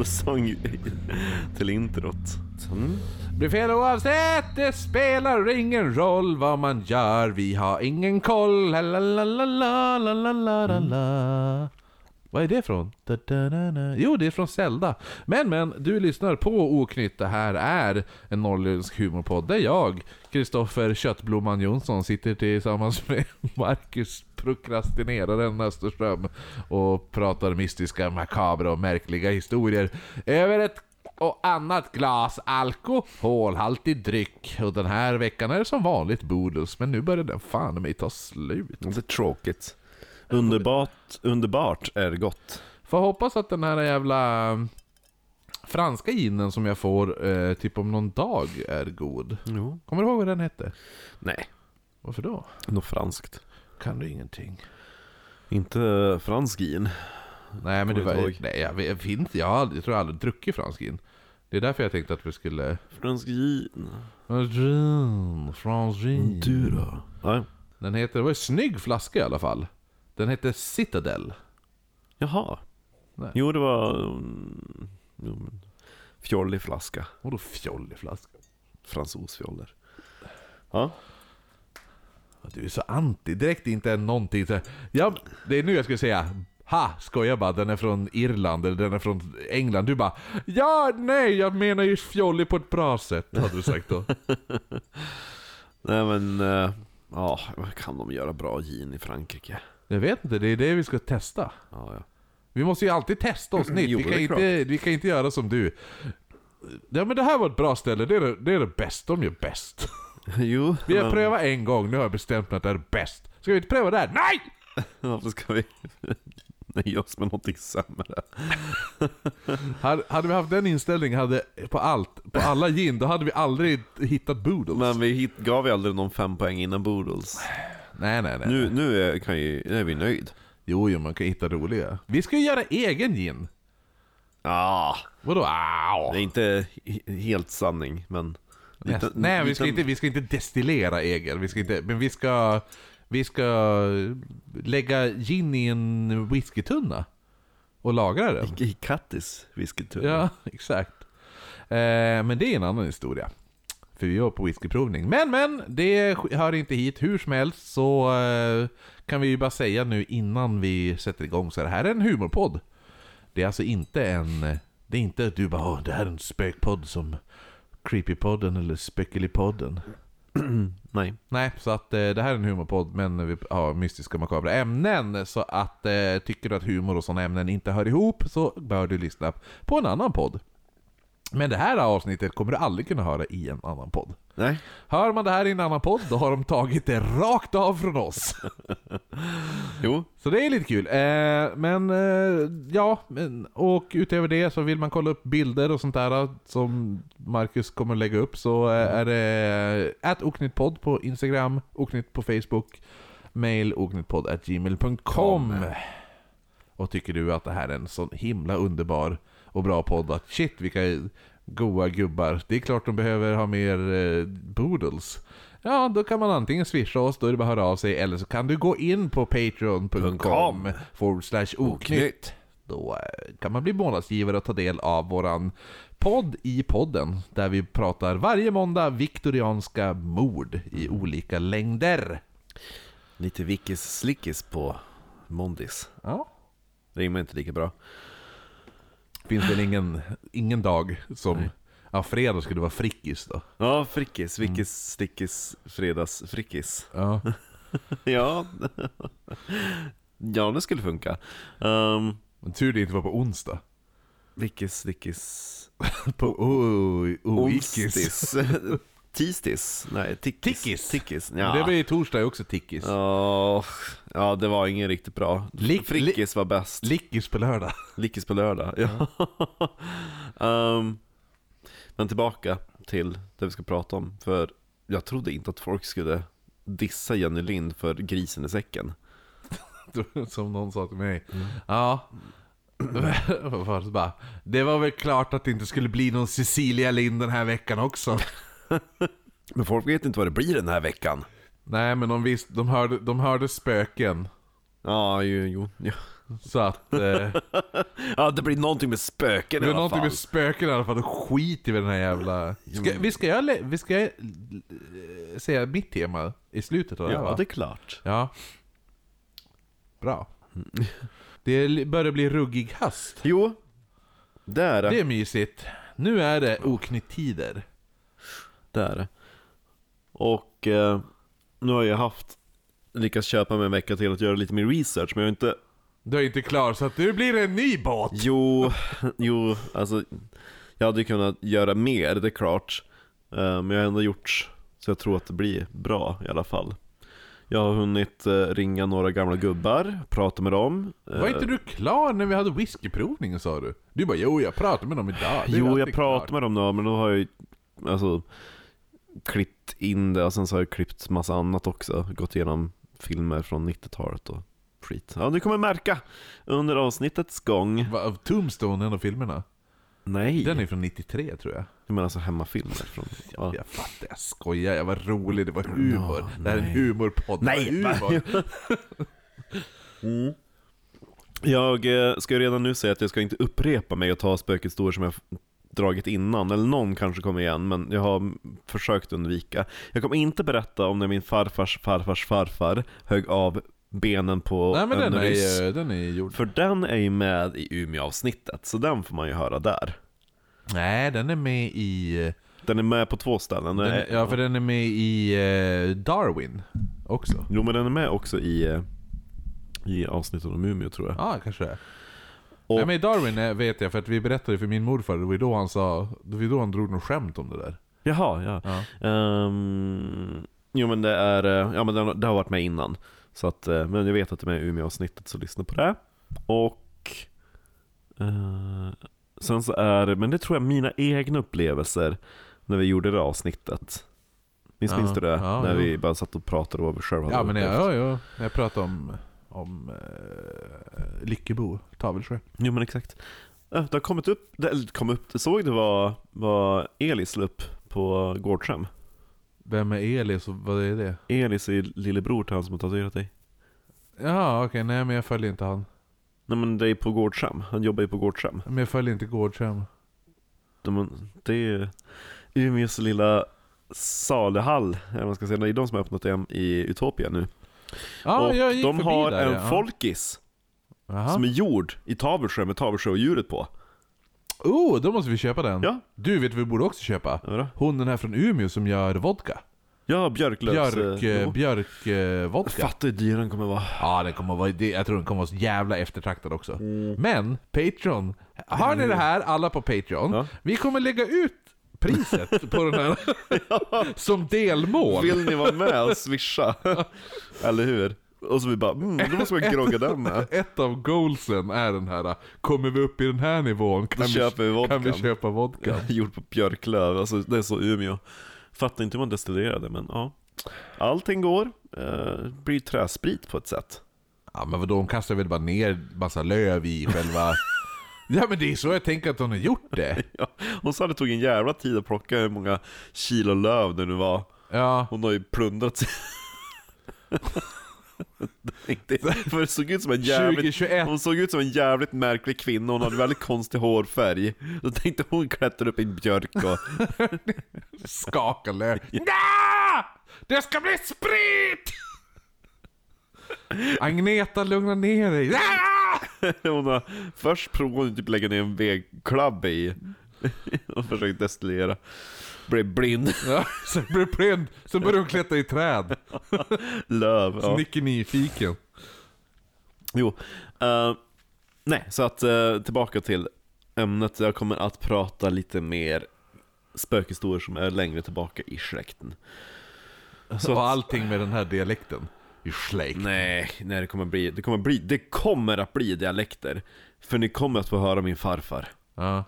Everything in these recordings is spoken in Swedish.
Allsång till introt. Mm. Blir fel oavsett, det spelar ingen roll vad man gör, vi har ingen koll. La, la, la, la, la, la, la, la, la. Vad är det från? Da, da, da, da. Jo, det är från Zelda. Men, men, du lyssnar på Oknytt. Det här är en norrländsk humorpodd där jag, Kristoffer Köttblomman Jonsson, sitter tillsammans med Marcus prokrastineraren Österström och pratar mystiska, makabra och märkliga historier över ett och annat glas alkoholhaltig dryck. Och den här veckan är det som vanligt Bodus, men nu börjar den fan mig ta slut. Det är tråkigt. Underbart, underbart är gott. Får hoppas att den här jävla franska ginen som jag får eh, typ om någon dag är god. Jo. Kommer du ihåg vad den hette? Nej, Varför då? något franskt. Kan du ingenting? Inte fransk gin. Nej men det Kommer var... inte ihåg. Nej jag, vet, finns, jag, har aldrig, jag tror jag aldrig druckit fransk gin. Det är därför jag tänkte att vi skulle... Fransk gin. Gin, fransk gin. Du då? Ja. Den heter, det var en snygg flaska i alla fall. Den heter Citadel. Jaha. Nej. Jo, det var... mm, Jo, men, fjollig flaska. Vadå fjollig flaska? Fransosfjoller. Ja. Du är så anti, direkt inte någonting så här, Ja, det är nu jag skulle säga Ha! Skojar bara, den är från Irland eller den är från England. Du bara Ja, nej, jag menar ju fjollig på ett bra sätt, hade du sagt då. Nej men... eh, Ja, kan de göra bra gin i Frankrike? Jag vet inte, det är det vi ska testa. Ja, ja. Vi måste ju alltid testa oss nytt. Jo, Vi kan, inte, vi kan inte göra som du. Ja men det här var ett bra ställe, det är det, det, är det bästa de gör bäst. Jo, Vi har men prövat en gång, nu har jag bestämt mig att det är bäst. Ska vi inte pröva det här? Nej! varför ska vi nöja oss med någonting sämre? Hade, hade vi haft den inställningen hade, på allt, på alla gin, då hade vi aldrig hittat Boodles. Men vi hit, gav ju aldrig någon fem poäng innan Boodles. Nej, nej, nej. Nu, nu är, kan ju, nu är vi nöjd. Jo, jo, man kan hitta roliga. Vi ska ju göra egen gin. Ja, Vadå? Au. det är inte he- helt sanning, men... Näst, liten- nej, vi ska, inte, vi ska inte destillera egen. Vi ska inte, men vi ska, vi ska lägga gin i en whiskytunna. Och lagra den. I Kattis whiskytunna. Ja, exakt. Eh, men det är en annan historia. För vi var på whiskyprovning. Men, men! Det hör inte hit. Hur som helst så eh, kan vi ju bara säga nu innan vi sätter igång så är det här är en humorpodd. Det är alltså inte en... Det är inte att du bara Åh, det här är en spökpodd som Creepypodden eller Spekulipodden. Nej. Nej, så att eh, det här är en humorpodd men vi har mystiska makabra ämnen. Så att eh, tycker du att humor och sådana ämnen inte hör ihop så bör du lyssna på en annan podd. Men det här avsnittet kommer du aldrig kunna höra i en annan podd. Nej. Hör man det här i en annan podd, då har de tagit det rakt av från oss. Jo. Så det är lite kul. Eh, men eh, ja, och utöver det så vill man kolla upp bilder och sånt där som Marcus kommer lägga upp så eh, är det att oknyttpodd på Instagram, oknytt på Facebook, mail oknyttpodd.gmail.com Och tycker du att det här är en sån himla underbar och bra podd att shit vilka goa gubbar. Det är klart de behöver ha mer eh, boodles. Ja, då kan man antingen swisha oss, då är det bara att höra av sig, eller så kan du gå in på patreon.com forward slash oknytt. Då eh, kan man bli månadsgivare och ta del av våran podd i podden, där vi pratar varje måndag viktorianska mord i olika längder. Lite vickis slickis på Mondis. Ja. Rimmar inte lika bra. Finns väl ingen, ingen dag som... Ja, fredag skulle vara frickis då. Ja, frickis. Vickis, stickis, fredags, frickis. Ja. Ja. ja, det skulle funka. Um, Men tur det inte var på onsdag. vickis, stickis, På ikis. onstis. Tistis? Nej, tickis. Tickis. Tickis. Ja. Det Ja. blir ju torsdag också tickis. Ja, ja, det var ingen riktigt bra. Lick- Frickis var bäst. Lickis på lördag. Lickis på lördag. Ja. Ehm, men tillbaka till det vi ska prata om. För jag trodde inte att folk skulle dissa Jenny Lind för grisen i säcken. Som någon sa till mig. Ja. Var det? Så bara, det var väl klart att det inte skulle bli någon Cecilia Lind den här veckan också. Men folk vet inte vad det blir den här veckan. Nej men de visste, de hörde, de hörde spöken. Ja, jo, jo. Ja. Så att... Eh, Ja, det blir någonting med spöken det i alla någonting fall. med spöken i alla fall, då skiter vi i den här jävla... Ska, vi ska le- Vi ska eh, säga mitt tema i slutet av det Ja, va? det är klart. Ja. Bra. Det börjar bli ruggig höst. Jo, det är det. Det är mysigt. Nu är det oknytt-tider. Det är det. Och eh, nu har jag haft, lyckats köpa mig en vecka till att göra lite mer research, men jag har inte... Du är inte klar, så att nu blir det en ny båt! Jo, jo, alltså jag hade ju kunnat göra mer, det är klart. Eh, men jag har ändå gjort så jag tror att det blir bra i alla fall. Jag har hunnit eh, ringa några gamla gubbar, prata med dem. Var inte du klar när vi hade whiskyprovningen sa du? Du bara 'Jo, jag pratade med dem idag' Jo, jag pratade med dem då, men då har jag ju alltså klippt in det och sen så har jag klippt massa annat också. Gått igenom filmer från 90-talet och skit. Ja, du kommer märka under avsnittets gång. Va, av Tombstone, en av filmerna? Nej, Den är från 93 tror jag. jag menar alltså hemmafilmer från... Ja. Jag fattar, jag skojar, jag var rolig, det var humor. Ja, det här är en humorpodd. Nej, humor. Mm. Jag eh, ska redan nu säga att jag ska inte upprepa mig och ta spökhistorier som jag dragit innan, eller någon kanske kommer igen, men jag har försökt undvika. Jag kommer inte berätta om när min farfars farfars farfar högg av benen på Nej men en den är, ryss. ju- den är gjord. För den är ju med i Umeå-avsnittet, så den får man ju höra där. Nej, den är med i... Den är med på två ställen. Den, Den, ja, för den är med i eh, Darwin också. Jo men den är med också i, eh, i avsnittet om Umeå tror jag. Ja, kanske det är. Och- Nej, men Darwin eh, vet jag, för att vi berättade för min morfar, det var då han sa, det var då han drog något skämt om det där. Jaha, ja. Ja. Ehm, jo men det är, eh, ja men det, det har varit med innan. Så att, eh, men jag vet att det är med i Umeå-avsnittet, så lyssna på det. Och eh, sen så är men det tror jag mina egna upplevelser när vi gjorde det avsnittet. Minns, Ja, minns du det? ja, när jo. vi bara satt och pratade om vad vi själva hade Ja men upplevt. ja, ja, ja. jag pratade om, om eh, Lyckebo, Tavelsjö. Jo men exakt. Ja, Det har kommit upp, det kom upp, såg du vad, vad Elis la upp på Gårdshem? Vem är Elis och vad är det? Elis är lillebror till han som har tatuerat dig. Ja okej, nej men jag följer inte han. Nej men det är på Gårdshem, han jobbar ju på Gårdshem. Men jag följer inte Gårdshem. De, det är Umeås lilla saluhall, eller man ska säga. Det är de som har öppnat det i Utopia nu. Ja, och de har där, en ja. folkis Jaha. som är gjord i Tavelsjö med Tavelsjö-djuret på. Oh, då måste vi köpa den. Ja. Du vet vi borde också köpa? Ja. Hon den här från Umeå som gör vodka. ja Björklövs... Björk, eh, eh, björk eh, vodka. Fattar hur dyr den kommer vara. Ja, den kommer vara, jag tror den kommer vara så jävla eftertraktad också. Mm. Men, Patreon. Hör ni det här, alla på Patreon? Ja. Vi kommer lägga ut priset på den här som delmål. Vill ni vara med och swisha? Eller hur? Och så vi bara, mm, då måste man grogga den med. Ett av goalsen är den här, kommer vi upp i den här nivån kan, vi, köper vi kan vi köpa vodka. Gjord på björklöv, alltså det är så Umeå. Fattar inte hur man destillerade men ja. Allting går. Eh, Det blir träsprit på ett sätt. Ja men vadå, hon kastar väl bara ner massa löv i själva... ja men det är så jag tänker att hon har gjort det. Ja. Hon sa det tog en jävla tid att plocka hur många kilo löv det nu var. Ja, Hon har ju plundrat sig. För det såg ut som en jävligt 2021. Hon såg ut som en jävligt märklig kvinna, hon hade väldigt konstig hårfärg. Då tänkte hon klättra upp i en björk och... skaka löv. Nja! Det ska bli sprit! Agneta, lugna ner dig. Nja! Hon har först provat att typ lägga ner en vedklabb i och försökt destillera. Blev blind. Ja, sen det blind, sen börjar hon klättra i träd. Löv. Så Ja. Nicky nyfiken. Jo. eh, nej, så att eh, tillbaka till ämnet. Jag kommer att prata lite mer spökhistorier som är längre tillbaka i släkten. Så och allting med den här dialekten. I släkt. Nej, nej det kommer bli, det kommer bli, det kommer att bli dialekter. För ni kommer att få höra min farfar. Ja,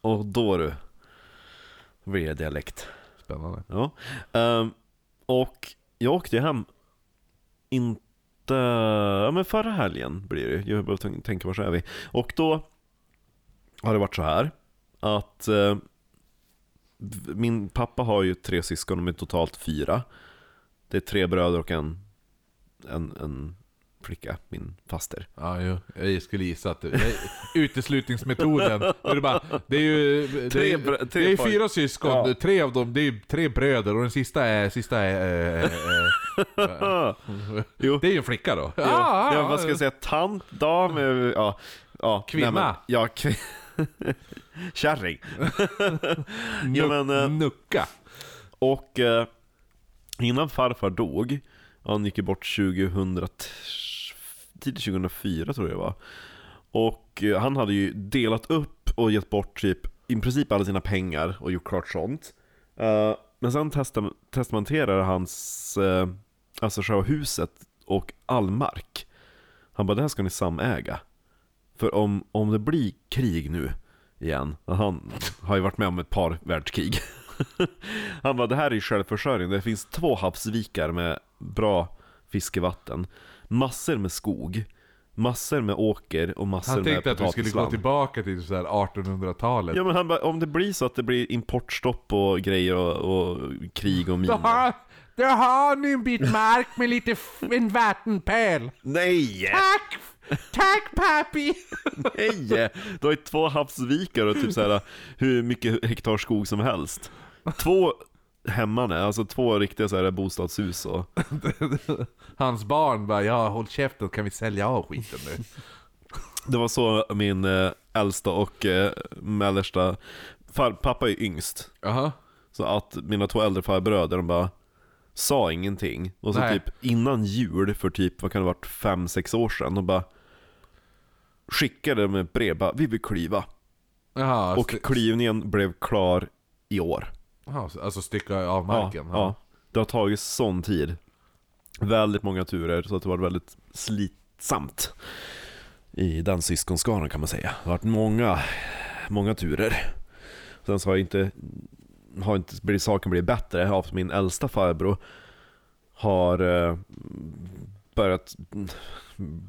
Och då du, då blir det dialekt. spännande. Ja. Ehm, och jag åkte hem, inte, ja men förra helgen blir det Jag behöver tänka, var så är vi. Och då har det varit så här att v- min pappa har ju tre syskon, de är totalt fyra. Det är tre bröder och en, en, en flicka, min faster. Ja, jo. Jag skulle gissa att det, det, uteslutningsmetoden. Det är, bara, det är ju det Tre är, det tre är poj- fyra syskon, Ja. tre av dem, det är tre bröder och den sista är... Sista är eh, eh, Jo. det är ju en flicka då. Ja, ja, vad ska jag säga? Tant, dam, ja. ja Kvinna. nej, men- ja, kvin... Kärring. ja, men, eh, Nucka. Och eh, innan farfar dog, han gick ju bort 2000, tidigt 2004 tror jag det var. Och eh, han hade ju delat upp och gett bort typ i princip alla sina pengar och gjort klart sånt. Eh, men sen testam- testamenterade hans, uh, eh, alltså själva huset och all mark. Han bara, det här ska ni samäga. För om, om det blir krig nu igen, han har ju varit med om ett par världskrig. Han bara, det här är ju självförsörjning. Det finns två havsvikar med bra fiskevatten. Massor med skog. Massor med åker och massor Han med tänkte att vi skulle gå potatisland. tillbaka till så här 1800-talet. Ja men han bara, om det blir så att det blir importstopp och grejer och, och krig och har, då har ni en bit mark med lite en vattenpöl. Nej! Tack! Tack papi! Nej! Du har ju två havsvikar och typ så här hur mycket hektar skog som helst. Två hemmane, alltså två riktiga så här bostadshus och... Hans barn bara, ja håll käften kan vi sälja av skiten nu. Det var så min eh, äldsta och eh, mellersta far, pappa är yngst. Jaha. Så att mina två äldre farbröder, de bara sa ingenting. Och så Nej. typ innan jul för typ, vad kan det ha varit, fem sex år sedan, de bara skickade med brev bara, vi vill klyva. Jaha, Och klyvningen blev klar i år. Jaha, alltså stycka av marken? Ja, ja. Det har tagit sån tid. Väldigt många turer, så att det var väldigt slitsamt. I den syskonskaran kan man säga. Det har varit många, många turer. Sen så har inte, har inte blivit, saken blivit bättre av min äldsta farbror har eh, börjat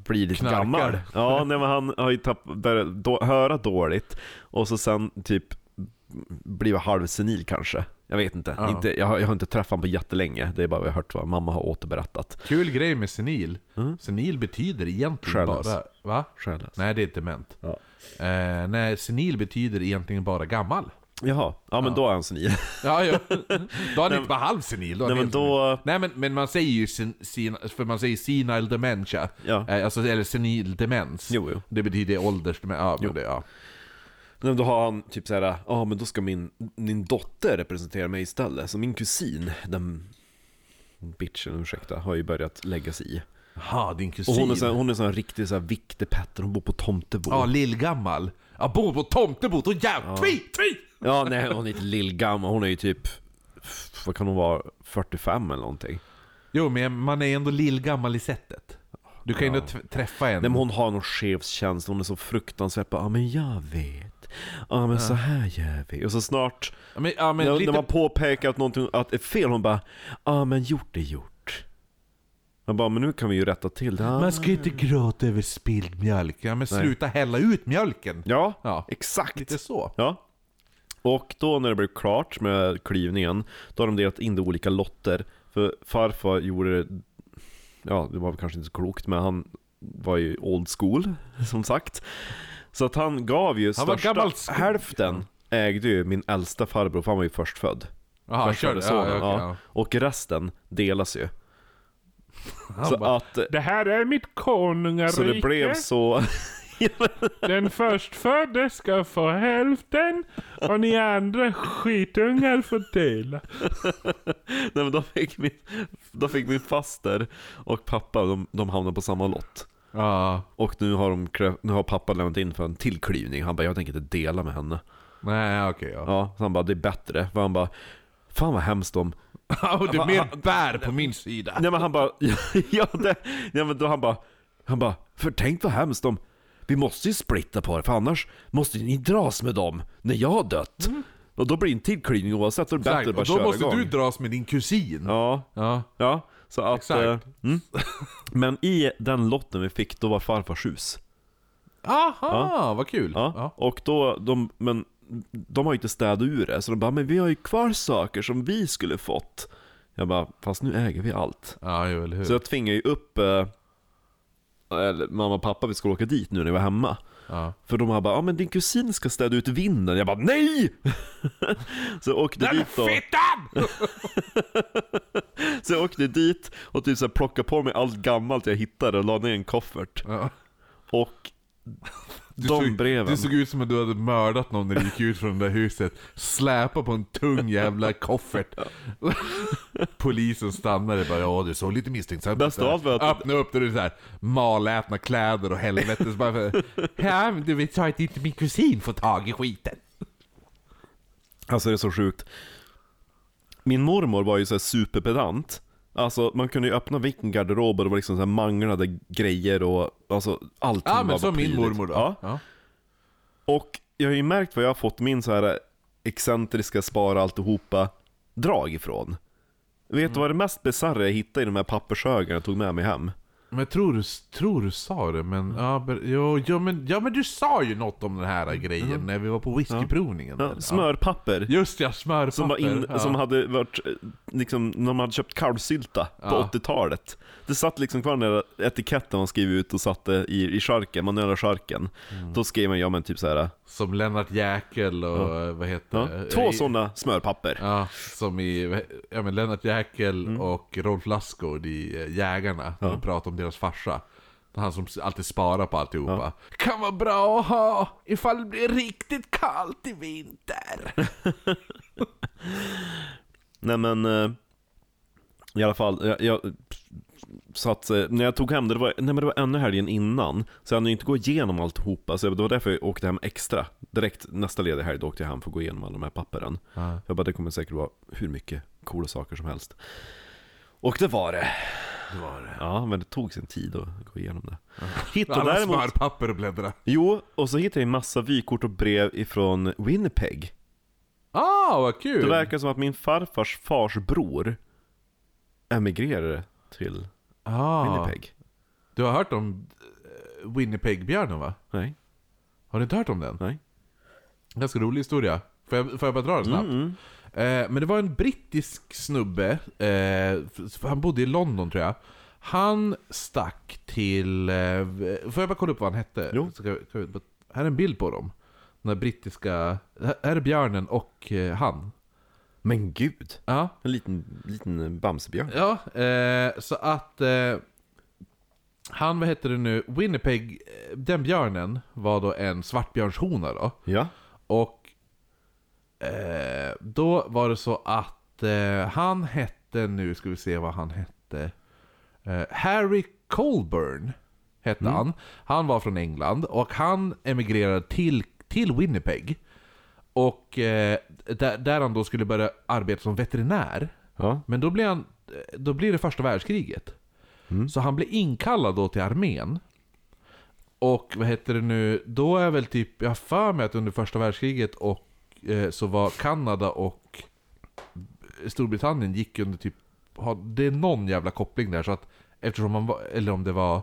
bli lite Knarkar. gammal. Ja, nej, men han har ju tapp, börjat då, höra dåligt och så sen typ blivit halvsenil kanske. Jag vet inte. Ja. inte jag, har, jag har inte träffat honom på jättelänge. Det är bara vad jag har hört vad mamma har återberättat. Kul grej med senil. Mm. Senil betyder egentligen Själlös. bara... Va? Själlös. Nej, det är dement. Ja. Eh, nej, senil betyder egentligen bara gammal. Jaha, ja men Ja. då är han senil. Ja, ja. Då är han inte bara halvsenil. Då Nej men då, Nej men, men man säger ju sen, sen, för man säger senile dementia, ja. eh, alltså, eller senil demens. Jo, jo. Det betyder åldersdemens, ja, men Jo. det, ja. Men då har han typ såhär, ja men då ska min, min dotter representera mig istället. Så min kusin, den bitchen, ursäkta, har ju börjat lägga sig i. Jaha, din Och kusin. hon är sån, hon är sån riktig sån här viktig Petter, hon bor på Tomtebo. Ja, lillgammal. Ja, bor på Tomtebo, då jävlar! Tvi, tvi! Ja, nej hon är inte lillgammal, hon är ju typ, vad kan hon vara, 45 eller någonting. Jo, men man är ändå lillgammal i sättet. Du kan ju Ja. ändå träffa en. Nej men hon har någon chefstjänst, hon är så fruktansvärt bara, ja men jag vet. Ja men så här gör vi. Och så snart, Ja, men, ja, men när, lite... när man påpekar att någonting att är fel, hon bara, ja men gjort är gjort. Man bara, men nu kan vi ju rätta till det. Man ska inte gråta över spilld mjölk. Ja, men Nej. sluta hälla ut mjölken. Ja, Ja, exakt. lite så. Ja. Och då när det blev klart med klyvningen, då har de delat in det i olika lotter. För farfar gjorde det, ja det var väl kanske inte så klokt, men han var ju old school, som sagt. Så att han gav ju Han var största, sk- hälften ägde ju min äldsta farbror, för han var ju förstfödd. Jaha, Först kör var det. det Ja, sonen, ja, ja. Och resten delas ju. Han så bara, att, Det här är mitt konungarike. så det blev så, Den förstfödde ska få hälften och ni andra skitungar får dela. nej men då fick min, då fick min faster och pappa, de, de hamnade på samma lott. Ja, Och nu har, de, krä- nu har pappa lämnat in för en till klyvning. Han bara, jag tänker inte dela med henne. nej okej ja. Ja, så han bara, det är bättre. För han bara, fan vad hemskt om... och det är mer bär på min sida. Nej men han bara, ja, det, nej men då han bara, han bara, för tänk vad hemskt om... Vi måste ju splitta på det, för annars måste ni dras med dem när jag har dött. Och då blir det en till klyvning oavsett, då är det bättre Exakt, att bara och då köra måste igång. du dras med din kusin. Ja, Ja. ja. Så att... Exakt. eh, mm. Men i den lotten vi fick, då var farfars hus. Aha, vad kul. Ja, Ja. och då, de, men de har ju inte städat ur det, så de bara 'Men vi har ju kvar saker som vi skulle fått' Jag bara 'Fast nu äger vi allt' Ja, jo, eller hur. Så jag tvingar ju upp eh, eller mamma och pappa vi skulle åka dit nu när vi var hemma. Ja. För de har bara, ja men din kusin ska städa ut vinden. Jag bara, nej! så jag åkte dit då. Fittan! Så jag åkte dit och typ så här plockade på mig allt gammalt jag hittade och la ner en koffert. Ja. Och Du de såg, breven. Det såg ut som att du hade mördat någon när du gick ut från det där huset. Släpa på en tung jävla koffert. Polisen stannade bara, ja du såg lite misstänksam ut Bäst av där." allt var att- Öppna upp, det är så här malätna kläder och helvete. Så bara ja du vet, sa att inte min kusin får tag i skiten. Alltså det är så sjukt. Min mormor var ju så här superpedant. Alltså man kunde ju öppna vilken garderob och det var liksom så här manglade grejer och alltså allting Ja men som min mormor då. Ja. Ja. Och jag har ju märkt vad jag har fått min så här excentriska spara alltihopa drag ifrån. Vet Mm. du vad det mest bisarra jag hittade i de här pappershögarna jag tog med mig hem? Men jag tror du, tror du sa det, men, ja, ber- jo, ja, men, ja men du sa ju något om den här grejen när vi var på whiskyprovningen. Ja, smörpapper. Just ja, smörpapper. Som, var in, ja. som hade varit, eh, liksom, när man hade köpt kalvsylta på Ja. 80-talet. Det satt liksom kvar den där etiketten man skrev ut och satte i, i charken, manuella charken. Mm. Då skrev man, ja men typ såhär, Som Lennart Jäkel och eh, vad heter ja, det? två sådana smörpapper. Ja, som i ja, men Lennart Jäkel Mm. och Rolf Lassgård i eh, Jägarna. När de pratar om deras farsa. Han som alltid sparar på alltihopa. Kan vara bra att ha ifall det blir riktigt kallt i vinter. Nej men, eh, i alla fall, jag, jag satt, eh, när jag tog hem det, det var, nej men det var ännu helgen innan. Så jag hann inte gå igenom alltihopa, så det var därför jag åkte hem extra. Direkt nästa lediga helg då åkte jag hem för att gå igenom alla de här papperen. Ja. Jag bara, det kommer säkert vara hur mycket coola saker som helst. Och det var det. Var det. Ja, men det tog sin tid att gå igenom det. Hittade Alla däremot... smörpapper och bläddra. Jo, och så hittade jag en massa vykort och brev ifrån Winnipeg. Ah, vad kul! Det verkar som att min farfars fars bror emigrerade till ah, Winnipeg. Du har hört om eh, Winnipeg-björnen va? Nej, Har du inte hört om den? nej. Ganska rolig historia. Får jag, får jag bara dra den snabbt? Mm, mm. Men det var en brittisk snubbe, eh, han bodde i London tror jag. Han stack till... Eh, får jag bara kolla upp vad han hette? Jo. Här är en bild på dem. Den här brittiska... Här är björnen och eh, han. Men gud, Ja, en liten, liten bamsebjörn. ja eh, så att... Eh, han, vad heter det nu, Winnipeg, eh, den björnen var då en svartbjörnshona då. Ja, Och eh, då var det så att eh, han hette, nu ska vi se vad han hette. Eh, Harry Colburn hette han. Han var från England och han emigrerade till, till Winnipeg. Och eh, där, där han då skulle börja arbeta som veterinär. ja, Men då blir, han, då blir det första världskriget. Så han blir inkallad då till armén. Och vad heter det nu, då är väl typ, jag har för mig att under första världskriget och eh, så var Kanada och Storbritannien gick under typ, ha- det är någon jävla koppling där så att eftersom han var, eller om det var,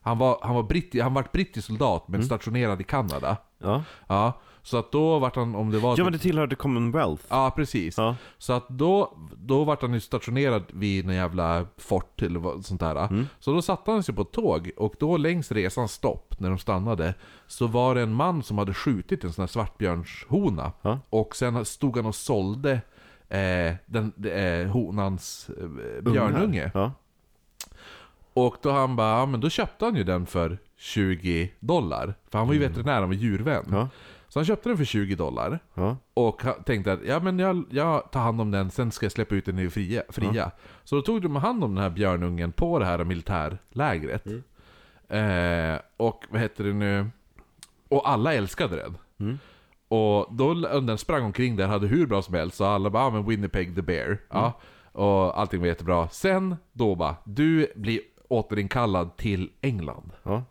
han var, han var, britti, han var brittisk soldat men stationerad i Kanada. ja. Ja, så att då vart han, om det var Ja typ- men det tillhörde Commonwealth. Ja, precis. Ja. Så att då, då vart han ju stationerad vid en jävla fort eller vad, sånt där. Mm. Så då satte han sig på ett tåg och då längs resans stopp, när de stannade, så var det en man som hade skjutit en sån här svartbjörnshona. Ja. Och sen stod han och sålde eh, den, eh, honans eh, björnunge. Ja. Och då han bara, ja men då köpte han ju den för 20 dollar. För han var ju veterinär, han var djurvän. Ja. Så han köpte den för 20 dollar. Ja. Och tänkte att ja, men jag, jag tar hand om den, sen ska jag släppa ut den i fria. fria. Så då tog de hand om den här björnungen på det här militärlägret. Eh, och vad heter det nu? Och alla älskade den. Och då den sprang omkring där, hade hur bra som helst, så alla bara ah, men Winnipeg the Bear. Ja, och allting var jättebra. Sen då bara, du blir återinkallad till England. Ja.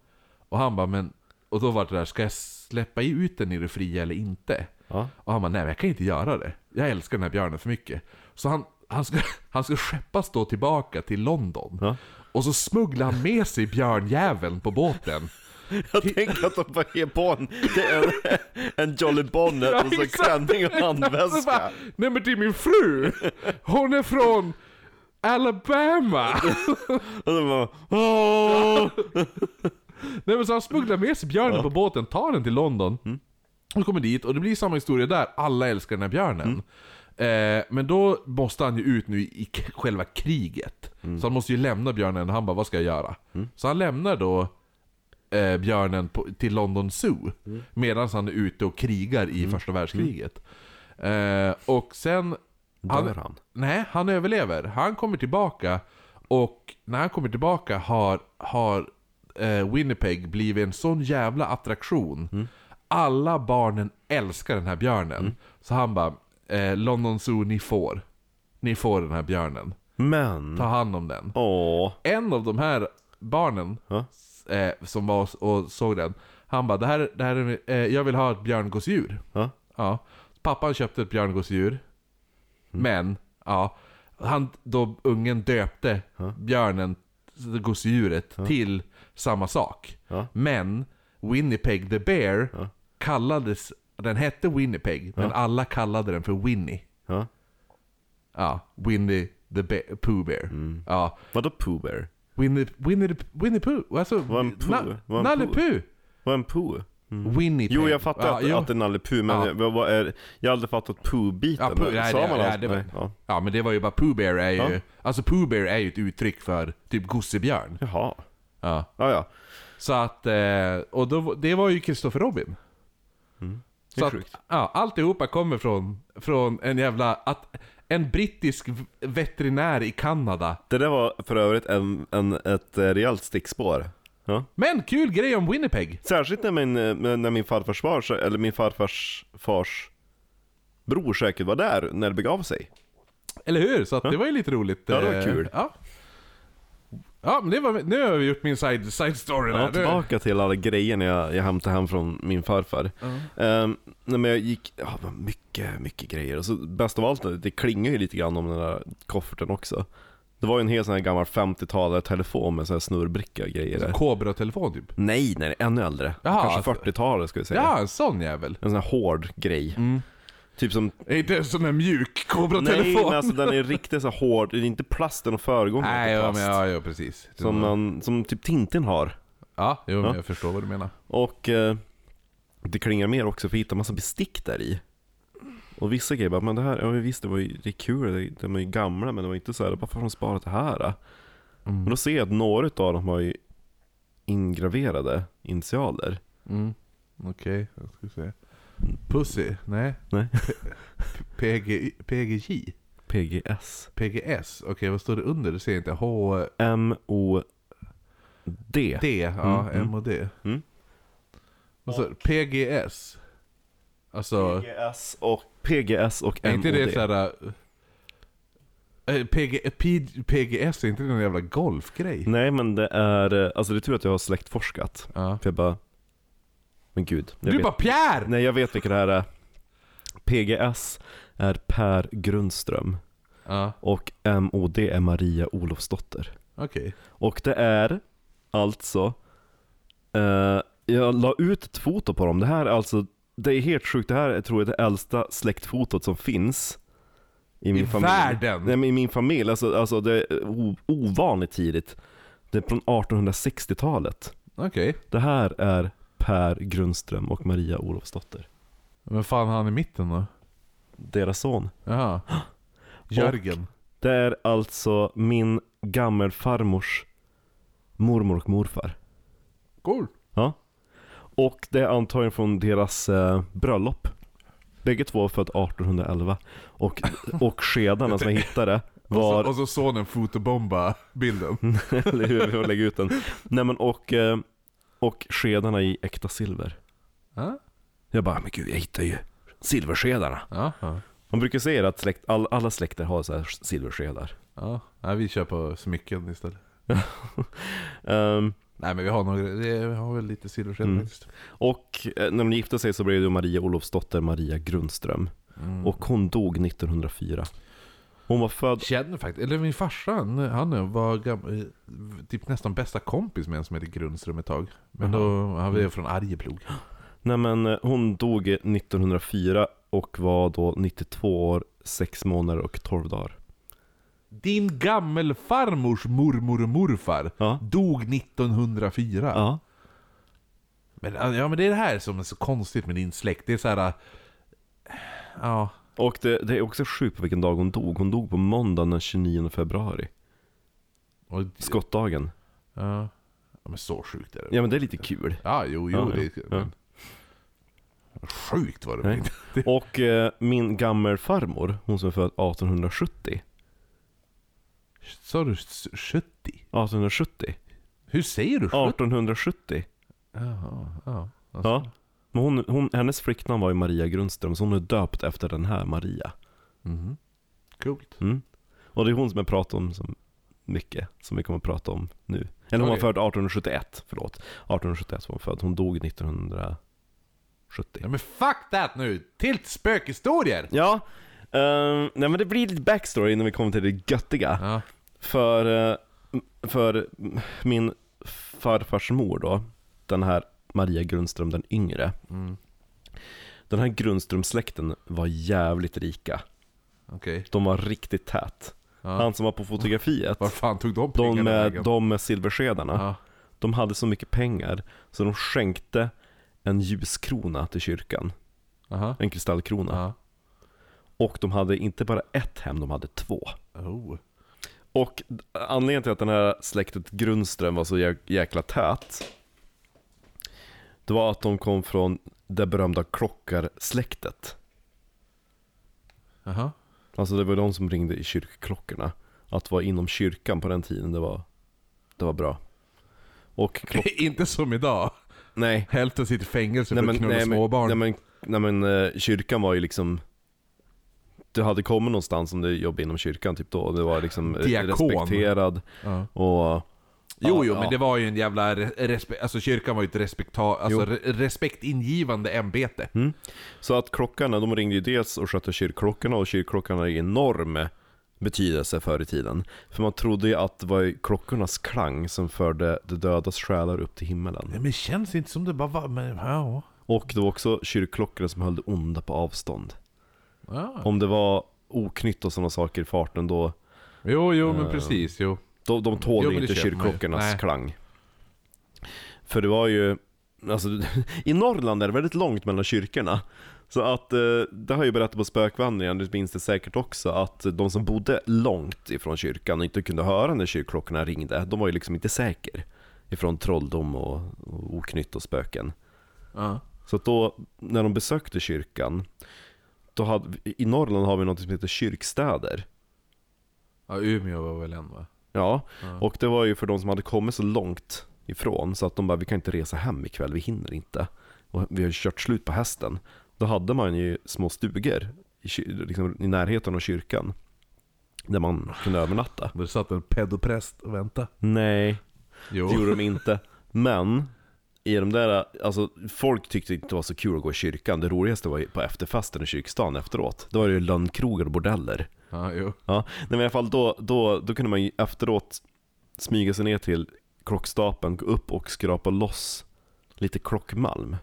Och han bara, men... Och då var det där, ska jag släppa ut den i det fria eller inte? Ja. Och han bara, nej men jag kan inte göra det. Jag älskar den här björnen för mycket. Så han, han, ska, han ska skeppas då tillbaka till London. Ja. Och så smugglar han med sig björnjäveln på båten. Jag tänker att de bara ger på en, en, en Jolly Bonnet och så klänning och handväska. nej men det är min fru! Hon är från Alabama! Och de bara Åh! Nej men så han smugglar med sig björnen på båten, tar den till London. Mm. Och kommer dit, och det blir samma historia där. Alla älskar den här björnen. Eh, men då måste han ju ut nu i, själva kriget. Så han måste ju lämna björnen, han bara 'Vad ska jag göra?' Så han lämnar då eh, björnen på, till London Zoo. Medan han är ute och krigar i första världskriget. Eh, och sen... Han- Dör han? Nej, han överlever. Han kommer tillbaka och när han kommer tillbaka har, har eh, Winnipeg blivit en sån jävla attraktion. Alla barnen älskar den här björnen. Så han bara, eh, London Zoo, ni får. Ni får den här björnen. Men... Ta hand om den. Åh. En av de här barnen Ja. eh, som var och såg den, han bara, det här, det här är, eh, jag vill ha ett björngosedjur. Ja. Ja. Pappan köpte ett björngosedjur. Mm. Men, ja. Han, då ungen döpte björnen, gosedjuret, till samma sak. Ja. Men, Winnipeg the Bear Ja. kallades, den hette Winnipeg, men alla kallade den för Winnie. Ja. Ja, Winnie the Bear, Pooh Bear. Mm. Ja. Vadå Pooh Bear? Winnie, Winnie, Winnie Pooh? Alltså, Vad en Pooh? Nalle Pooh? Vad är en Pooh? Winnie Jo, Peg. jag fattar ja, att, jo. att det är Nalle Puh, men Ja. jag, vad är, jag har aldrig fattat Pooh-biten. Ja, Pooh- nej, Sa det- man nej, det var- Nej, ja. Ja men det var ju bara Pooh Bear är ju... Ja. Alltså Pooh Bear är ju ett uttryck för typ gossebjörn. Jaha. Ja. Ja, ja. Så att... Eh, och då, det var ju Christopher Robin. Mm. Så att, ja, alltihopa kommer från, från en jävla... Att, en brittisk veterinär i Kanada. Det där var för övrigt en, en, ett eh, rejält stickspår. Ja. Men kul grej om Winnipeg! Särskilt när min, eh, när min farfars far, eller min farfars fars bror säkert var där när det begav sig. Eller hur? Så att det var ju lite roligt. Ja, det var kul. Ja. Ja, men det var, nu har vi gjort min side, side story Ja, där. Nu- tillbaka till alla grejerna jag, jag hämtade hem från min farfar. Ehm, nej, men jag gick, ja, mycket, mycket grejer. Och så bäst av allt, det klingar ju lite grann om den där kofferten också. Det var ju en hel sån här gammal 50-talare telefon med sån här snurrbricka och grejer. Kobra-telefon typ. Nej, nej, ännu äldre. Jaha, Kanske alltså- 40-talet skulle jag säga. Ja, en sån jävel. En sån här hård grej. Mm. Typ som Är inte en sån där mjuk Nej Kobra-telefon? men alltså den är riktigt så hård, det är inte plasten och föregångaren Nej, ja, men, ja, ja precis. Som, man, som typ Tintin har. Ja, jo, Ja. jag förstår vad du menar. Och eh, det klingar mer också för jag hittade massa bestick där i. Och vissa grejer bara, men det här, ja visst det var ju det är kul, det, de är ju gamla men det var inte så här, varför har de sparat det här? då? Men då ser jag att några av dem har ju ingraverade initialer. Mm. Okej, jag ska se. Pussy? Nej. Nej. P- PG, PGJ? PGS. PGS? Okej, vad står det under? Det ser jag inte. H... M-O-D. D? Ja, Mm, mm. M och D. Mm. Vad står det? PGS? Alltså, PGS och PGS och är M-O-D. inte det såhär... Äh, PG, P, PGS, är inte det någon jävla golfgrej? Nej men det är, alltså det är tur att jag har släktforskat. Ja. För jag bara, men gud. Du vet, bara Pierre! Nej jag vet vilka det här är. PGS är Per Grundström Ja, och MOD är Maria Olofsdotter. okej. Och det är alltså, eh, jag la ut ett foto på dem. Det här är alltså, det är helt sjukt. Det här är, tror jag det äldsta släktfotot som finns. I min I familj. världen? Nej men i min familj, alltså, alltså det är ovanligt tidigt. Det är från 1860-talet. Okej. Det här är Per Grundström och Maria Olofsdotter. Men fan han i mitten då? Deras son. Jaha. Jörgen. Det är alltså min gammelfarmors mormor och morfar. Cool. Ja. Och det är antagligen från deras eh, bröllop. Bägge två är född 1811. Och, och skedarna som jag hittade Och, var... så, och så sonen fotobomba bilden. eller hur, vi får lägga ut den. Nej men och, eh, och skedarna i äkta silver. Ja. Jag bara, men gud jag hittar ju silverskedarna. Ja. ja. Man brukar säga att släkt, all, alla släkter har så här silverskedar. Ja, nej, vi kör på smycken istället. Ehm, Nej men vi har några, vi har väl lite silversked Mm. faktiskt. och eh, när de gifte sig så blev det Maria Olofsdotter Maria Grundström. Mm. Och hon dog 1904. Hon var född... Känner faktiskt, eller min farsa, han, var gam, eh, typ nästan bästa kompis med en som heter Grundström ett tag. Men då, han var från Arjeplog. Nej men eh, hon dog 1904 och var då 92 år, 6 månader och 12 dagar. Din gammelfarmors mormor och morfar Ja. dog 1904. Ja. Men, ja, men det är det här som är så konstigt med din släkt. Det är så här. äh, Ja. Och det, det är också sjukt på vilken dag hon dog. Hon dog på måndagen den 29 februari. Och, Skottdagen. ja. ja. Men så sjukt är det. Ja men det är lite kul. Ja, jo, jo. Ja, det, ja, men... Sjukt var det Nej. inte. Och eh, min gammelfarmor, hon som är född 1870. Sa du s- 70? 1870? Hur säger du 70? 1870? Jaha, ja. Alltså, Ja. Men hon, hon, hennes flicknamn var ju Maria Grundström, så hon är döpt efter den här Maria. Mhm. Coolt. Mm. Och det är hon som jag pratar om så mycket, som vi kommer att prata om nu. Eller hon var född 1871, förlåt. 1871 var hon född, hon dog 1970. Ja, men fuck that nu! Till spökhistorier! Ja, eh, nej men det blir lite backstory innan vi kommer till det göttiga. Ja. För, eh, för min farfars mor då, den här Maria Grundström den yngre. Mm. Den här Grundström-släkten var jävligt rika. Okej. De var riktigt tät. Ja. Han som var på fotografiet, Var fan tog de de med, de med silverskedarna, Ja. de hade så mycket pengar så de skänkte en ljuskrona till kyrkan. Aha. En kristallkrona. Ja. Och de hade inte bara ett hem, de hade två. Oh. Och anledningen till att den här släktet Grundström var så jä- jäkla tät Det var att de kom från det berömda klockarsläktet Aha. Alltså det var de som ringde i kyrkklockorna Att vara inom kyrkan på den tiden, det var, det var bra Och klock... inte som idag. nej, Hälften sitter i fängelse nej för men, att knulla nej, småbarn. nej, men, nej men eh, kyrkan var ju liksom Du hade kommit någonstans om du jobbade inom kyrkan typ då, det var liksom eh, Diakon. respekterad Ja. och Jo, jo, ja. men det var ju en jävla respekt, alltså kyrkan var ju ett respekta, alltså re respektingivande ämbete. Mm. Så att klockarna, de ringde ju dels och skötte kyrkklockorna och kyrkklockorna ju enorm betydelse förr i tiden. För man trodde ju att det var klockornas klang som förde de dödas själar upp till himmelen. Nej, men det känns inte som det bara var, men ja. Och det var också kyrkklockorna som höll det onda på avstånd. ja. Om det var oknytt och sådana saker i farten då, Jo, jo, men Eh, precis, jo. De, de tålde Jo, det inte kyrkklockornas klang. För det var ju, alltså i Norrland är det väldigt långt mellan kyrkorna. Så att, eh, det har jag ju berättat på spökvandringen, du minns det säkert också, att de som bodde långt ifrån kyrkan och inte kunde höra när kyrkklockorna ringde, de var ju liksom inte säker ifrån trolldom och, och oknytt och spöken. Ja. Så att då, när de besökte kyrkan, då hade, i Norrland har vi något som heter kyrkstäder. ja, Umeå var väl en va? Ja, Ja. och det var ju för de som hade kommit så långt ifrån så att de bara, vi kan inte resa hem ikväll, vi hinner inte. Och vi har kört slut på hästen. Då hade man ju små stugor i, liksom, i närheten av kyrkan. Där man kunde övernatta. Där satt en pedopräst och väntade. Nej, Jo. det gjorde de inte. Men, i de där, alltså folk tyckte inte det var så kul att gå i kyrkan. Det roligaste var på efterfesten i kyrkstan efteråt. Då var det ju lönnkrogar och bordeller. Ja, jo. Ja, nej, men i alla fall då, då, då kunde man ju efteråt smyga sig ner till klockstapeln, gå upp och skrapa loss lite klockmalm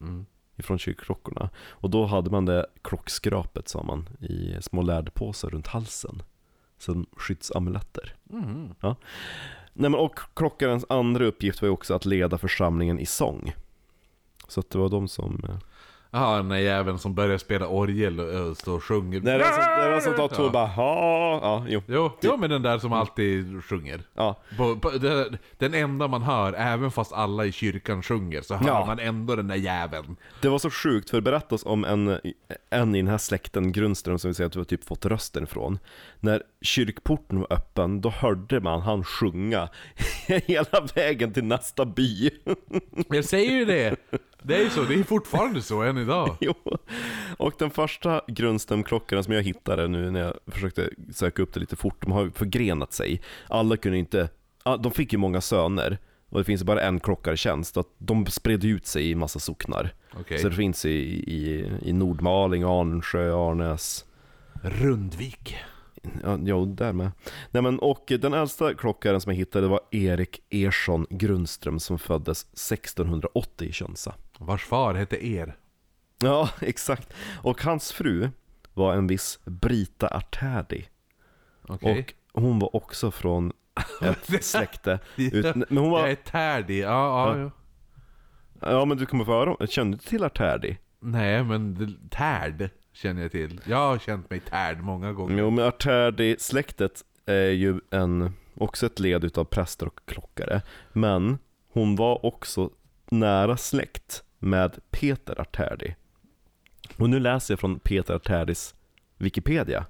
Mm. ifrån kyrkklockorna. Och då hade man det klockskrapet, sa man, i små läderpåsar runt halsen. Som skyddsamuletter. Mm. Nej, men och klockarens andra uppgift var ju också att leda församlingen i sång. Så att det var de som... Jaha, den där jäveln som börjar spela orgel och, och står och sjunger. Det är som, det är den som tar två Ja. ha, ja, jo, Jo, jo, men den där som alltid sjunger. ja. På, på, det, den enda man hör, även fast alla i kyrkan sjunger, så hör Ja. man ändå den där jäveln. Det var så sjukt, för det berättas om en, en i den här släkten, Grundström, som vi säger att vi har typ fått rösten ifrån. När kyrkporten var öppen, då hörde man han sjunga hela vägen till nästa by. Jag säger ju det! Det är ju så, det är fortfarande så än idag. jo. Och den första Grundströmklockorna som jag hittade nu när jag försökte söka upp det lite fort, de har förgrenat sig. Alla kunde inte, de fick ju många söner. Och det finns bara en klockartjänst, att de spred ut sig i massa socknar. Okej. Så det finns i, i, i Nordmaling, Arnsjö, Arnäs, Rundvik. Ja, jo, där med. Nej, men, och den äldsta klockaren som jag hittade var Erik Ersson Grundström som föddes 1680 i Könsa. Vars far hette Er. Ja, exakt. Och hans fru var en viss Brita Artärdi. Okej. Och hon var också från ett släkte. Ut, men hon Jag var, är tärdig, ja, ja, Ja. ja. Men du kommer få höra kände du till Artärdi? Nej, men tärd känner jag till. Jag har känt mig tärd många gånger. Jo men Artärdi-släktet är ju en, också ett led utav präster och klockare. Men hon var också nära släkt med Peter Artärdi. Och nu läser jag från Peter Artärdis Wikipedia.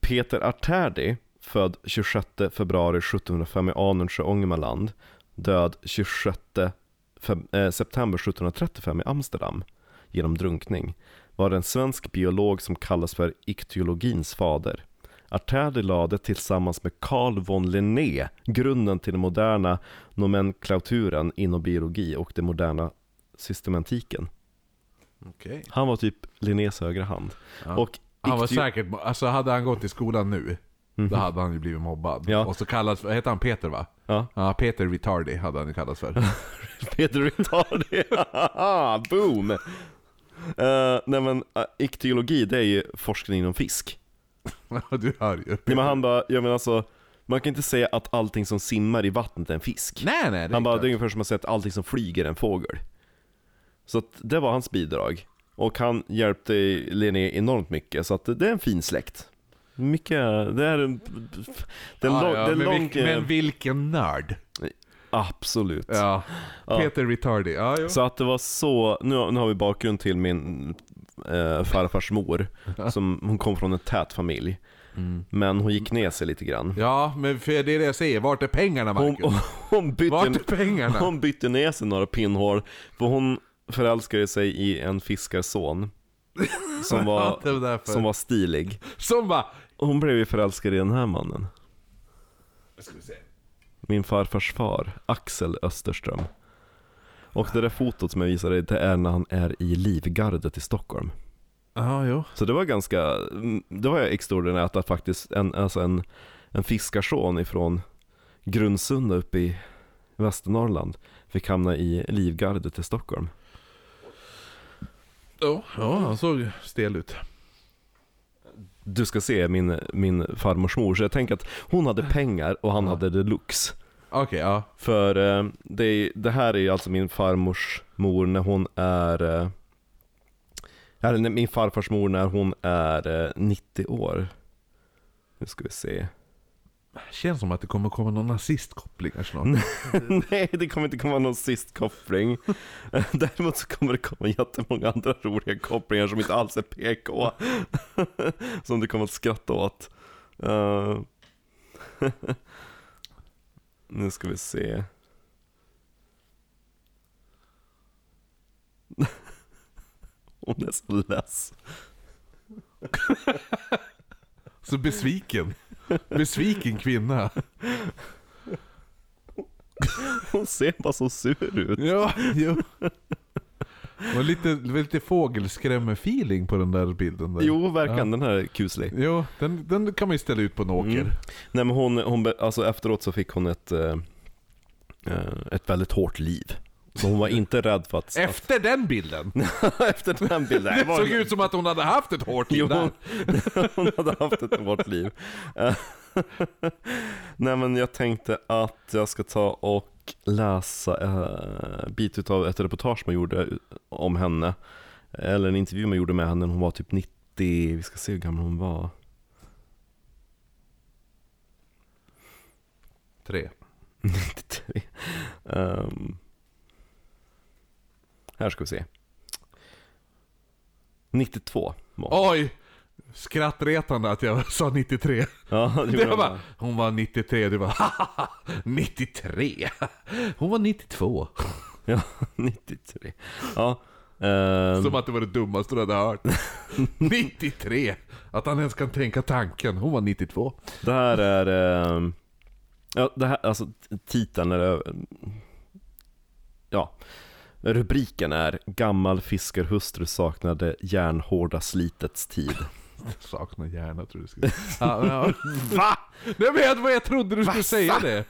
Peter Artärdi, född 26 februari 1705 i Anundsjö, Ångermanland, död 26 eh, september 1735 i Amsterdam genom drunkning, var en svensk biolog som kallas för iktyologins fader. Artärdi lade tillsammans med Carl von Linné grunden till den moderna nomenklaturen inom biologi och det moderna systematiken. Okej. Han var typ Linnés högra hand. Ja. Och Han var säkert, alltså hade han gått i skolan nu, Mhm. då hade han ju blivit mobbad. Ja. Och så kallades, vad heter han Peter va? Ja, Ja, Peter Retardi hade han ju kallats för. Peter Retardi. Boom! Uh, nej men uh, iktyologi det är ju forskning inom fisk. Ja, du hör ju. Nej men han bara, jag menar alltså, man kan inte säga att allting som simmar i vattnet är en fisk. Nej nej, Han bara, klart. det är ungefär som att säga att allting som flyger är en fågel. Så det var hans bidrag. Och han hjälpte Linné enormt mycket, så det är en fin släkt. Mycket, det är en... Det är Ja, lång, ja, det är en men, lång vilken, men vilken nörd. Absolut. Ja. Ja. Peter. Ja, jo. Så att det var så, nu, nu har vi bakgrund till min eh, farfars mor, som, hon kom från en tät familj. Men hon gick ner sig lite grann. Ja, men för det är det jag säger. Vart är pengarna Hon, Marcus? hon, bytte, Vart är pengarna? hon bytte ner sig några pinnhål, för hon förälskade sig i en fiskarson. Som var, det var som var stilig. Som bara... Hon blev ju förälskad i den här mannen. Ska vi se. Min farfars far, Axel Österström. Och det där fotot som jag visade dig, det är när han är i Livgardet i Stockholm. Ja, jo. Så det var ganska, mm, det var extraordinärt att faktiskt en, alltså en, en fiskarson ifrån Grundsunda uppe i Västernorrland fick hamna i Livgardet i Stockholm. Ja, ja, han såg stel ut. Du ska se min, min farmors mor, så jag tänker att hon hade pengar och han Ja. hade deluxe. Okej, ja. För eh, det, det här är ju alltså min farmors mor när hon är eh, Eller när- min farfars mor när hon är eh, 90 år Nu ska vi se Känns som att det kommer komma någon nazistkopplingar snart. Nej det kommer inte komma någon sist koppling Däremot så kommer det komma jättemånga andra roliga kopplingar som inte alls är PK Som du kommer att skratta åt. Eh, Nu ska vi se. Hon är så less. Så besviken. Besviken kvinna. Hon ser bara så sur ut Ja, jo. Det var lite, lite fågelskrämme-feeling på den där bilden. Där. Jo verkligen, den här är kuslig Jo, den, den kan man ju ställa ut på en åker. Mm. Nej men hon, hon, alltså efteråt så fick hon ett, eh, eh, ett väldigt hårt liv. Så hon var inte rädd för att... Efter den bilden! efter den bilden. Det såg ut som att hon hade haft ett hårt liv där. hon hade haft ett hårt liv. Eh, Nej men jag tänkte att jag ska ta och läsa uh, bit utav ett reportage man gjorde om henne. Eller en intervju man gjorde med henne när hon var typ 90, vi ska se hur gammal hon var. Tre. 93. Ehm, här ska vi se. 92 var hon. Oj! Skrattretande att jag sa 93. Ja, det var hon. bara, hon var 93, du bara haha, 93! Hon var 92. Ja, 93. Ja. ehm, Som att det var det dummaste du hade hört. 93! Att han ens kan tänka tanken. Hon var 92. Det här är... ehm, ja, det här, alltså titeln är... Ja. Rubriken är 'Gammal fiskarhustru saknade järnhårda slitets tid' Saknar hjärna tror du skulle ja, ja. Va? Nej men jag, vad jag trodde du skulle säga det.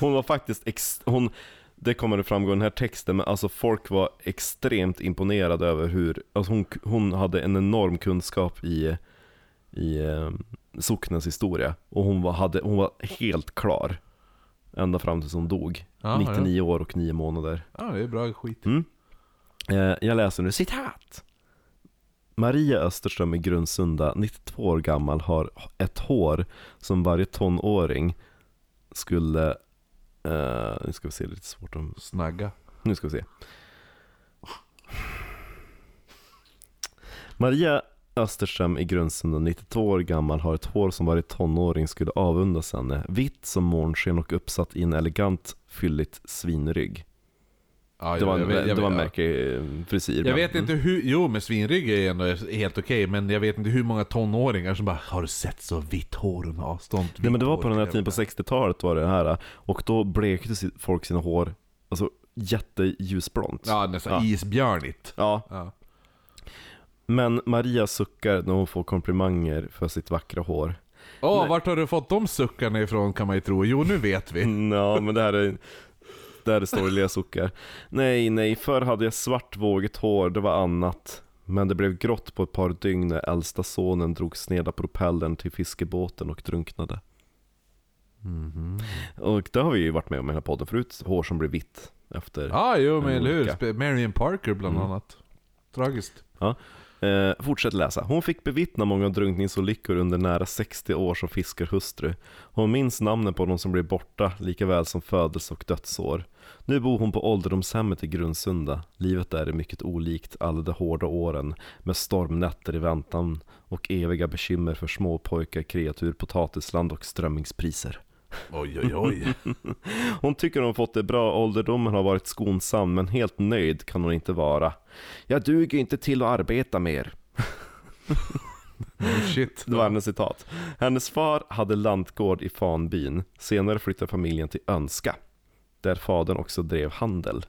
Hon var faktiskt, ex, hon, det kommer att framgå i den här texten, men alltså folk var extremt imponerade över hur, alltså hon, hon hade en enorm kunskap i, i eh, socknens historia. Och hon var, hade, hon var helt klar. Ända fram tills hon dog. Ja, 99 år och 9 månader. Ja, ja det är bra skit. Mm. Eh, jag läser nu citat. Maria Österström i Grundsunda, 92 år gammal, har ett hår som varje tonåring skulle... Eh, nu ska vi se, lite svårt om... Snagga. Nu ska vi se. Maria Österström i Grundsunda, 92 år gammal, har ett hår som varje tonåring skulle avundas henne. Vitt som månsken och uppsatt i en elegant, fylligt svinrygg. Ja, Det var en, jag vet- jag det var en märklig eh, frisyr. Jag men- vet inte hur, jo men svinrygg är ändå helt okej, men jag vet inte hur många tonåringar som bara Har du sett så vitt hår hon har? Stånd Nej men det var på den här tiden på hår." 60-talet var det här Och då blekte folk sina hår Alltså jätteljusblont Ja, nästan Ja. isbjörnigt. ja. Ja. Men Maria suckar när hon får komplimanger för sitt vackra hår Åh, Nej. vart har du fått de suckarna ifrån kan man ju tro. Jo, nu vet vi. Mm, Ja men det här är Det här är sorgliga suckar Nej nej, förr hade jag svart vågigt hår, det var annat Men det blev grått på ett par dygn när äldsta sonen drog sneda propellern till fiskebåten och drunknade Och det har vi ju varit med om i den här podden förut, hår som blir vitt efter Ja, jo men En eller hur. Marion Parker bland Mm. annat. Tragiskt. Eh, fortsätt läsa. Hon fick bevittna många drunkningsolyckor under nära 60 år som fiskarhustru. Hon minns namnen på de som blev borta, lika väl som födelse och dödsår. Nu bor hon på ålderdomshemmet i Grundsunda. Livet där är mycket olikt alla de hårda åren, med stormnätter i väntan och eviga bekymmer för småpojkar, kreatur, potatisland och strömmingspriser. Oj, oj, oj. Hon tycker hon fått det bra, ålderdomen har varit skonsam, men helt nöjd kan hon inte vara. Jag duger inte till att arbeta mer. Oh, shit. Det var hennes citat. Hennes far hade lantgård i Fanbyn. Senare flyttade familjen till Önska, där fadern också drev handel.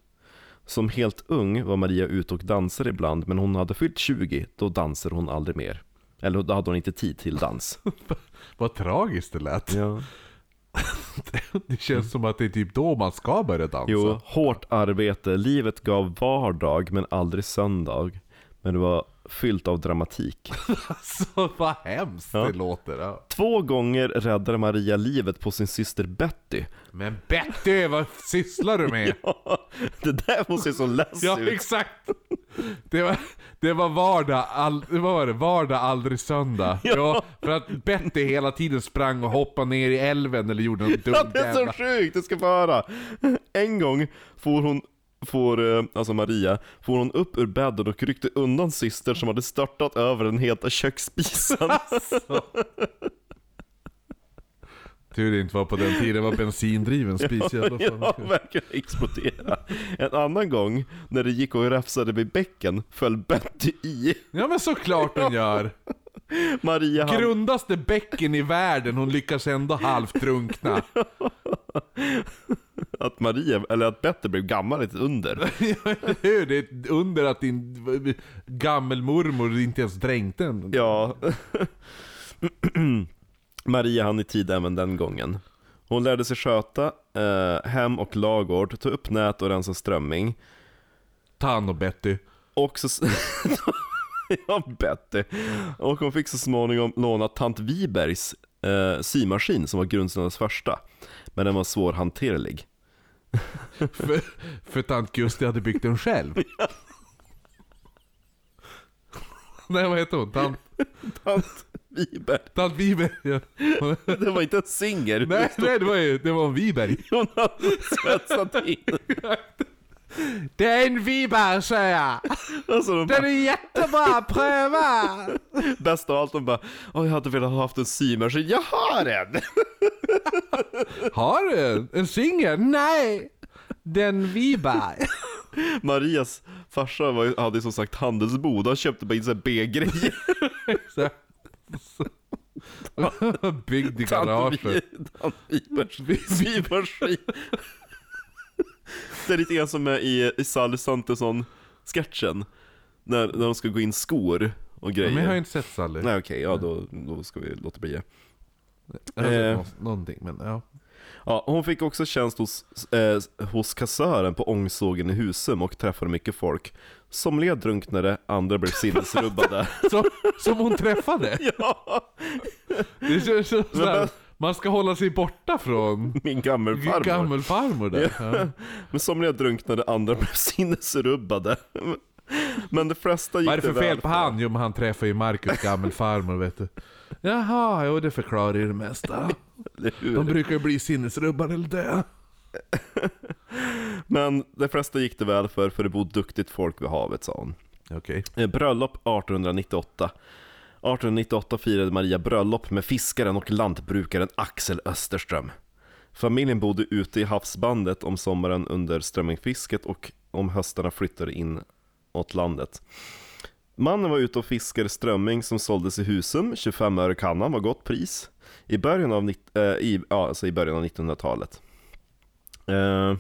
Som helt ung var Maria ute och dansade ibland, men hon hade fyllt 20, då dansade hon aldrig mer. Eller då hade hon inte tid till dans. Vad tragiskt det lät. Ja. Det känns som att det är typ då man ska börja dansa. Jo, hårt arbete, livet gav vardag men aldrig söndag. Men det var fyllt av dramatik. Alltså vad hemskt Ja. det låter. Ja. Två gånger räddade Maria livet på sin syster Betty. Men Betty, vad sysslar du med? Ja, det där måste ju så less Ja, ut. exakt! Det var, det var vardag, all, vad var det? Vardag, aldrig söndag. Ja. för att Betty hela tiden sprang och hoppade ner i älven eller gjorde något dumt Ja, det är så jävla... sjukt, du ska få höra. En gång får hon, får, eh, alltså Maria, får hon upp ur bädden och ryckte undan syster som hade störtat över den heta köksspisen. Tur det inte var på den tiden, det var bensindriven spis i alla fall. Ja, verkligen explodera. En annan gång, när det gick och räfsade vid bäcken, föll Betty i. Ja men såklart hon gör! Maria han, Grundaste bäcken i världen, hon lyckas ändå halvt drunkna. att Maria, eller att Betty blev gammal ett under. Hur? Det är ett under att din gammelmormor inte ens dränkte en. Ja. Maria hann i tid även den gången. Hon lärde sig sköta eh, hem och lagård, ta upp nät och rensa strömming. Ta hand om Betty. Och så... ja, Betty. Och hon fick så småningom låna tant Wibergs eh, symaskin som var Grundsundas första. Men den var svårhanterlig. För, för tant Gusti hade byggt den själv. Nej vad heter hon? Tant, Tant Wiberg. tant Wiberg. Ja. Det var inte en singer. Nej, nej det var ju det var en Wiberg. Hon hade svetsat in. Det är en jag. Alltså, de Den bara, är jättebra, pröva! bäst av allt, de bara Åh, jag hade velat ha haft en symaskin. Jag har en! Har du en? En singel? Nej! Den Wiberg. Marias farsa var, hade som sagt handelsbod, han köpte bara in så här B-grejer. Byggd i garaget. Symaskin. Det är lite grann som är i, i Sally Santesson-sketchen. När, när de ska gå in skor och grejer. Men jag har ju inte sett Sally. Nej okej, ja då, då ska vi låta bli Eh. nå- någonting men ja. Ja, hon fick också tjänst hos, eh, hos kassören på ångsågen i Husum och träffade mycket folk. Somliga drunknade, andra blev sinnesrubbade. Som, som hon träffade. ja! Det känns som bä- Man ska hålla sig borta från Min gammelfarmor. gammelfarmor där. Ja. Men somliga drunknade, andra blev sinnesrubbade. Men de flesta gick Vad är det för väl fel på han? Jo men han träffar ju Marcus gammelfarmor vet du. Jaha, jo det förklarar ju det mesta. De brukar ju bli sinnesrubbade eller dö. Men de flesta gick det väl för, för det bor duktigt folk vid havet, sa hon. Okej. Eh, Bröllop 1898. 1898 firade Maria bröllop med fiskaren och lantbrukaren Axel Österström. Familjen bodde ute i havsbandet om sommaren under strömmingfisket och om höstarna flyttade in åt landet. Mannen var ute och fiskade strömming som såldes i Husum, 25 öre kannan var gott pris. I början av, äh, i, ja, alltså i början av 1900-talet. Eh,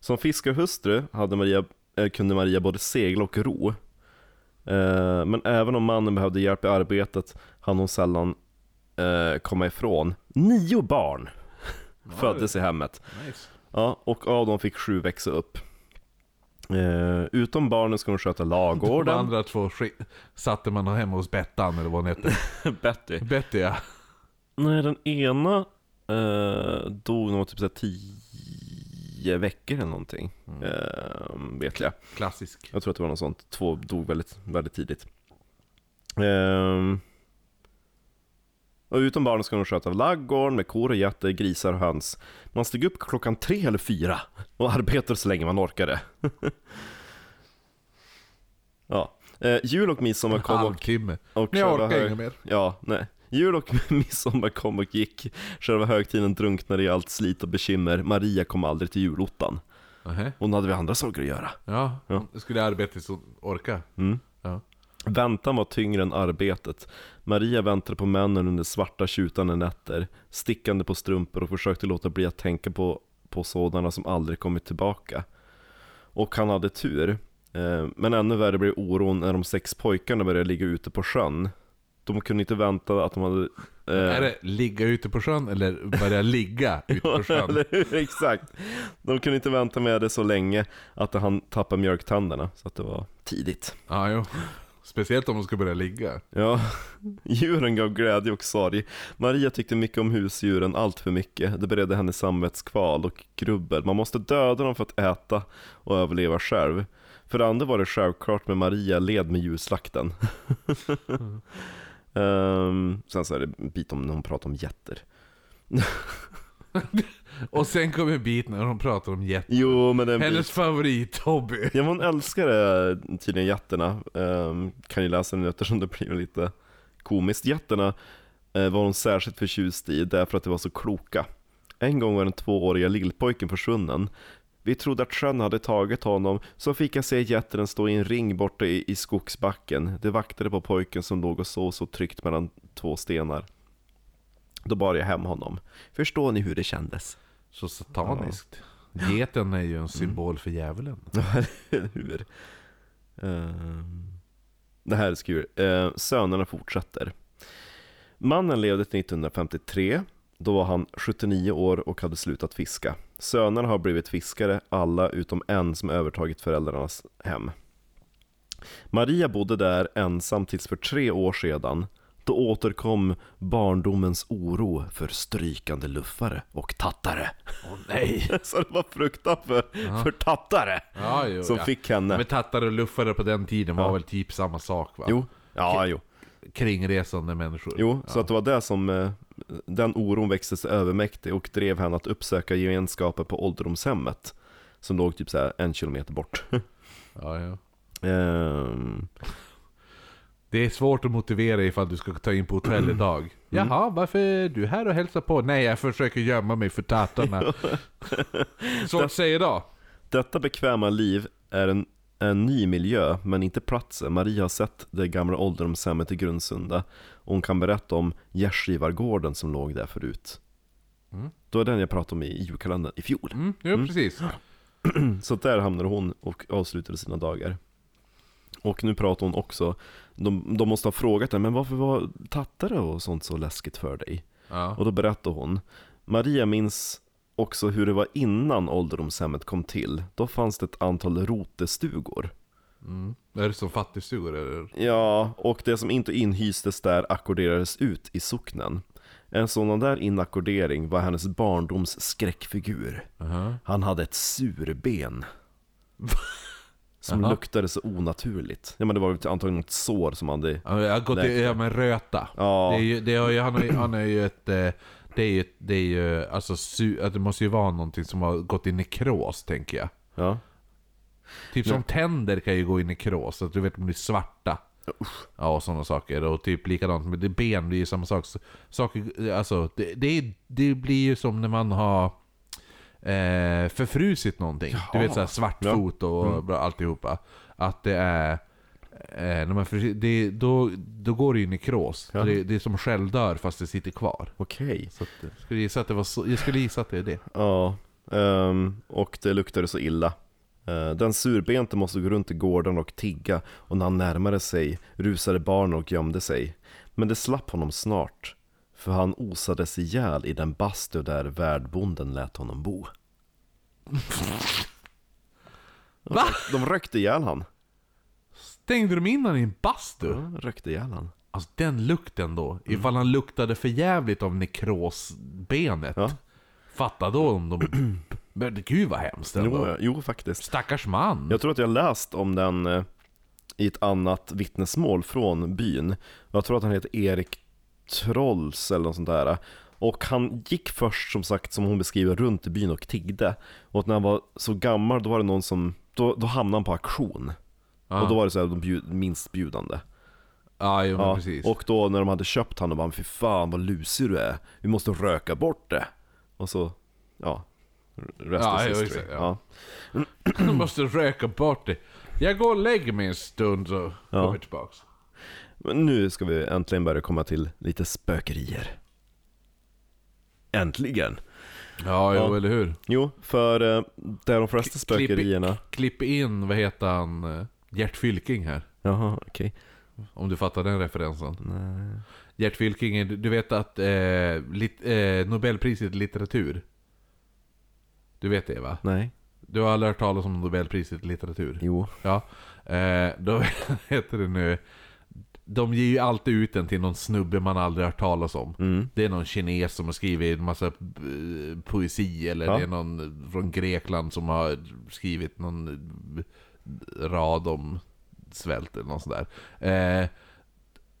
som fiskarhustru hade Maria, äh, kunde Maria både segla och ro. Eh, men även om mannen behövde hjälp i arbetet hann hon sällan eh, komma ifrån. Nio barn föddes i hemmet. Nice. Ja, och av dem fick sju växa upp. Eh, utom barnen ska hon sköta De ladugården. andra två satte man hemma hos Bettan eller vad hon hette. Betty. Betty ja. Nej, den ena eh, dog nog typ såhär tio veckor eller någonting. Eh, vet jag. Klassisk. Jag tror att det var något sånt. Två dog väldigt, väldigt tidigt. Ehm. Och utom barnen ska de sköta laggården med kor och getter, grisar och höns. Man steg upp klockan tre eller fyra och arbetade så länge man orkade. ja. Eh, jul och midsommar kom och, Halvtimme. och jag orkar inget mer. Ja, nej. Jul och midsommar kom och gick. Själva högtiden drunknade i allt slit och bekymmer. Maria kom aldrig till julottan. Nähä. Hon hade väl andra saker att göra. Ja, Ja. skulle arbeta så orka. Mm. Ja. Väntan var tyngre än arbetet. Maria väntade på männen under svarta tjutande nätter, stickande på strumpor och försökte låta bli att tänka på, på sådana som aldrig kommit tillbaka. Och han hade tur. Eh, Men ännu värre blev oron när de sex pojkarna började ligga ute på sjön. De kunde inte vänta att de hade... eh, Är det ligga ute på sjön eller börja ligga ute på sjön? Exakt. De kunde inte vänta med det så länge att han tappade mjölktänderna, så att det var tidigt. Ja, jo. Speciellt om de ska börja ligga. Ja, djuren gav glädje och sorg. Maria tyckte mycket om husdjuren, allt för mycket. Det beredde henne samvetskval och grubbel. Man måste döda dem för att äta och överleva själv. För det andra var det självklart med Maria led med djurslakten. Ehm, sen så är det en bit om när hon pratar om jätter. Och sen kommer en bit när de pratar om jätte. Jo, men det är en bit. Hennes favorithobby. Ja, men hon älskade tydligen jätterna. Ehm, kan ju läsa den eftersom det blir lite komiskt. Jätterna eh, var hon särskilt förtjust i därför att de var så kloka. En gång var den tvååriga lillpojken försvunnen. Vi trodde att sjön hade tagit honom, så fick jag se jätten stå i en ring borta i, i skogsbacken. Det vaktade på pojken som låg och sov så tryggt mellan två stenar. Då bar jag hem honom. Förstår ni hur det kändes? Så sataniskt. Geten är ju en symbol för djävulen. Hur? Ehm, det här är så kul. Uh, sönerna fortsätter. Mannen levde till 1953. Då var han 79 år och hade slutat fiska. Sönerna har blivit fiskare, alla utom en som övertagit föräldrarnas hem. Maria bodde där ensam tills för tre år sedan. Då återkom barndomens oro för strykande luffare och tattare. Åh nej! Så det var fruktan för, för tattare Ja, jo, som ja. fick henne. Men tattare och luffare på den tiden var Ja. väl typ samma sak va? Jo, ja, jo. Kringresande människor. Jo, så ja. att det var det som, eh, den oron växte sig övermäktig och drev henne att uppsöka gemenskapen på ålderdomshemmet. Som låg typ så en kilometer bort. Ja, ja. Ehm, Det är svårt att motivera ifall du ska ta in på hotell idag. Mm. Jaha, varför är du här och hälsar på? Nej, jag försöker gömma mig för tattarna. Svårt att säga då. Detta bekväma liv är en, en ny miljö, men inte platsen. Maria har sett det gamla ålderdomshemmet i Grundsunda. Och hon kan berätta om gärdsgivargården som låg där förut. Mm. Det var den jag pratade om i julkalendern i fjol. Mm, jo, precis. Så där hamnade hon och avslutade sina dagar. Och nu pratar hon också, de, de måste ha frågat henne, men varför var tattare och sånt så läskigt för dig? Ja. Och då berättar hon, Maria minns också hur det var innan ålderdomshemmet kom till. Då fanns det ett antal rotestugor. Mm. Är det som fattigstugor eller? Ja, och det som inte inhystes där ackorderades ut i socknen. En sådan där inackordering var hennes barndoms skräckfigur. Aha. Han hade ett surben. Som Jaha. luktade så onaturligt. Ja men det var antagligen något sår som hade... Ja, jag har gått i, ja men röta. Ja, Det är ju, det har ju, han, har ju, han är ju ett... eh, Det är ju, det är ju, alltså det måste ju vara någonting som har gått i nekros, tänker jag. ja. Typ som tänder kan ju gå i nekros, att du vet de blir svarta. Ja, och sådana saker. Och typ likadant med det ben, det är ju samma sak. Saker, alltså, det, det, det blir ju som när man har eh, förfrusit någonting. Du vet såhär svartfot och Mm. alltihopa. Att det är... Eh, förfru- det, då, då går det ju i nekros. Ja. Det, det är som självdör fast det sitter kvar. Okej. Att, jag, skulle gissa att det var så, jag skulle gissa att det är det. Ja, ehm, och det luktade så illa. Eh, Den surbente måste gå runt i gården och tigga och när han närmade sig rusade barnen och gömde sig. Men det slapp honom snart, för han osades ihjäl i den bastu där värdbonden lät honom bo. Va? De rökte ihjäl han. Stängde de in han i en bastu? Ja, rökte ihjäl han. Alltså den lukten då, ifall han luktade för jävligt av nekrosbenet. Ja. Fatta då om de... Men gud vad hemskt ändå. Jo, jo, faktiskt. Stackars man. Jag tror att jag läst om den eh, i ett annat vittnesmål från byn. Jag tror att han heter Erik Trolls eller något sånt där. Och han gick först som sagt, som hon beskriver, runt i byn och tiggde. Och när han var så gammal, då var det någon som, då, då hamnade han på auktion. Och då var det så här, de bjud, minst bjudande. Ja, jo, men Ja, precis. och då när de hade köpt han, då bara fy fan vad lusig du är. Vi måste röka bort det. Och så, ja. Rest Ja, is jo, history. exakt, ja. ja. Måste röka bort det. Jag går och lägger mig en stund så Ja. kommer jag tillbaks. Men nu ska vi äntligen börja komma till lite spökerier. Äntligen! Ja, jo, Ja. eller hur? Jo, för eh, det är de flesta klipp spökerierna... Klipp in, vad heter han, eh, Gert Fylking här. Jaha, okej. Om du fattar den referensen. Nej. Gert Fylking, du vet att eh, lit, eh, Nobelpriset i litteratur. Du vet det va? Nej. Du har aldrig hört talas om Nobelpriset i litteratur? Jo. Ja. Eh, då heter det nu... De ger ju alltid ut den till någon snubbe man aldrig hört talas om. Mm. Det är någon kines som har skrivit en massa eh, poesi eller Ja. det är någon från Grekland som har skrivit någon eh, rad om svält eller något sådär. Eh,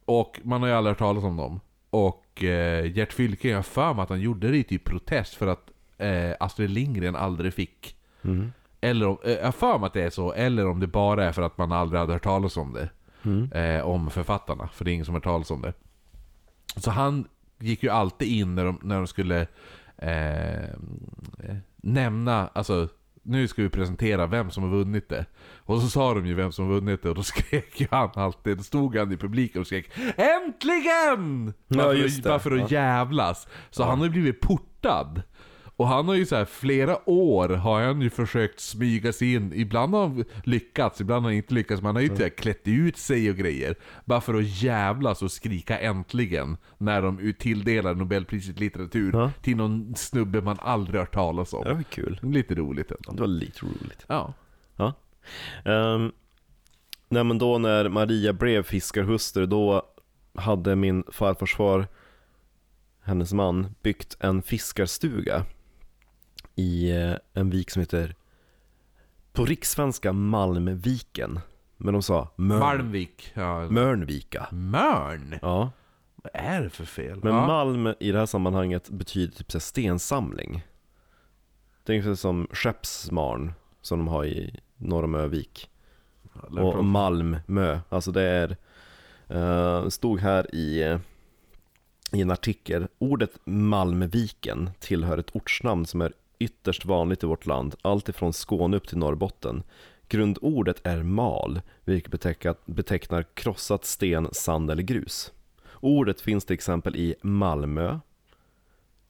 och man har ju aldrig hört talas om dem. Och eh, Gert Fylking, jag för mig att han gjorde det i typ protest för att eh, Astrid Lindgren aldrig fick Mm. eller om, eh, jag för mig att det är så, eller om det bara är för att man aldrig hade hört talas om det. Mm. Eh, om författarna, för det är ingen som har hört talas om det. Så han gick ju alltid in när de, när de skulle eh, nämna, alltså nu ska vi presentera vem som har vunnit det. Och så sa de ju vem som har vunnit det och då skrek ju han alltid, då stod han i publiken och skrek ÄNTLIGEN! Ja, Bara för, att, bara för att Ja. jävlas. Så han har ju blivit portad. Och han har ju så här flera år har han ju försökt smyga sig in. Ibland har han lyckats, ibland har han inte lyckats. Men han har ju Mm. klätt ut sig och grejer. Bara för att jävlas och skrika äntligen. När de tilldelar Nobelpriset i litteratur Ja. till någon snubbe man aldrig hört talas om. Det var kul. Lite roligt ändå. Det var lite roligt. Ja. Ja. Um, nej men då när Maria blev fiskarhustru, då hade min farfars far, hennes man, byggt en fiskarstuga i eh, en vik som heter, på rikssvenska Malmviken. Men de sa Mörn, Malmvik. Ja. Mörnvika. Mörn? Ja, Vad är det för fel? men ja. Malm i det här sammanhanget betyder typ så stensamling. Det är som Skeppsmarn som de har i norr om Övik. Och Malmö, alltså det är, eh, stod här i, i en artikel, ordet Malmviken tillhör ett ortsnamn som är ytterst vanligt i vårt land, allt ifrån Skåne upp till Norrbotten. Grundordet är mal, vilket betecknar, betecknar krossat sten, sand eller grus. Ordet finns till exempel i Malmö,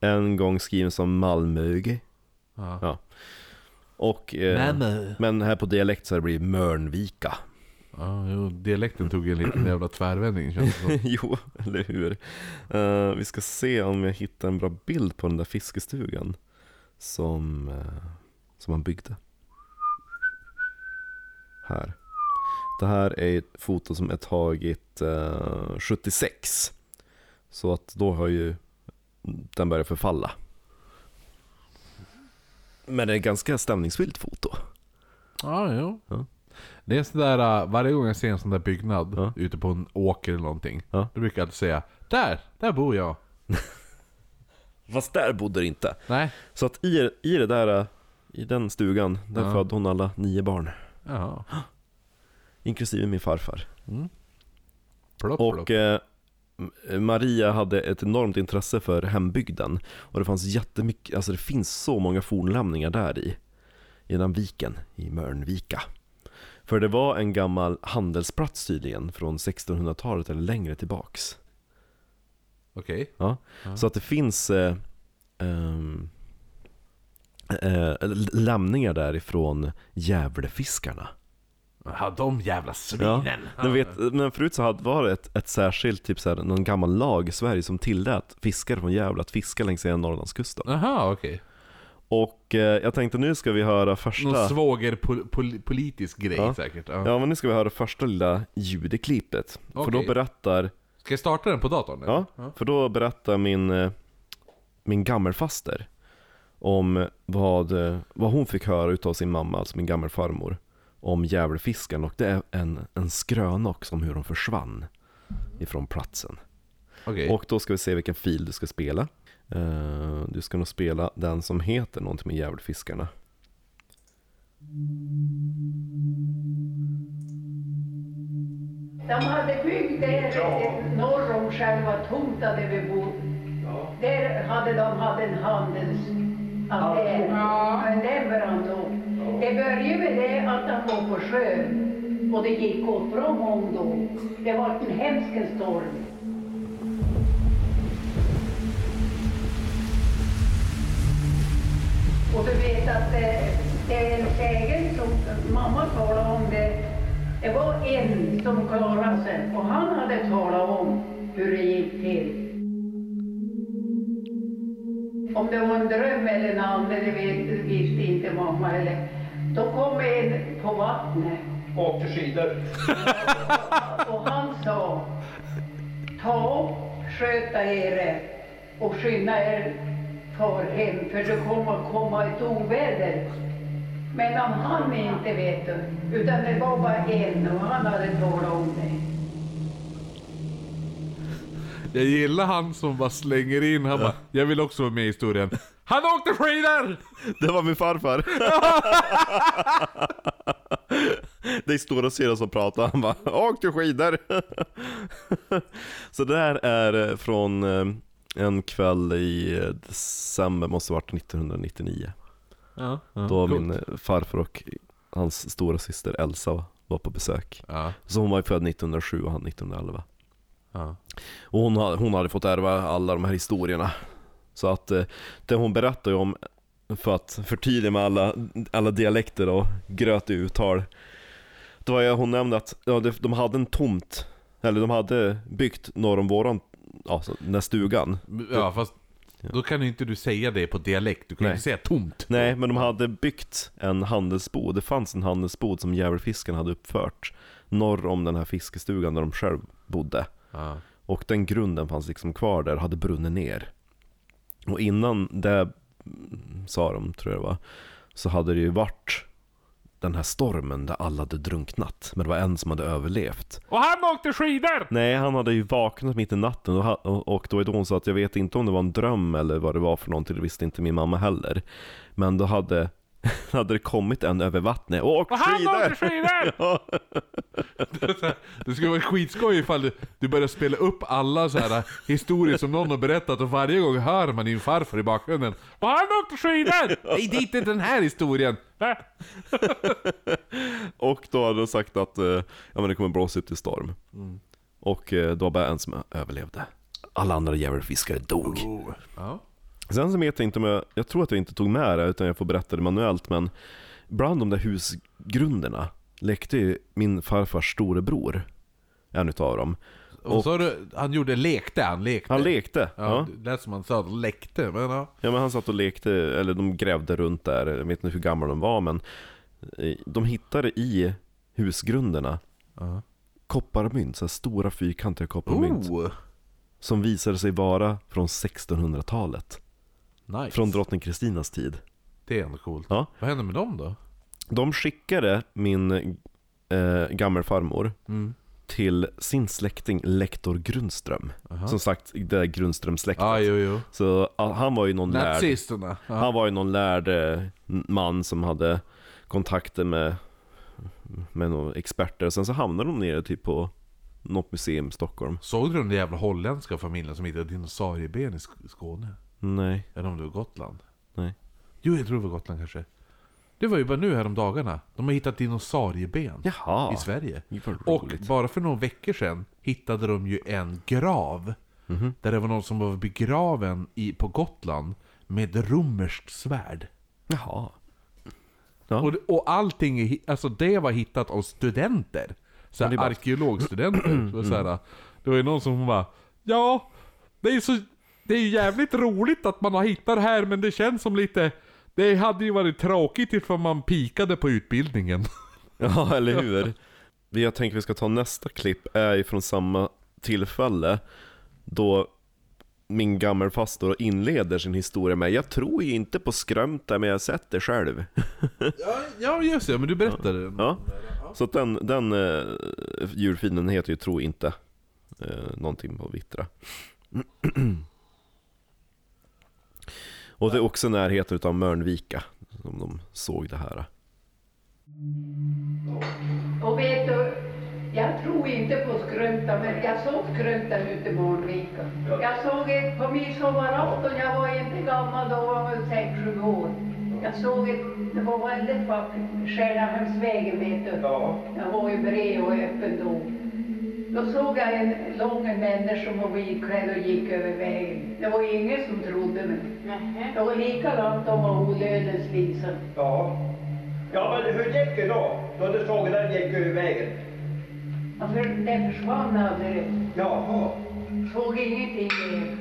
en gång skriven som Malmög, Ja. Ja. och eh, men här på dialekt så har det Mörnvika. Ja, jo, dialekten tog en liten jävla tvärvändning känns det som. jo, eller hur? Eh, vi ska se om jag hittar en bra bild på den där fiskestugan som, eh, som han byggde. Här. Det här är ett foto som är taget eh, 76. Så att då har ju den börjar förfalla. Men det är ett ganska stämningsfyllt foto. Ja, jo. Ja. Det är sådär, uh, varje gång jag ser en sån där byggnad Ja. ute på en åker eller någonting. Ja. Då brukar jag alltid säga Där! Där bor jag! Fast där bodde det inte. Nej. Så att i, i det där, i den stugan, där Ja. födde hon alla nio barn. Ja. Inklusive min farfar. Plopp, Och plopp. eh, Maria hade ett enormt intresse för hembygden. Och det fanns jättemycket, alltså det finns så många fornlämningar där i. I den viken, i Mörnvika. För det var en gammal handelsplats tydligen från 1600-talet eller längre tillbaks. Okej. Ja. Ja. Så att det finns eh, ehm, eh, lämningar därifrån Gävlefiskarna. Ja, de jävla svinen! Ja, vet, men förut så hade, var det ett, ett särskilt, typ såhär, någon gammal lag i Sverige som tillät fiskare från Gävle att fiska längs hela Norrlandskusten. Jaha, okej. Och eh, jag tänkte nu ska vi höra första... Någon svågerpolitisk grej Ja. säkert. Ja. Ja men nu ska vi höra första lilla ljudklippet. För då berättar, Ska jag starta den på datorn? eller? ja, för då berättar min, eh, min gammelfaster om vad, eh, vad hon fick höra utav sin mamma, alltså min gammelfarmor, om Gävlefisken och det är en, en skröna också om hur de försvann ifrån platsen. Okej. Och då ska vi se vilken fil du ska spela. Eh, du ska nog spela den som heter någonting med Djävulfiskarna. De hade byggt där norr om själva tomten där vi bodde. Där hade de haft en handelsaffär. Men den brann upp. Det började med det att de var på sjön och det gick åt bra många då. Det var en hemsk storm. Och du vet att det, det är en sägen som mamma talade om det. Det var en som klarade sig och han hade talat om hur det gick till. Om det var en dröm eller en ande, det vet, visste inte mamma. Eller. Då kom en på vattnet Åkte skidor. och han sa, ta upp, sköta er och skynda er far hem för det kommer komma ett oväder. Men han inte vet du, utan det var bara en och han hade talat om det. Jag gillar han som bara slänger in, han bara Jag vill också vara med i historien. Han åkte skidor! Det var min farfar! det är stora syrran som pratar, han bara 'Åk du skidor!' Så det här är eh, från eh, en kväll i eh, december, måste varit 1999. Ja, Då min farfar och hans stora syster Elsa var på besök. Ja, Så hon var ju född 1907 och han 1911. ja. Och hon, hon hade fått ärva alla de här historierna. Så att eh, det hon berättar ju om, för att förtydliga med alla, alla dialekter och gröt i uttal. Då var jag, hon nämnde att ja, de hade en tomt, eller de hade byggt norr om våran, alltså den här stugan. ja fast då kan ju inte du säga det på dialekt, du kan ju Nej. inte säga tomt. Nej, men de hade byggt en handelsbod. Det fanns en handelsbod som Djävulfisken hade uppfört norr om den här fiskestugan där de själv bodde. Ja. Och den grunden fanns liksom kvar där, hade brunnit ner. Och innan det, sa de, tror jag det var, så hade det ju varit den här stormen där alla hade drunknat. Men det var en som hade överlevt. Och han åkte skidor! Nej, han hade ju vaknat mitt i natten och, och då var det hon sa att jag vet inte om det var en dröm eller vad det var för någonting, det visste inte min mamma heller. Men då hade, hade det kommit en över vattnet och åkt Och han åkte skidor! skidor! Ja. Det skulle vara skitskoj ifall du, du börjar spela upp alla så här historier som någon har berättat och varje gång hör man din farfar i bakgrunden. Och han åkte skidor! Nej, det är inte den här historien! Nej. Och då hade de sagt att eh, ja, men det kommer blåsa ut i storm. Och eh, då var bara en som överlevde. Alla andra djävulfiskare dog. Ja. Sen så vet jag inte om jag, jag tror att jag inte tog med det utan jag får berätta det manuellt men bland de där husgrunderna lekte ju min farfars storebror, en utav dem. Och så har du, han gjorde, lekte han, lekte. Han lekte, Ja, ja. det lät som han sa, läckte, men ja. Ja men han satt och lekte, eller de grävde runt där, jag vet inte hur gamla de var men eh, De hittade i husgrunderna Ja. kopparmynt, så här stora fyrkantiga kopparmynt. Oh. som visade sig vara från 1600-talet. Nice. Från drottning Kristinas tid. Det är ändå coolt. Ja. Vad hände med dem då? De skickade min eh, gammelfarmor Mm. till sin släkting lektor Grundström. Aha. Som sagt, det där Grundströmsläktet. Ja, jo, jo. Så ja, han var ju någon lärd, Nazisterna. Ja. han var ju någon lärd eh, man som hade kontakter med, med några experter. Sen så hamnade de nere typ på något museum i Stockholm. Såg du den där jävla holländska familjen som hittade dinosaurieben i Sk- Skåne? Nej, Eller om det var Gotland? nej. Jo, jag tror det var Gotland kanske. Det var ju bara nu här om dagarna. De har hittat dinosaurieben Jaha. i Sverige. Gud, vad Och roligt. bara för några veckor sedan hittade de ju en grav. Mhm. Där det var någon som var begraven i, på Gotland med romerskt svärd. Jaha. Ja. Och, och allting, är hi- alltså det var hittat av studenter. Så Ja, det är bara- arkeologstudenter. så så här, det var ju någon som bara Ja, det är så Det är ju jävligt roligt att man har hittat det här men det känns som lite Det hade ju varit tråkigt ifall man pikade på utbildningen. Ja, eller hur? Det jag tänker vi ska ta nästa klipp är ju från samma tillfälle då min gammelfastor inleder sin historia med Jag tror ju inte på skrömta men jag har sett det själv. ja, ja just det, men du berättade den. Ja. Så att den, den uh, djurfienden heter ju Tro inte uh, någonting på vittra. Och det är också närheten utav Mörnvika som de såg det här. Och vet du, jag tror inte på skrönta, men jag såg skröntan ute i Månvika. Jag såg ett på midsommarafton, jag var inte gammal då, var väl sex, sju år. Jag såg ett, det var väldigt vackert, Skärhamnsvägen vet du. Ja. Jag var ju bred och öppen då. Då såg jag en lång människa som var vitklädd och gick över vägen. Det var ingen som trodde mig. Det var likadant om var olödens Lisa. Ja. Ja, men hur gick det då? Då du såg den gick över vägen? Alltså, den försvann aldrig. Jaha. Såg ingenting mer.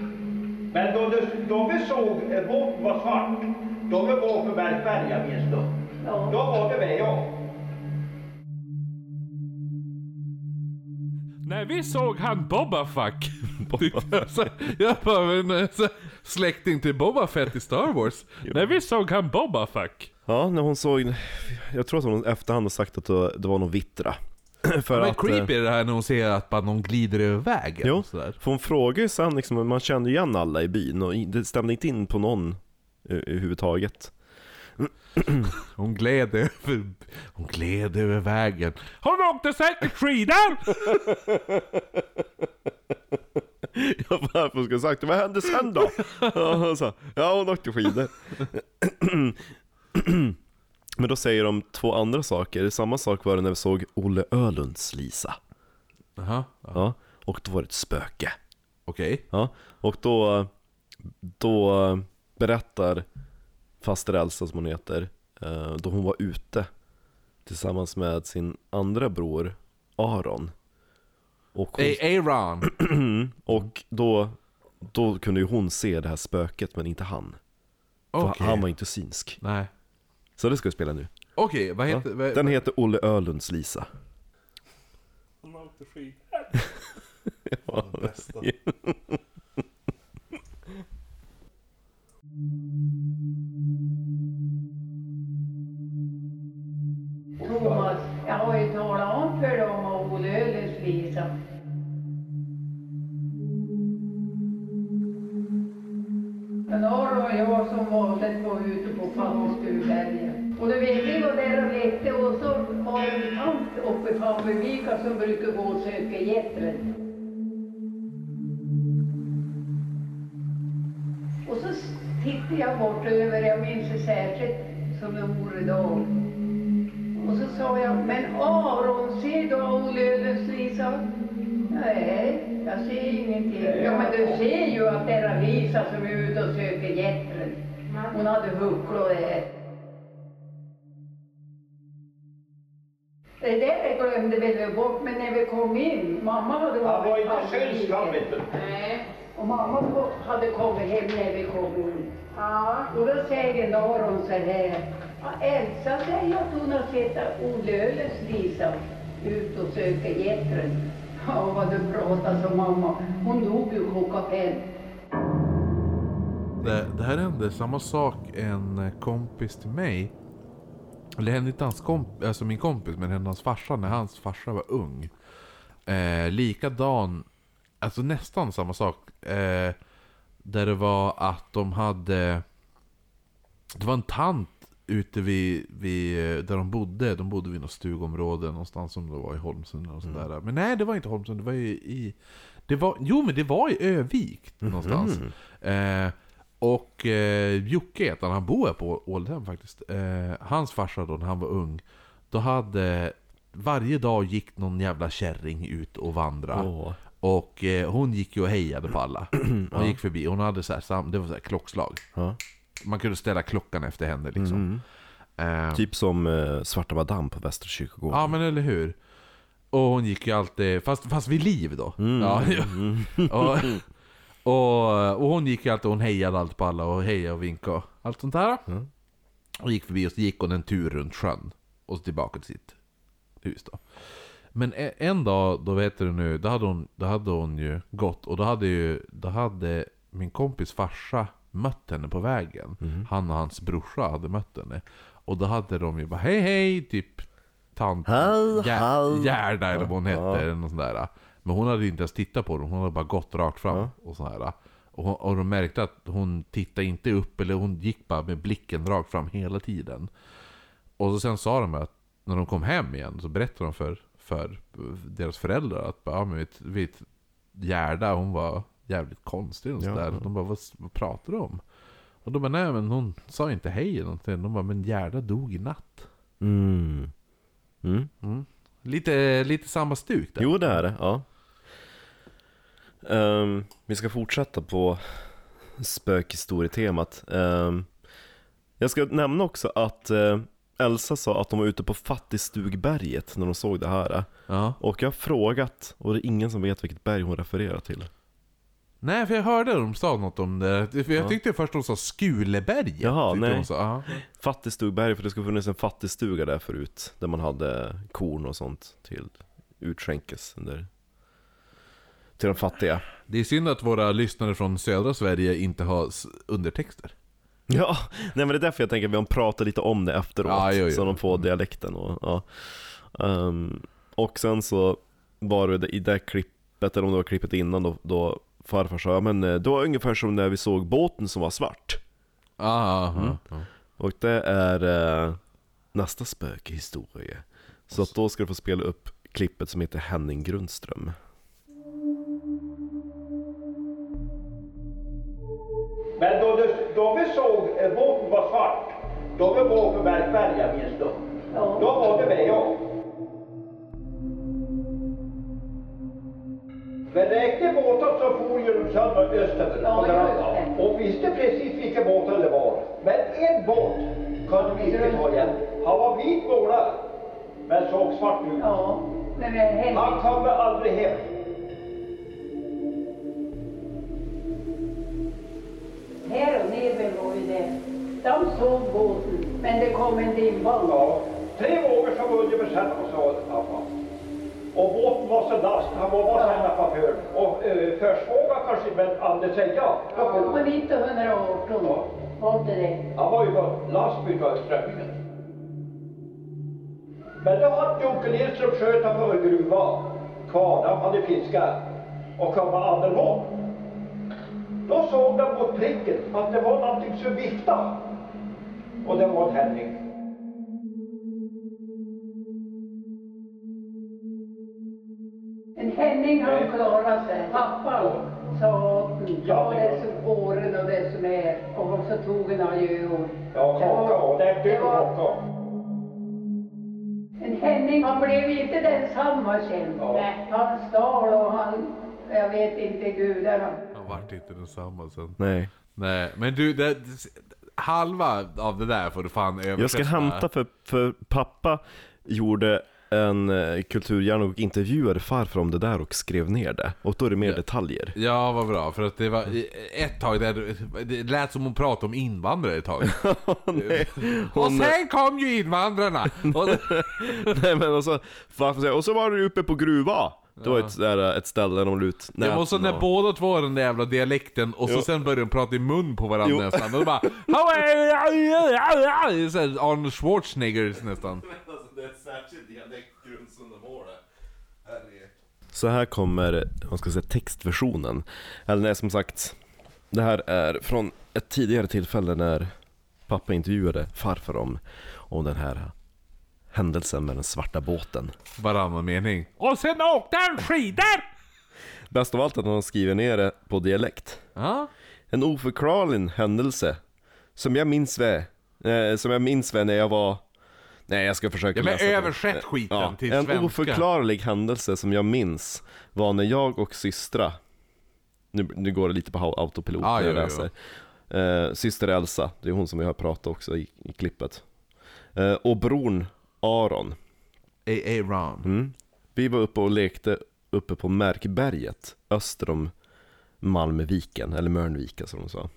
Men då, du, då vi såg båten var svart, då vi var på Bergberga minns du? Ja. Då var det med jag. När vi såg han Boba Fuck. Så, jag bara, en eh, släkting till Boba Fett i Star Wars. När vi såg han Boba Fuck. Ja, när hon såg, jag tror att hon efterhand har sagt att det var någon vittra. För Men att, creepy eh, är det här när hon ser att bara någon glider över vägen. Jo, Sådär. för hon frågar ju sen liksom, man kände igen alla i byn och det stämde inte in på någon eh, överhuvudtaget. Hon gled över, hon gled över vägen. Hon åkte säkert skidor! Ja, varför hon skulle sagt? Vad hände sen då? Ja, hon sa, ja hon åkte skidor. Men då säger de två andra saker. Samma sak var det när vi såg Olle Ölunds Lisa. Jaha, ja. Ja, och då var det ett spöke. okej. Ja, och då, då berättar faster Elsa som hon heter, eh, då hon var ute tillsammans med sin andra bror Aron. Och, hon, Aaron! och då, då kunde ju hon se det här spöket men inte han. För Okej. han var inte synsk. Nej. Så det ska vi spela nu. Okej, vad Ja. heter... vad- Den heter Olle Ölunds Lisa. Hon åkte skidor. Ja. Thomas, vida. Men Aron och jag som vanligt var ute på Fannstuberget. Och du vet, vi var där och lekte och så var det en tant uppe i Fannbyvika som brukar gå och söka getter. Och så tittade jag bort över, jag minns det särskilt som det vore idag. Och så sa jag, men Aron, ser du Olle Lisa? Nej, jag ser ingenting. Ja, men du ser ju att det är Lisa som är ute och söker getren. Hon hade hucklor där. Det där glömde vi bort, men när vi kom in, mamma hade Han var inte han vet du. Nej. Och mamma hade kommit hem när vi kom in. Ja. Och då säger Aron så här. Ja, Elsa säger att hon har sett Olle Öles Lisa ut och söka getren. Ja, vad du pratar som mamma. Hon dog ju klockan fem. Det, det här hände samma sak en eh, kompis till mig. Eller det hände inte hans komp alltså min kompis, men hände hans farsa när hans farsa var ung. Eh, likadan, alltså nästan samma sak. Eh, där det var att de hade... Det var en tant ute vid, vid eh, där de bodde. De bodde vid något stugområde någonstans som det var i Holmsund och sådär. Men nej, det var inte Holmsund. Det var ju i... Det var, jo men det var i Övik någonstans. Eh, och eh, Jocke heter han, han bor här på Ålidhem faktiskt. Eh, hans farsa då, när han var ung, då hade... Varje dag gick någon jävla kärring ut och vandra. Åh. Och eh, hon gick ju och hejade på alla. Hon gick förbi, hon hade så här, det var så här klockslag. Ja. Man kunde ställa klockan efter henne liksom. Eh, Typ som eh, Svarta Madame på Västra kyrkogården. Ja men eller hur. Och hon gick ju alltid, fast, fast vid liv då. Ja, och, och, och hon gick ju alltid, hon hejade alltid på alla och hejade och vinkade och allt sånt där. Och gick förbi och så gick hon en tur runt sjön. Och så tillbaka till sitt hus då. Men e- en dag, då vet du nu, då hade hon, då hade hon ju gått och då hade ju, då hade min kompis farsa mött henne på vägen. Han och hans brorsa hade mött henne. Och då hade de ju bara hej hej, typ tant Hej. Gerda eller vad hon hette. Ja. Eller något sånt där. Men hon hade inte ens tittat på dem, hon hade bara gått rakt fram. Och, så här. Och, hon, och de märkte att hon tittade inte upp, eller hon gick bara med blicken rakt fram hela tiden. Och så sen sa de att när de kom hem igen så berättade de för, för deras föräldrar att ja, men vet, vet, Gerda hon var jävligt konstig och Ja. sådär. De bara vad, vad pratar du om? Och de bara nej men hon sa inte hej eller någonting. De bara men Gerda dog i natt. Mm. Mm. Lite, lite samma stuk där. Jo, det är det. Ja. Ehm, vi ska fortsätta på spökhistorietemat. Um, jag ska nämna också att eh, Elsa sa att de var ute på Fattigstugberget när de såg det här. Ja. Och jag har frågat, och det är ingen som vet vilket berg hon refererar till. Nej, för jag hörde de sa något om det. För jag Ja. tyckte först de sa Skuleberget. Jaha, nej. De sa. Fattigstugberg, för det skulle funnits en fattigstuga där förut. Där man hade korn och sånt till utskänkes under, till de fattiga. Det är synd att våra lyssnare från södra Sverige inte har undertexter. Ja, nej men det är därför jag tänker att vi pratar lite om det efteråt. Ja, jo, jo. Så de får dialekten och ja. Ehm, och sen så var det i det klippet, eller om det var klippet innan då, då farfar sa, ja men eh, det var ungefär som när vi såg båten som var svart. Ah, aha. Mm. Och det är eh, nästa spökhistoria. Så att då ska du få spela upp klippet som heter Henning Grundström. Men då, det, då vi såg eh, båten var svart, då var på Bergberga minns du? Ja. Då var det med jag. Räknade båtar som for genom sjön och österut Ja, Grönland. det. Och visste precis vilka båtar det var. Men en båt kunde vi inte ta igen. Han var vit målad, men såg svart ut. Ja, men. Han kommer aldrig hem. Här och Nebel var ju det. De såg båten, men det kom en dimvall. Ja, tre vågor som var ungefär samma, sa pappa. Och båten var så last, han var bara sen chaufför. Och uh, försvåga kanske, men aldrig säga. Det var 1918 var det det. Han var ju på last utav strömmingen. Men då hade Jonke Lindström sköt på en gruva. Kvarnarp hade fiskat och kom med adelmål. Då såg de mot pricken att det var någonting som viftade. Och det var en Henning. En Henning han klarade sig. Pappan sa ta det som åren och det som är. Och så tog en adjöord. Ja, kaka det är du var kaka. en Henning, han blev inte densamma sen. Ja. Han stal och han, jag vet inte gudarna. Han vart inte densamma sen. Nej. Nej, men du, det, halva av det där får du fan översätta. Jag ska hämta för, för pappa gjorde en eh, kulturhjärna och intervjuade farfar om det där och skrev ner det. Och då är det mer Ja. detaljer. Ja, vad bra. För att det var ett tag där, det lät som hon pratade om invandrare ett tag. Nej, Och hon, sen kom ju invandrarna! Och, nej men och så, farfar och så var du uppe på gruva. Det var ett, där, ett ställe där de la ut Det var så näten när och- båda två har den där jävla dialekten och så Jo. sen börjar de prata i mun på varandra Jo. nästan. Och då bara... "How are you?" Så här Arnold Schwarzenegger nästan. Så här kommer, vad ska jag säga, textversionen. Eller nej, som sagt, det här är från ett tidigare tillfälle när pappa intervjuade farfar om, om den här händelsen med den svarta båten. Varannan mening. Och sen åkte han skidor! Bäst av allt att han skriver ner det på dialekt. Ja. En oförklarlig händelse som jag minns vä, eh, som jag minns vä när jag var Nej jag ska försöka Ja, men läsa det. översätt skiten Ja, till En svenska. oförklarlig händelse som jag minns var när jag och systra Nu, nu går det lite på au- autopilot Ja, när jag jo, jo. läser Eh, Syster Elsa, det är hon som vi har pratat också i, i klippet eh, Och bron Aron A.A. Ron. mm. Vi var uppe och lekte uppe på Märkberget Öster om Malmöviken, eller Mörnvika som de sa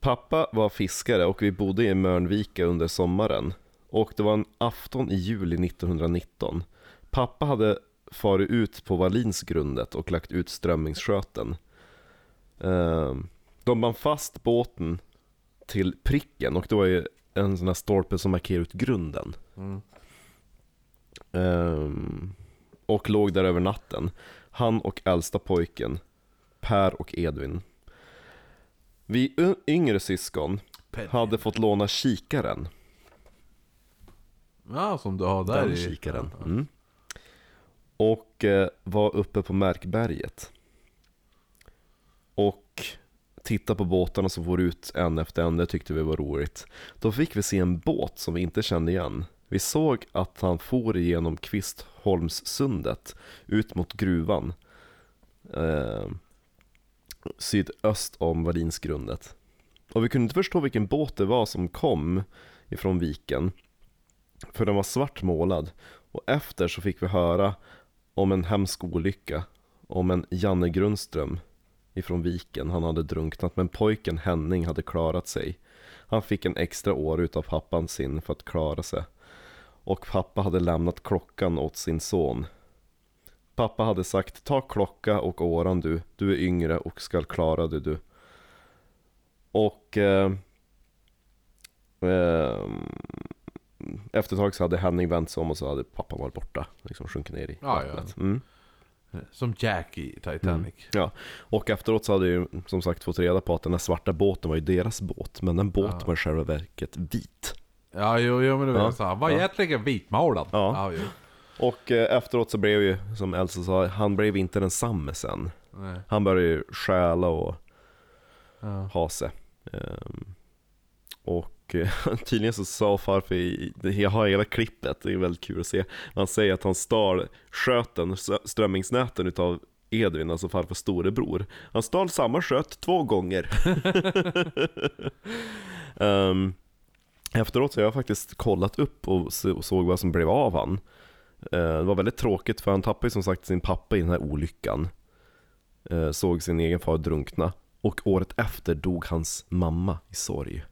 Pappa var fiskare och vi bodde i Mörnvika under sommaren Och det var en afton i juli 1919 Pappa hade farit ut på Wallinsgrundet och lagt ut strömmingssköten. Ehm, De band fast båten till pricken och det var ju en sån här stolpe som markerar ut grunden. Ehm, Och låg där över natten. Han och äldsta pojken Per och Edvin. Vi yngre syskon hade fått låna kikaren Ja, som du har där Den i... kikaren. Mm. Och eh, var uppe på Märkberget. Och tittade på båtarna som får ut en efter en, det tyckte vi var roligt. Då fick vi se en båt som vi inte kände igen. Vi såg att han for igenom Kvistholmssundet ut mot gruvan eh, Sydöst om Wallinsgrundet Och vi kunde inte förstå vilken båt det var som kom ifrån viken för den var svartmålad, och efter så fick vi höra om en hemsk olycka om en Janne Grundström ifrån viken. Han hade drunknat men pojken Henning hade klarat sig. Han fick en extra år utav pappan sin för att klara sig. Och pappa hade lämnat klockan åt sin son. Pappa hade sagt ta klocka och åran du, du är yngre och skall klara det du. Och eh, eh, efter ett tag så hade Henning vänt sig om och så hade pappan varit borta. Liksom sjunkit ner i Ja, vattnet. Mm. Som Jack i Titanic. Ja, och efteråt så hade ju som sagt fått reda på att den här svarta båten var ju deras båt. Men den båten var i själva verket vit. Ja, jo, jo men det var Ja. sa. Han var Ja. egentligen vitmålad. Ja. jo. Och eh, efteråt så blev ju, som Elsa sa, han blev inte densamme sen. Nej. Han började ju stjäla och Ja. ha sig. Ehm, och eh, tydligen så sa farfar, jag har hela klippet, det är väldigt kul att se. Han säger att han stal sköten, strö- strömmingsnäten utav Edvin, alltså farfars storebror. Han stal samma sköt två gånger. Ehm, efteråt så har jag faktiskt kollat upp och så- och såg vad som blev av han. Eh, det var väldigt tråkigt för han tappade som sagt sin pappa i den här olyckan. Eh, såg sin egen far drunkna. Och året efter dog hans mamma i sorg.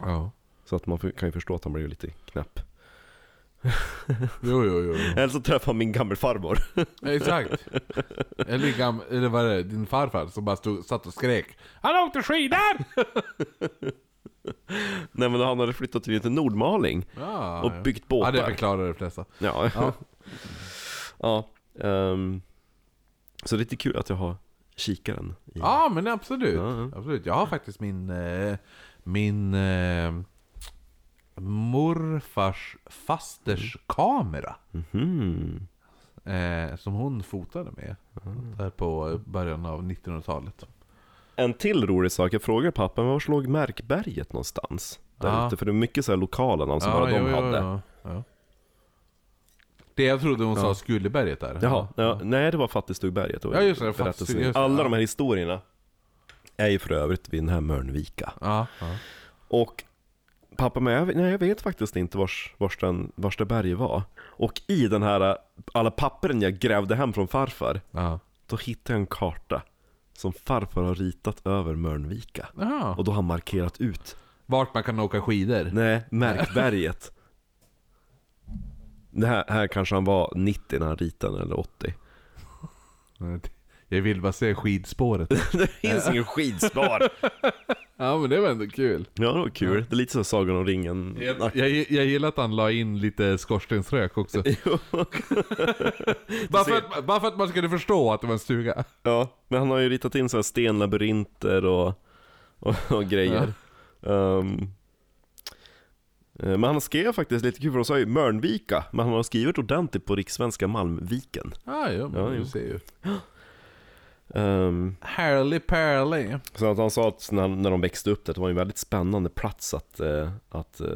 Ja. Så att man kan ju förstå att han blev lite knäpp. Jo, jo, jo. Eller så träffade han min gammelfarmor. Exakt. Eller, gam- eller vad är det, din farfar som bara stod, satt och skrek. Han åkte skidor! Nej men han hade flyttat till Nordmaling Ja, och ja. byggt Ja, båtar. det förklarar de flesta. Ja. Ja. ja. ehm, så det är lite kul att jag har kikaren. I. Ja, men absolut. Ja, ja. absolut. Jag har faktiskt min, eh, min eh, morfars fasters kamera. Mhm. Eh, som hon fotade med. Där på början av 1900-talet. En till rolig sak, jag frågade pappa, men var låg Märkberget någonstans? Där Ja. ute, för det är mycket så här lokala namn som bara de hade. ja, ja. Det jag trodde hon sa. Skulleberget där. Jaha, ja, nej det var Fattigstugberget. Ja, just det, berättelsen. Fattigstug- just det, Alla ja. de här historierna är ju för övrigt vid den här Mörnvika. Ja, ja. Och pappa, jag, nej, jag vet faktiskt inte vars, vars, den, vars det berget var. Och i den här, alla pappren jag grävde hem från farfar, ja. då hittade jag en karta som farfar har ritat över Mörnvika. Jaha. Och då har han markerat ut, Vart man kan åka skidor. nej, Märkberget. Det här, här kanske han var 90 när han ritade eller 80. Jag vill bara se skidspåret. det finns ingen skidspår. ja men det var ändå kul. Ja, det var kul. Det är lite som Sagan om ringen. Jag, jag, jag gillar att han la in lite skorstensrök också. bara, för att, bara för att man skulle förstå att det var en stuga. Ja, men han har ju ritat in så här stenlabyrinter och, och, och grejer. Ehm, eh, men han skrev faktiskt lite kul, för de sa ju Mörnvika, men han har skrivit ordentligt på rikssvenska Malmviken. Ah, ja, men Ja, du ser ju. Um, Härlig pärlig. så att han sa att när, när de växte upp där, det var en väldigt spännande plats att, eh, att eh,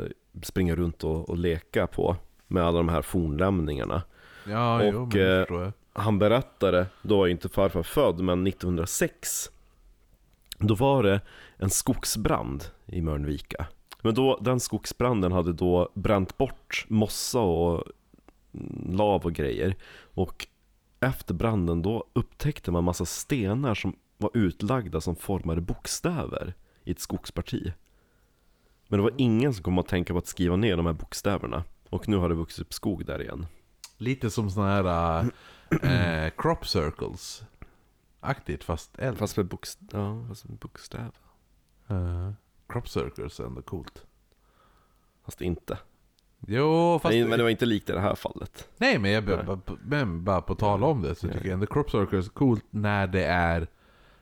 springa runt och, och leka på. Med alla de här fornlämningarna. Ja, jo, men Och, det eh, jag. Han berättade, då var inte farfar född, men 1906 Då var det en skogsbrand i Mörnvika Men då, den skogsbranden hade då bränt bort mossa och lav och grejer Och efter branden då upptäckte man massa stenar som var utlagda som formade bokstäver i ett skogsparti Men det var ingen som kom att tänka på att skriva ner de här bokstäverna Och nu har det vuxit upp skog där igen Lite som såna här äh, crop circles. Aktigt fast eld. Fast med bokst ja, fast med bokstäver Eh, crop circles är ändå coolt. Fast inte. Jo, fast... Nej, men det var inte likt i det här fallet. Nej men jag bara, men bara på tal om det så tycker jag ändå crop circles är coolt när det är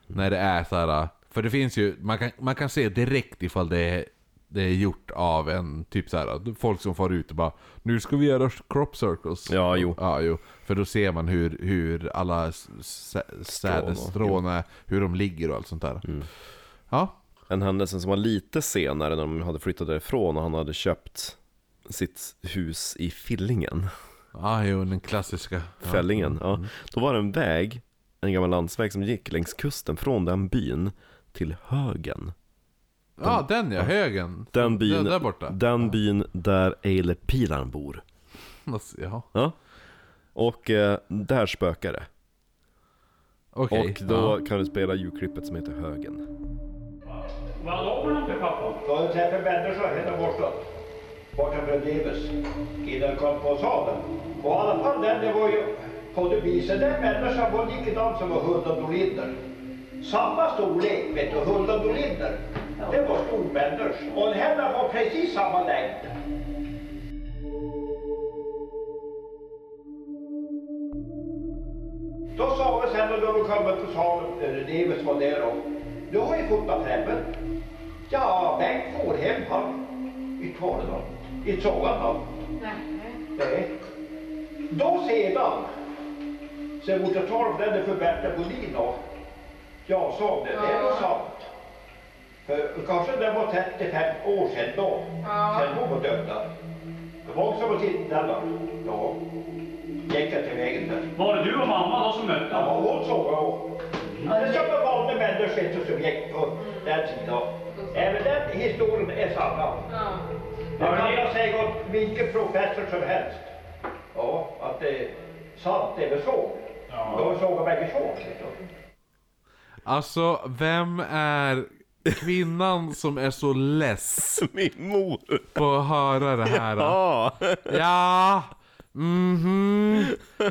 När det är så här. För det finns ju, man kan, man kan se direkt ifall det är, det är gjort av en typ så här folk som far ut och bara Nu ska vi göra crop circles Ja, jo. Ja, jo. För då ser man hur, hur alla sädesstrån är, hur de ligger och allt sånt där Mm. Ja, En händelse som var lite senare när de hade flyttat därifrån och han hade köpt sitt hus i Fillingen, ja jo, den klassiska ja. Fällingen. Ja. Då var det en väg, en gammal landsväg som gick längs kusten från den byn till Högen. Ja, den ja, högen Den byn, där borta den byn där Eile Pilarn bor. Alltså, Ja, Ja. Och eh, där spökar det. okej Och då kan du spela ljudklippet som heter Högen. Vad låg man till pappa? Då har du träffat människor här borta. Borta från Deves. Killen kom på sadeln. Och i alla fall den, det var ju på det viset. Den människan var likadan som var Hulda Dolinder. Samma storlek, vet du, Hulda Dolinder. Det var storbänders. Och henne var precis samma längd. Då sa vi sen när vi kom på salen, eh, var där och du har ju fotat främmen. Ja, Bengt Fårhem han, i talet då, i då. Nej. Då sedan, sen mot jag tar den för Berta Bolin då. Jag sa det, det är nog sant. För kanske det var 35 år sedan då, sen hon var dömda. Det var också på Tittnälla. Ja. Gick jag till vägen där. Var det du och mamma då som mötte? Ja, hon såg jag. Det är som en vanlig människa som gick på den tiden. Även den historien är sann. Det kan jag säga åt vilken professor som helst. Ja, att det är sant det vi såg. De såg bägge två. Alltså, vem är kvinnan som är så less Min mor! på att höra det här? Ja! Ja, mhm,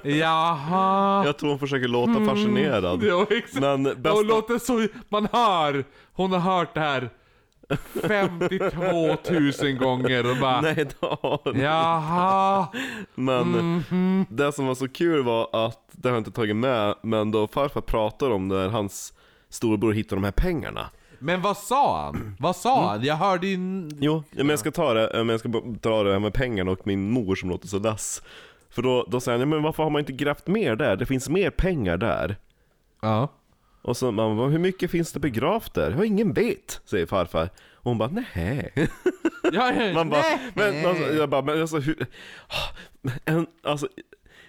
jaha. Jag tror hon försöker låta fascinerad. Ja, exakt. Men Hon bästa... låter så, man hör, hon har hört det här 52 000 gånger och bara Nej, det har hon Jaha, Men mhm. det som var så kul var att, det har jag inte tagit med, men då farfar pratar om när hans storebror hittade de här pengarna. Men vad sa han? Vad sa han? Jag hörde ju... Jo, men jag ska ta det, men jag ska dra det här med pengarna och min mor som låter så less. För då, då säger han, men varför har man inte grävt mer där? Det finns mer pengar där. Ja. Och så man hur mycket finns det begravt där? Ja, ingen vet, säger farfar. Och hon bara, nej. ja, Man bara, men alltså, jag bara, men alltså hur, en, alltså,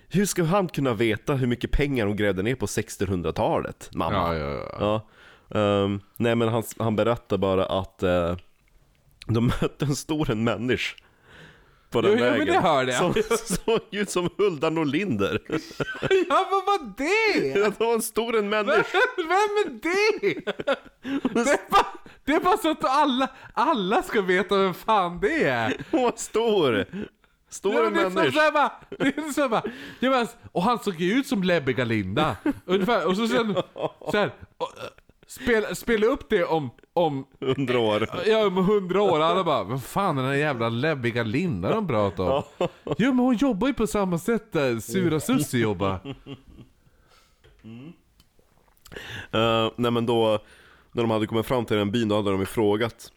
hur ska han kunna veta hur mycket pengar hon grävde ner på 1600-talet, mamma? Ja, ja, ja. Ja, ehm, nej men han, han berättar bara att uh, de mötte en stor en människa på den Jo, jo, men vägen. det hörde jag. Som såg ut som Hulda Norlinder. Ja, vad var det? det var en stor en människa. Vem är det? Det är, bara, det är bara så att alla, alla ska veta vem fan det är. Hon var stor. Är som människa. såhär det är så bara, jag bara, och han såg ju ut som Lebbe Galinda. Ungefär, och så sen, så här, och, spela, spela upp det om, om, Hundra år. ja om hundra år, alla bara, vad fan är den här jävla Lebbe Galinda de pratar om? Jo men hon jobbar ju på samma sätt där Sura Sussi jobbar. Uh, nej men då, när de hade kommit fram till den byn, då hade de ju frågat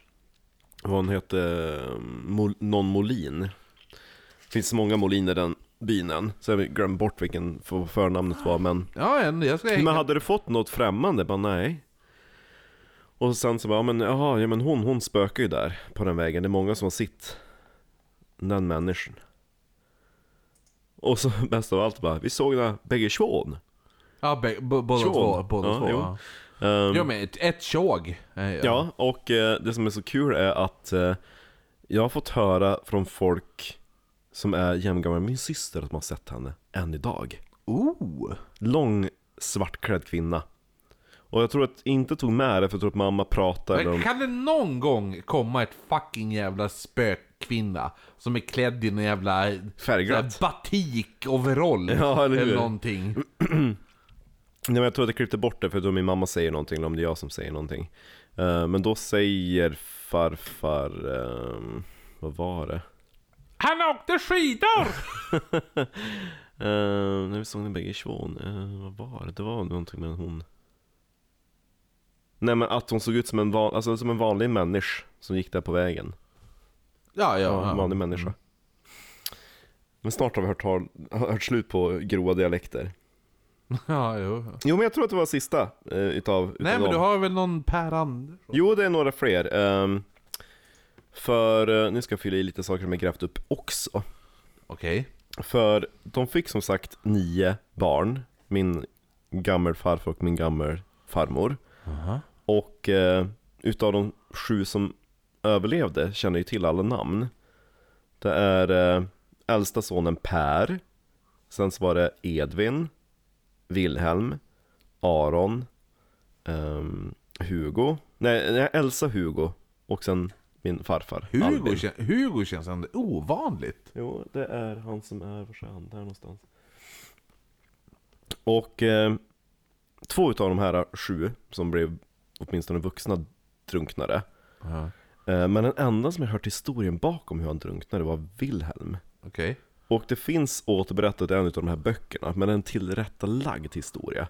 vad hon hette, uh, Mol, någon Molin. Det finns många Molin i den byn än, så jag glömt bort vilken för- förnamnet var, men Ja, jag ska hänga. Men hade du fått något främmande? Bara nej. Och sen så bara, ja, men jaha, ja men hon, hon spökar ju där på den vägen. Det är många som har sitt den människan. Och så bäst av allt bara, vi såg den bägge tvån. Ja, båda två. Båda Ja, två jo. ja. Ehm, ja men ett, ett tjog. Eh, ja, och eh, det som är så kul är att eh, jag har fått höra från folk som är jämngamla med min syster att man har sett henne än idag. Oh. Lång svartklädd kvinna. Och jag tror att inte tog med det för jag tror att mamma pratade Men om... kan det någon gång komma ett fucking jävla spökkvinna som är klädd i en jävla Färgglatt. batik-overall Ja, eller eller någonting? Nej, men jag tror att jag klippte bort det för då min mamma säger någonting eller om det är jag som säger någonting. Eh, men då säger farfar, ehm, vad var det? Han åkte skidor! Uh, när vi såg den bägge tvån, uh, vad var det? Det var någonting med hon. Nej men att hon såg ut som en, van, alltså, som en vanlig människa som gick där på vägen. Ja, ja. Ja, en ja. vanlig människa. Men snart har vi hört, tal, hört slut på grova dialekter. ja jo. Jo men jag tror att det var sista uh, utav, utav Nej men dem. du har väl någon Per Andersson? Jo, det är några fler. Ehm, för, eh, nu ska jag fylla i lite saker som jag grävt upp också. Okej. För de fick som sagt nio barn, min gammelfarfar och min gammelfarmor. Aha. Och eh, utav de sju som överlevde känner ju till alla namn. Det är eh, äldsta sonen Per, sen så var det Edvin, Wilhelm, Aron, ehm, Hugo, nej, nej Elsa Hugo och sen min farfar Hugo, Albin. kän, Hugo känns ändå ovanligt. Jo, det är han som är, var är han? Där någonstans. Och eh, två utav de här sju som blev åtminstone vuxna drunknare. Ja. Eh, men den enda som jag hört historien bakom hur han drunknade var Wilhelm. Okej. Och det finns återberättat i en av de här böckerna, men en tillrättalagd historia.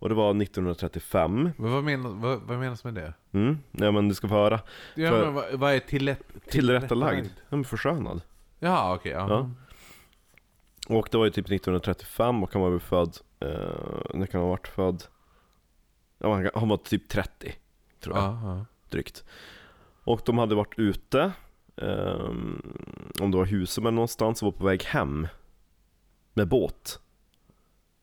Och det var 1935. Men vad, menas, vad, vad menas med det? Mm, ja men du ska få höra. Ja, För- men vad, vad är tillrätt, Tillrättalagd. Ja, men förskönad. Jaha okej. ja. Ja. Och det var ju typ 1935 och han var väl född, eh, när kan han ha varit född? Ja, han, han var typ 30, tror jag, Ja, ja. drygt. Och de hade varit ute, eh, om det var Husum eller någonstans, och var på väg hem med båt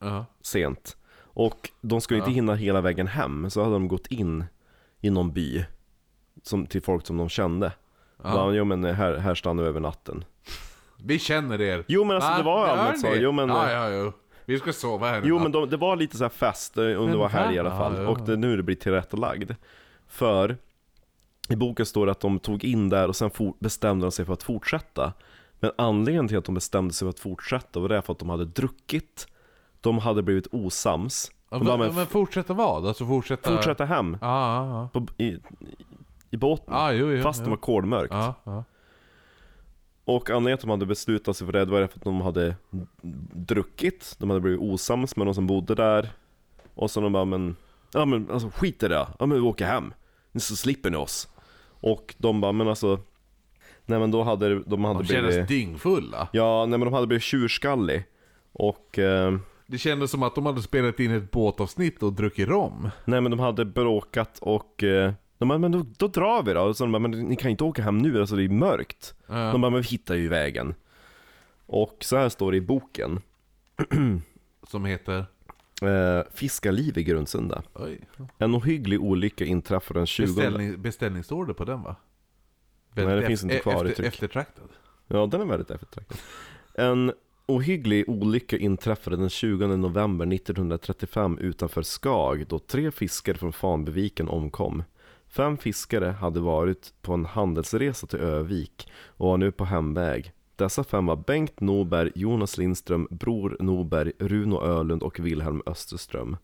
Ja. sent. Och de skulle inte hinna hela vägen hem, så hade de gått in i någon by som, till folk som de kände. Ja. Bara, jo men här, här stannar vi över natten. Vi känner er. Jo men alltså Va? det var allmänt så, jo men Ja, ja, jo. Vi ska sova här Jo men de, det var lite så här fest eh, det Men var här va? i alla fall Ja, ja. Och det, nu det blir tillrättalagd För i boken står det att de tog in där och sen for, bestämde de sig för att fortsätta Men anledningen till att de bestämde sig för att fortsätta var det för att de hade druckit De hade blivit osams Ja, men, men men fortsätta vad? Alltså fortsätta... Fortsätta hem Ja, ja, på, i, i, båten ja jo, jo, Fast det jo. var kolmörkt. Och anledningen till att de hade beslutat sig för det, det var för att de hade druckit, de hade blivit osams med de som bodde där. Och så de bara, men, ja men alltså skit i det, ja men vi åker hem, så slipper ni oss. Och de bara, men alltså Nej men då hade de hade De blivit kändes dyngfulla. Ja, nej men de hade blivit tjurskallig. Och, eh, Det kändes som att de hade spelat in ett båtavsnitt och druckit rom. nej men de hade bråkat och eh, de bara, men då, då drar vi då, och så de bara, men ni kan inte åka hem nu, alltså det är mörkt Ja. De bara, men vi hittar ju vägen Och så här står det i boken Som heter... Eh, fiskarliv i Grundsunda. Oj. En ohygglig olycka inträffade den 20... Beställning, beställningsorder på den va? Nej, det finns inte kvar i efter, tryck. Eftertraktad. Ja, den är väldigt eftertraktad. En ohygglig olycka inträffade den 20 november 1935 utanför Skag då tre fiskare från Fanbeviken omkom. Fem fiskare hade varit på en handelsresa till Övik och var nu på hemväg. Dessa fem var Bengt Norberg, Jonas Lindström, Bror Norberg, Runo Ölund och Wilhelm Österström.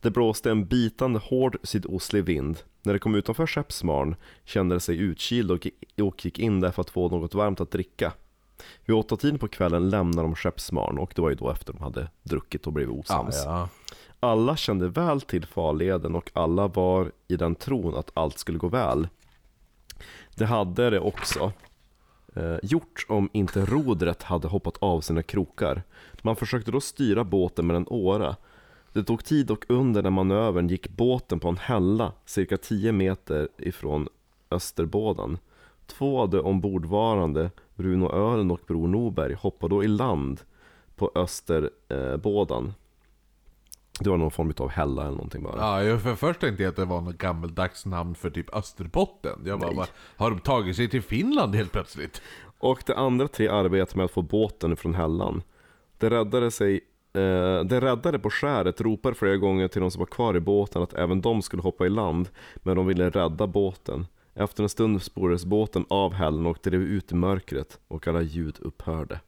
Det blåste en bitande hård sydostlig vind. När de kom utanför Skeppsmarn kände de sig utkylda och, gick in där för att få något varmt att dricka. Vid åtta tiden på kvällen lämnade de Skeppsmarn och det var ju då efter de hade druckit och blivit osams. ja. Alla kände väl till farleden och alla var i den tron att allt skulle gå väl. Det hade det också eh, gjort om inte rodret hade hoppat av sina krokar. Man försökte då styra båten med en åra. Det tog tid och under den manövern gick båten på en hälla cirka 10 meter ifrån Österbådan. Två av de ombordvarande, Runo Ören och Bror Norberg, hoppade då i land på Österbådan. Det var någon form av hälla eller någonting bara. Ja, jag för först tänkte jag att det var något gammeldags namn för typ Österbotten. Jag bara, bara, har de tagit sig till Finland helt plötsligt? Och de andra tre arbetade med att få båten från hällan. Det räddade sig eh, det räddade på skäret ropade flera gånger till de som var kvar i båten att även de skulle hoppa i land, men de ville rädda båten. Efter en stund spårades båten av hällen och drev ut i mörkret och alla ljud upphörde.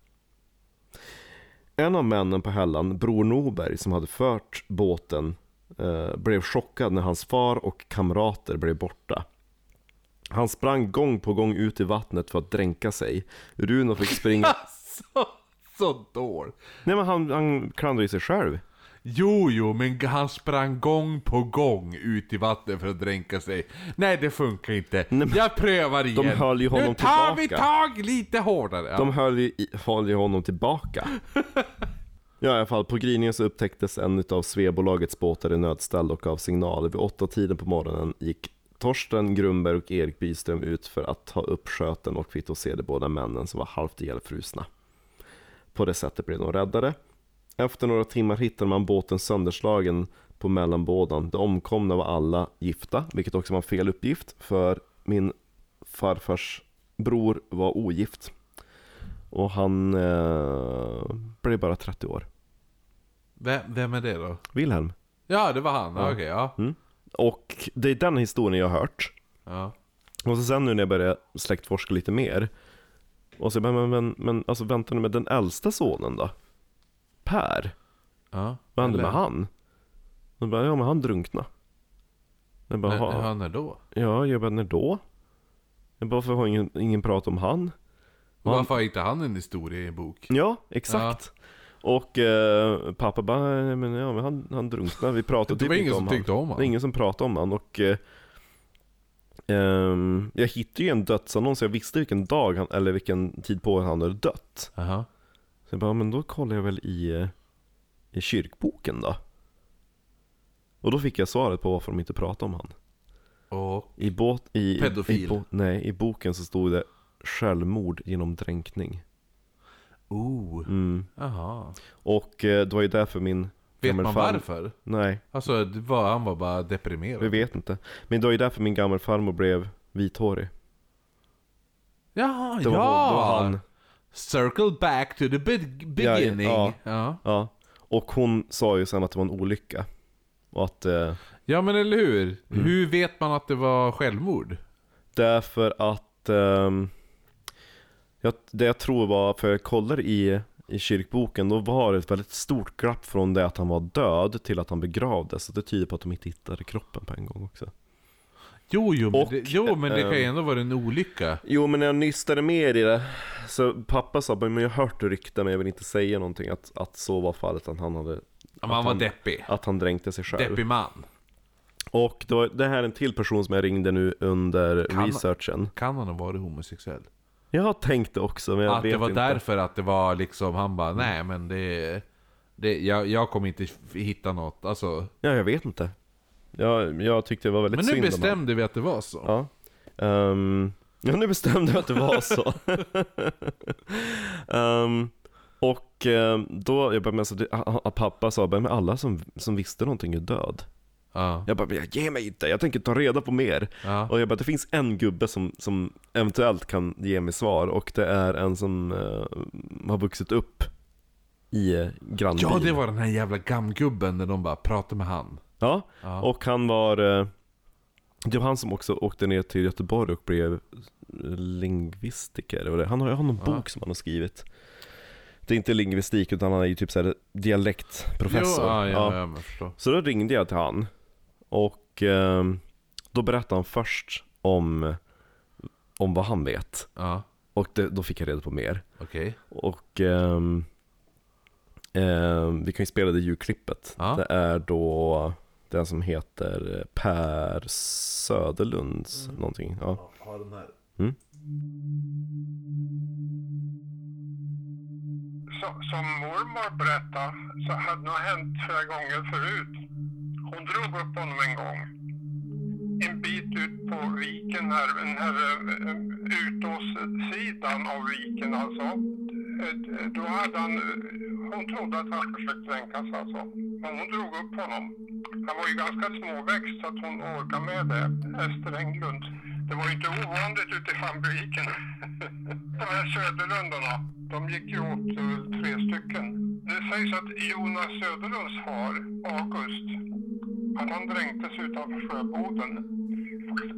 En av männen på hällan, Bror Norberg, som hade fört båten, eh, blev chockad när hans far och kamrater blev borta. Han sprang gång på gång ut i vattnet för att dränka sig. Runo fick springa... Alltså, så dår. Nej men han, han klandrade ju sig själv. Jo, jo, men han sprang gång på gång ut i vattnet för att dränka sig. Nej, det funkar inte. Jag prövar igen. höll ju honom nu tar vi tillbaka. tag lite hårdare. Ja. De höll ju, höll ju honom tillbaka. Ja, i alla fall, på gryningen så upptäcktes en av Svebolagets båtar i nödställd och av signaler. Vid åtta tiden på morgonen gick Torsten Grunberg och Erik Byström ut för att ta upp sköten och fick då se de båda männen som var halvt ihjälfrusna. På det sättet blev de räddade. Efter några timmar hittade man båten sönderslagen på mellanbådan. De omkomna var alla gifta, vilket också var en fel uppgift, för min farfars bror var ogift. Och han eh, blev bara 30 år. Vem, vem är det då? Wilhelm. Ja, det var han. Ja. Okej, ja. Och det är den historien jag har hört. ja. Och så sen nu när jag började släktforska lite mer. Och så men, men, men alltså vänta nu med den äldsta sonen då? Per? ja. Vad hände Eller- med han? Och bara, ja men han drunkna. Jag bara, Men, "Ha- han är då? ja, jag bara, när då? Jag bara, varför har ingen, ingen prat om han? Han- Varför har inte han en historia i en bok? Ja, exakt. Och eh, pappa bara, "Nej, men, ja, men han, han drunknade, vi pratade Det var typ ingen inte som om tyckte han. om Det var han. ingen som pratade om han och eh, ehm, Jag hittade ju en dödsannons, jag visste vilken dag han, eller vilken tid på han hade dött. Aha. Så jag bara, men då kollar jag väl i, eh, i kyrkboken då. Och då fick jag svaret på varför de inte pratade om han. Och... I båt, i, Pedofil. I, bo, nej, i boken så stod det självmord genom dränkning. Oh. Mm. Jaha. Och eh, det var ju därför min Vet man farm- varför? Nej, Alltså, var, han var bara deprimerad. vi vet inte. Men det var ju därför min gammelfarmor blev vithårig. Jaha, Det var, ja! var han. Circle back to the be- beginning. Ja, ja. Ja. Och hon sa ju sen att det var en olycka. Och att eh, Ja men eller hur? Mm. Hur vet man att det var självmord? Därför att ehm, jag, Det jag tror var, för jag kollade i, i kyrkboken Då var det ett väldigt stort glapp från det att han var död till att han begravdes Så det tyder på att de inte hittade kroppen på en gång också Jo, jo, men, Och, det, jo, men det kan ju ehm, ändå vara en olycka. Jo men när jag nystade mer i det Så pappa sa men jag har hört rykten men jag vill inte säga någonting Att, att så var fallet, att han hade att man var han- deppig. Att han dränkte sig själv Deppig man. Och var, det här är en till person som jag ringde nu under Kan- researchen Kan han ha varit homosexuell? Jag har tänkt det också men jag att vet det var inte därför att det var liksom, han bara nej men det... det jag, jag kommer inte hitta något, alltså. Ja, jag vet inte. Jag, jag tyckte det var väldigt Men nu synd om bestämde vi att det var så. han. Ja. Ehm, ja, nu bestämde jag att det var så. Ehm, och ehm, då, jag bara, men alltså, pappa sa bara, men alla som, som visste någonting är död. Ja. Jag bara, men jag ger mig inte, jag tänker ta reda på mer. Ja. Och jag bara, det finns en gubbe som, som eventuellt kan ge mig svar och det är en som eh, har vuxit upp i eh, grannbyn. ja, det var den här jävla gammgubben när de bara pratade med han. Ja. och han var... eh, Det var han som också åkte ner till Göteborg och blev lingvistiker. det- Han har, jag har någon bok som han har skrivit. Det är inte lingvistik utan han är ju typ såhär dialektprofessor. Jo, ja, ja, Ja. ja. Så då ringde jag till han. Och ehm, då berättade han först om, om vad han vet. Ja, Och det, då fick jag reda på mer. okej. Och ehm, ehm, vi kan ju spela det ljudklippet. Ja. Det är då den som heter Per Söderlunds någonting. Ja. Har den här. Så, som mormor berättade så hade det hänt flera gånger förut. Hon drog upp honom en gång. En bit ut på viken här, den här eh, utåssidan av viken alltså. Då hade han, hon trodde att han försökte dränkas alltså. Men hon drog upp honom. Han var ju ganska småväxt så att hon orkade med det. Ester Englund. Det var ju inte ovanligt ute i fabriken. De här Söderlundarna, de gick ju åt eh, tre stycken. Det sägs att Jonas Söderlunds far, August, att han dränktes utanför Sjöboden.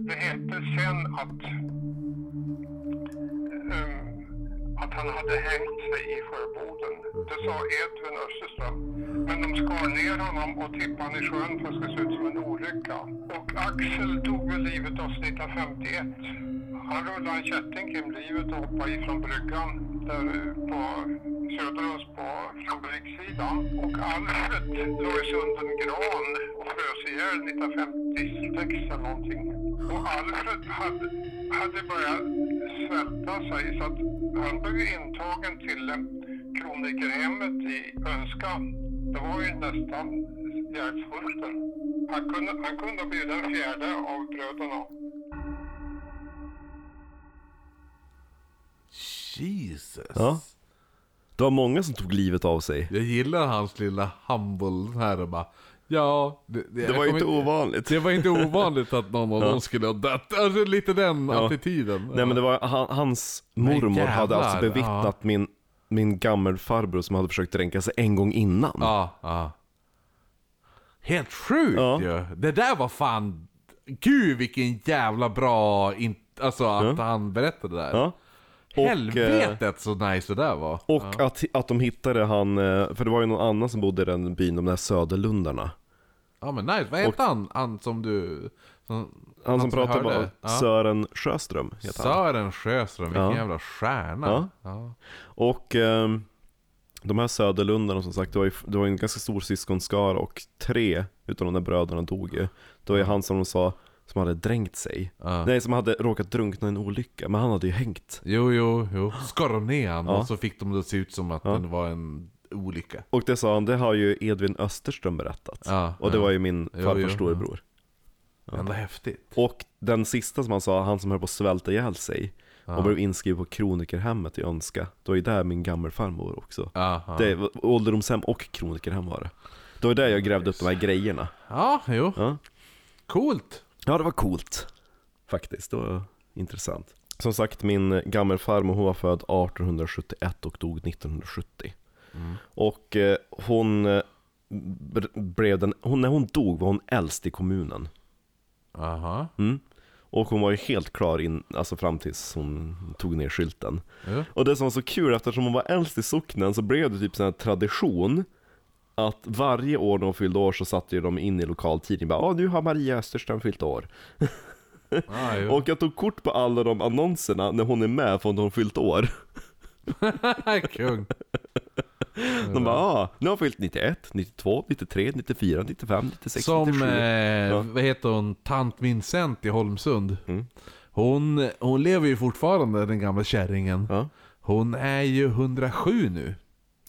Det hette sen att, um, att han hade hängt sig i Sjöboden. Det sa Edvin Österström. Men de skar ner honom och tippade honom i sjön för att det skulle se ut som en olycka. Och Axel tog väl livet av sig 1951. Han rullade en kätting kring livet och hoppade ifrån bryggan där på Söderhus på fabrikssidan. Och Alfred låg sig under en gran och frös ihjäl 1956 eller någonting. Och Alfred hade, hade börjat svälta sig så att han blev intagen till kronikerhemmet i Önska. Det var ju nästan Gärdsfurten. Han kunde, han kunde blivit den fjärde av bröderna. Jesus. Ja. Det var många som tog livet av sig. Jag gillar hans lilla humble här och bara Ja, det, Det var ju inte ovanligt. Det var inte ovanligt att någon av dem skulle ha dött. Alltså lite den Ja. attityden. Nej men det var, han, hans mormor hade jävlar, alltså bevittnat min, min gammelfarbror som hade försökt dränka sig en gång innan. Ja, ja. Helt sjukt Ja. ju. Det där var fan... Gud vilken jävla bra... In... Alltså att han berättade det där. Ja. Och, eh, Helvetet så nice det där var. Och att, att de hittade han, eh, för det var ju någon annan som bodde i den byn, de där Söderlundarna. Ja men nice. Vad heter han? Han som du... Som, Han som vi pratade var Ja. Sören Sjöström, han. Sören Sjöström, vilken Ja. jävla stjärna. Ja. Ja. Och ehm, de här Söderlundarna som sagt, det var, ju, det var en ganska stor syskonskara och tre utav de där bröderna dog ju. Det var ju han som de sa, som hade dränkt sig. Ja. Nej, som hade råkat drunkna i en olycka, men han hade ju hängt. Jo, jo, jo. Skar de ner han Ja. och så fick de det att se ut som att Ja. det var en olycka. Och det sa han, det har ju Edvin Österström berättat. Ja, och det ja. var ju min Jo, farfars jo, storebror. Ändå häftigt. Och den sista som han sa, han som höll på att svälta ihjäl sig och blev inskriven på kronikerhemmet i Önska. Det var ju där min gammelfarmor också. Ja, ja. Det var ålderdomshem och kronikerhem var det. Det var där jag grävde upp de här grejerna. ja jo. Ja. Coolt. Ja, det var coolt. Faktiskt, det var intressant. Som sagt, min gammelfarmor hon var född 1871 och dog 1970. Och eh, hon eh, blev den, hon, när hon dog var hon äldst i kommunen. Aha. Mm. Och hon var ju helt klar in, alltså fram tills hon tog ner skylten. Ja. Och det som var så kul, eftersom hon var äldst i socknen så blev det typ här tradition att varje år när hon fyllde år så satte de in i lokaltidningen bara Åh, nu har Maria Österström fyllt år. Ah. Och jag tog kort på alla de annonserna när hon är med för att hon fyllt år. Kung. De bara, ah, nu har hon fyllt 91, 92, 93, 94, 95, 96, Som, 97. eh, Ja. vad heter hon, tant Vincent i Holmsund. Mm. Hon, hon lever ju fortfarande den gamla kärringen. Ja. Hon är ju 107 nu.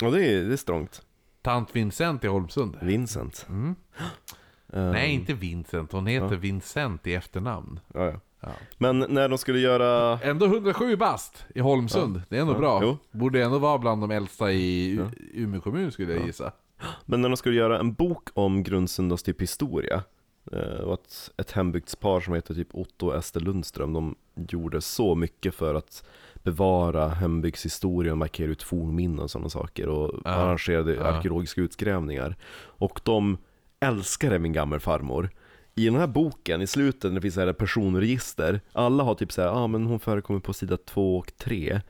ja, det är, det är strångt. Tant Vincent i Holmsund. Vincent. Mm. Ehm, Nej, inte Vincent. Hon heter Vincent i efternamn. Ja, ja. Ja. Men när de skulle göra Ändå 107 bast i Holmsund. Det är ändå Ja, bra. jo. Borde ändå vara bland de äldsta i U- Umeå kommun skulle jag gissa. Men när de skulle göra en bok om Grundsundas typ historia eh, och ett, ett hembygdspar som heter typ Otto och Ester Lundström De gjorde så mycket för att bevara hembygdshistoria och markera ut fornminnen och sådana saker och Ja, arrangerade ja. arkeologiska utgrävningar Och de älskade min gammelfarmor i den här boken, i slutet när det finns här personregister, alla har typ såhär, ja ah, men hon förekommer på sida två och tre.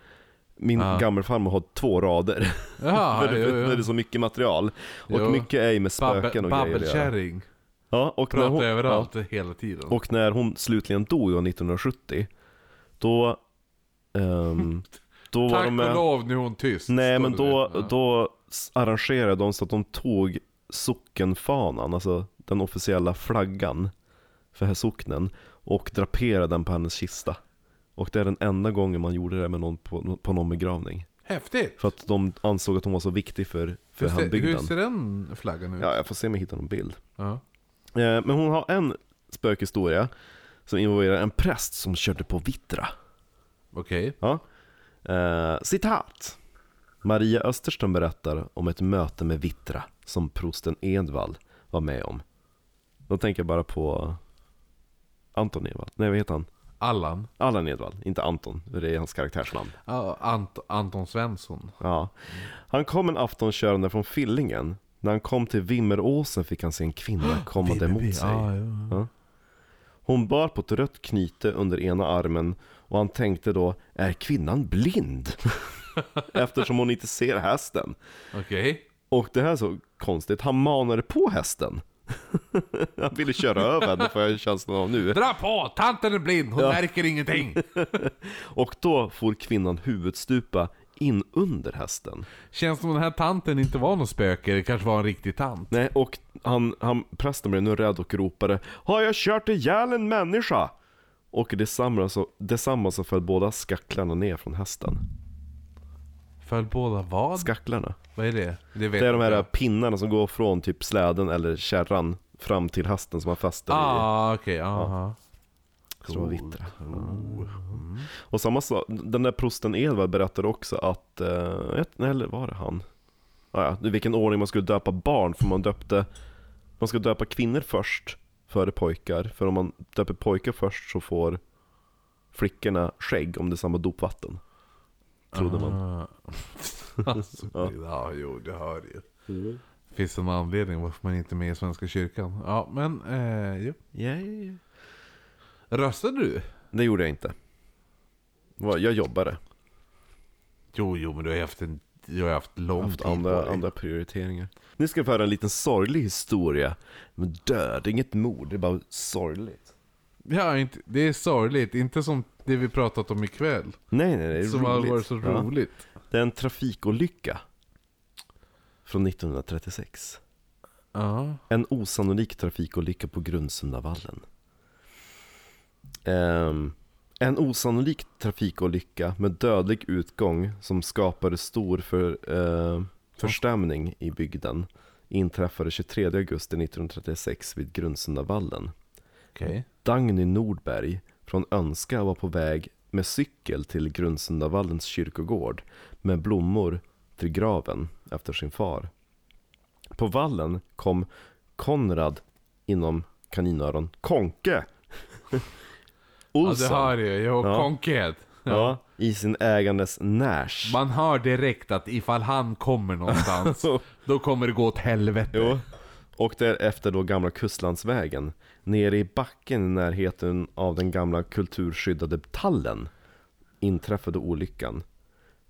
Min Ja. gammelfarmor har två rader, Ja, för, jo, för det är jo. så mycket material. Och Jo. mycket är ju med spöken och grejer. Babbelkärring. Ja, och när Pratar hon, överallt hela tiden. Ja, och när hon slutligen dog då, 1970, då... ehm, då var Tack de och med... lov, nu är hon tyst. Nej men då, Ja. då arrangerade de så att de tog sockenfanan, alltså den officiella flaggan för här socknen och draperade den på hennes kista. Och det är den enda gången man gjorde det med någon på, på någon begravning. Häftigt! För att de ansåg att hon var så viktig för, för Hur ser, hur hembygden. ser den flaggan ut? Ja, jag får se om jag hittar någon bild. Ja. Eh, Men hon har en spökhistoria som involverar en präst som körde på vittra. Okej. Ja. Eh, citat. Maria Österström berättar om ett möte med Vittra som prosten Edvall var med om. Då tänker jag bara på Anton Edvall. Nej, vad heter han? Allan. Allan Edvall, inte Anton. för Det är hans karaktärsnamn. Ja, Ant Anton Svensson. Ja. Han kom en afton körande från Fillingen. När han kom till Vimmeråsen fick han se en kvinna kommande mot sig. Ja, ja. Ja. Hon bar på ett rött knyte under ena armen och han tänkte då, är kvinnan blind? Eftersom hon inte ser hästen. Okej. Och det här är så konstigt, han manade på hästen. han ville köra över henne får jag känslan av nu. Dra på! Tanten är blind, hon märker ingenting. Och då får kvinnan huvudstupa in under hästen. Känns som den här tanten inte var någon spöke, det kanske var en riktig tant. Nej, och han, han, prästen blev nu rädd och ropade Har jag kört ihjäl en människa? Och detsamma så, detsamma så föll båda skacklarna ner från hästen. Föll båda vad? Skacklarna. Vad är det? Det, Det är de här jag. pinnarna som går från typ släden eller kärran fram till hästen som man fäster i. Ah, okej, aha. Så var vittra. Oh. Och samma sak, den där prosten Edvard berättade också att, eh, nej, eller var det han? Ah, ja, i vilken ordning man skulle döpa barn, för man döpte, man ska döpa kvinnor först, före pojkar. För om man döper pojkar först så får flickorna skägg om det är samma dopvatten. Trodde man. Ah. alltså, ja. ja, jo, det hör ju. Finns det någon anledning varför man inte är med i Svenska kyrkan? Ja, men eh, jo. Yeah. Röstade du? Det gjorde jag inte. Jag jobbade. Jo, jo, men du har haft en... Du har haft lång haft tid på andra, dig. andra prioriteringar. Nu ska jag föra en liten sorglig historia. Men död, inget mord, det är bara sorgligt. Ja, inte, det är sorgligt. Inte som det vi pratat om ikväll. Nej, nej, det är som har roligt. varit så Ja. roligt. Det är en trafikolycka. Från 1936. Ja. En osannolik trafikolycka på Grundsundavallen. Ehm, en osannolik trafikolycka med dödlig utgång som skapade stor för, eh, förstämning i bygden inträffade 23 augusti 1936 vid Grundsundavallen. Okej. Dagny Nordberg från Önska var på väg med cykel till Grundsundavallens kyrkogård med blommor till graven efter sin far. På vallen kom Konrad inom kaninöron Konke Ja, Olsson det hör jag. Jag har Ja. konked. ja, i sin ägandes Nash. Man hör direkt att ifall han kommer någonstans, då kommer det gå åt helvete. Jo. Och därefter då gamla Kustlandsvägen. Nere i backen i närheten av den gamla kulturskyddade tallen inträffade olyckan.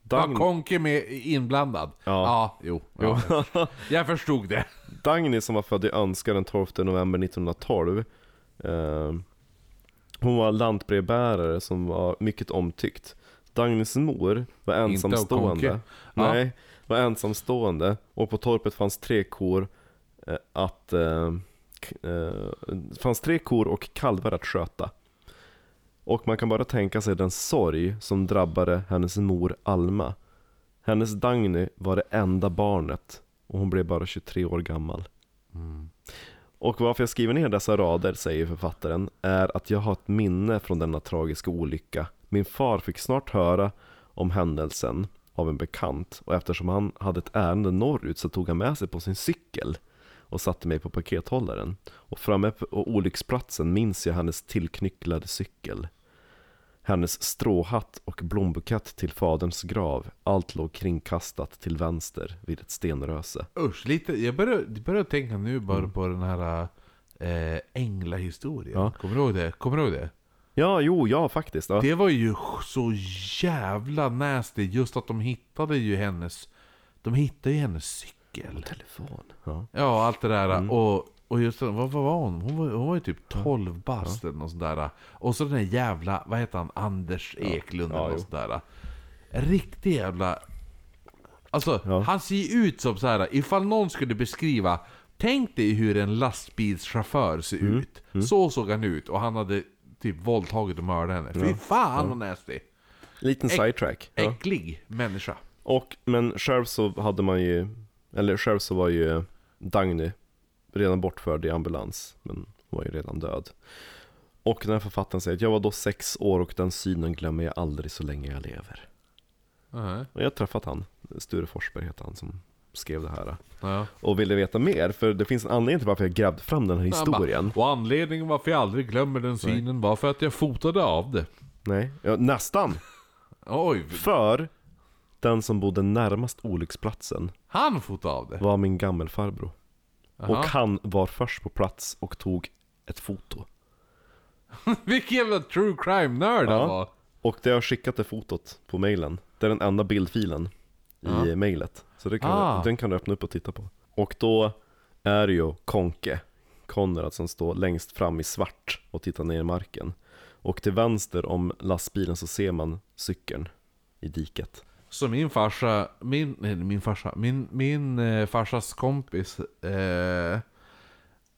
Var Dagny, Konke med inblandad? Ja. ja jo. Ja. Jag förstod det. Dagny som var född i Önska den 12 november 1912. Eh, hon var lantbrevbärare som var mycket omtyckt. Dagnys mor var ensamstående. Nej, var ensamstående. Och på torpet fanns tre kor eh, att... Eh, eh, fanns tre kor och kalvar att sköta. Och man kan bara tänka sig den sorg som drabbade hennes mor Alma. Hennes Dagny var det enda barnet och hon blev bara 23 år gammal. Och varför jag skriver ner dessa rader, säger författaren, är att jag har ett minne från denna tragiska olycka. Min far fick snart höra om händelsen av en bekant och eftersom han hade ett ärende norrut så tog han med sig på sin cykel och satte mig på pakethållaren. Och framme på olycksplatsen minns jag hennes tillknycklade cykel. Hennes stråhatt och blombukett till faderns grav, allt låg kringkastat till vänster vid ett stenröse. Usch, lite, jag börjar, tänka nu bara Mm. på den här eh, Änglahistorien. Ja. Kommer du ihåg det? Kommer du ihåg det? Ja, jo, ja faktiskt. Ja. Det var ju så jävla nasty just att de hittade ju hennes De hittade ju hennes cykel. Telefon. Ja. Ja, allt det där. Mm. Och, och just vad, vad var hon? Hon var, hon var ju typ 12 bast eller något sånt där. Och så den där jävla, vad heter han? Anders Eklund Ja, eller något sånt där. Riktig jävla... Alltså, Ja. han ser ju ut som så här. ifall någon skulle beskriva Tänk dig hur en lastbilschaufför ser Mm. ut. Så såg han ut och han hade typ våldtagit och mördat henne. Fy fan vad nasty! Liten Äck- sidetrack. Ja. Äcklig människa. Och, men själv så hade man ju, eller själv så var ju Dagny redan bortförd i ambulans, men var ju redan död. Och den här författaren säger att jag var då sex år och den synen glömmer jag aldrig så länge jag lever. Nej. Och jag har träffat han, Sture Forsberg heter han som skrev det här. Ja. Och ville veta mer, för det finns en anledning till varför jag grävde fram den här historien. Bara, Och anledningen varför jag aldrig glömmer den synen var för att jag fotade av det. Nej, ja, nästan. Oj, För den som bodde närmast olycksplatsen han fotade av det? var min gammelfarbror. Jaha. Och han var först på plats och tog ett foto. Vilken jävla true crime-nörd han var! Och det har skickat det fotot på mailen. Det är den enda bildfilen i Ja. mailet. Så det kan Ah. den kan du öppna upp och titta på. Och då är det ju Konke, Konrad som står längst fram i svart och tittar ner i marken. Och till vänster om lastbilen så ser man cykeln i diket. Så min farsa, min, nej min farsa, min, min eh, farsas kompis eh,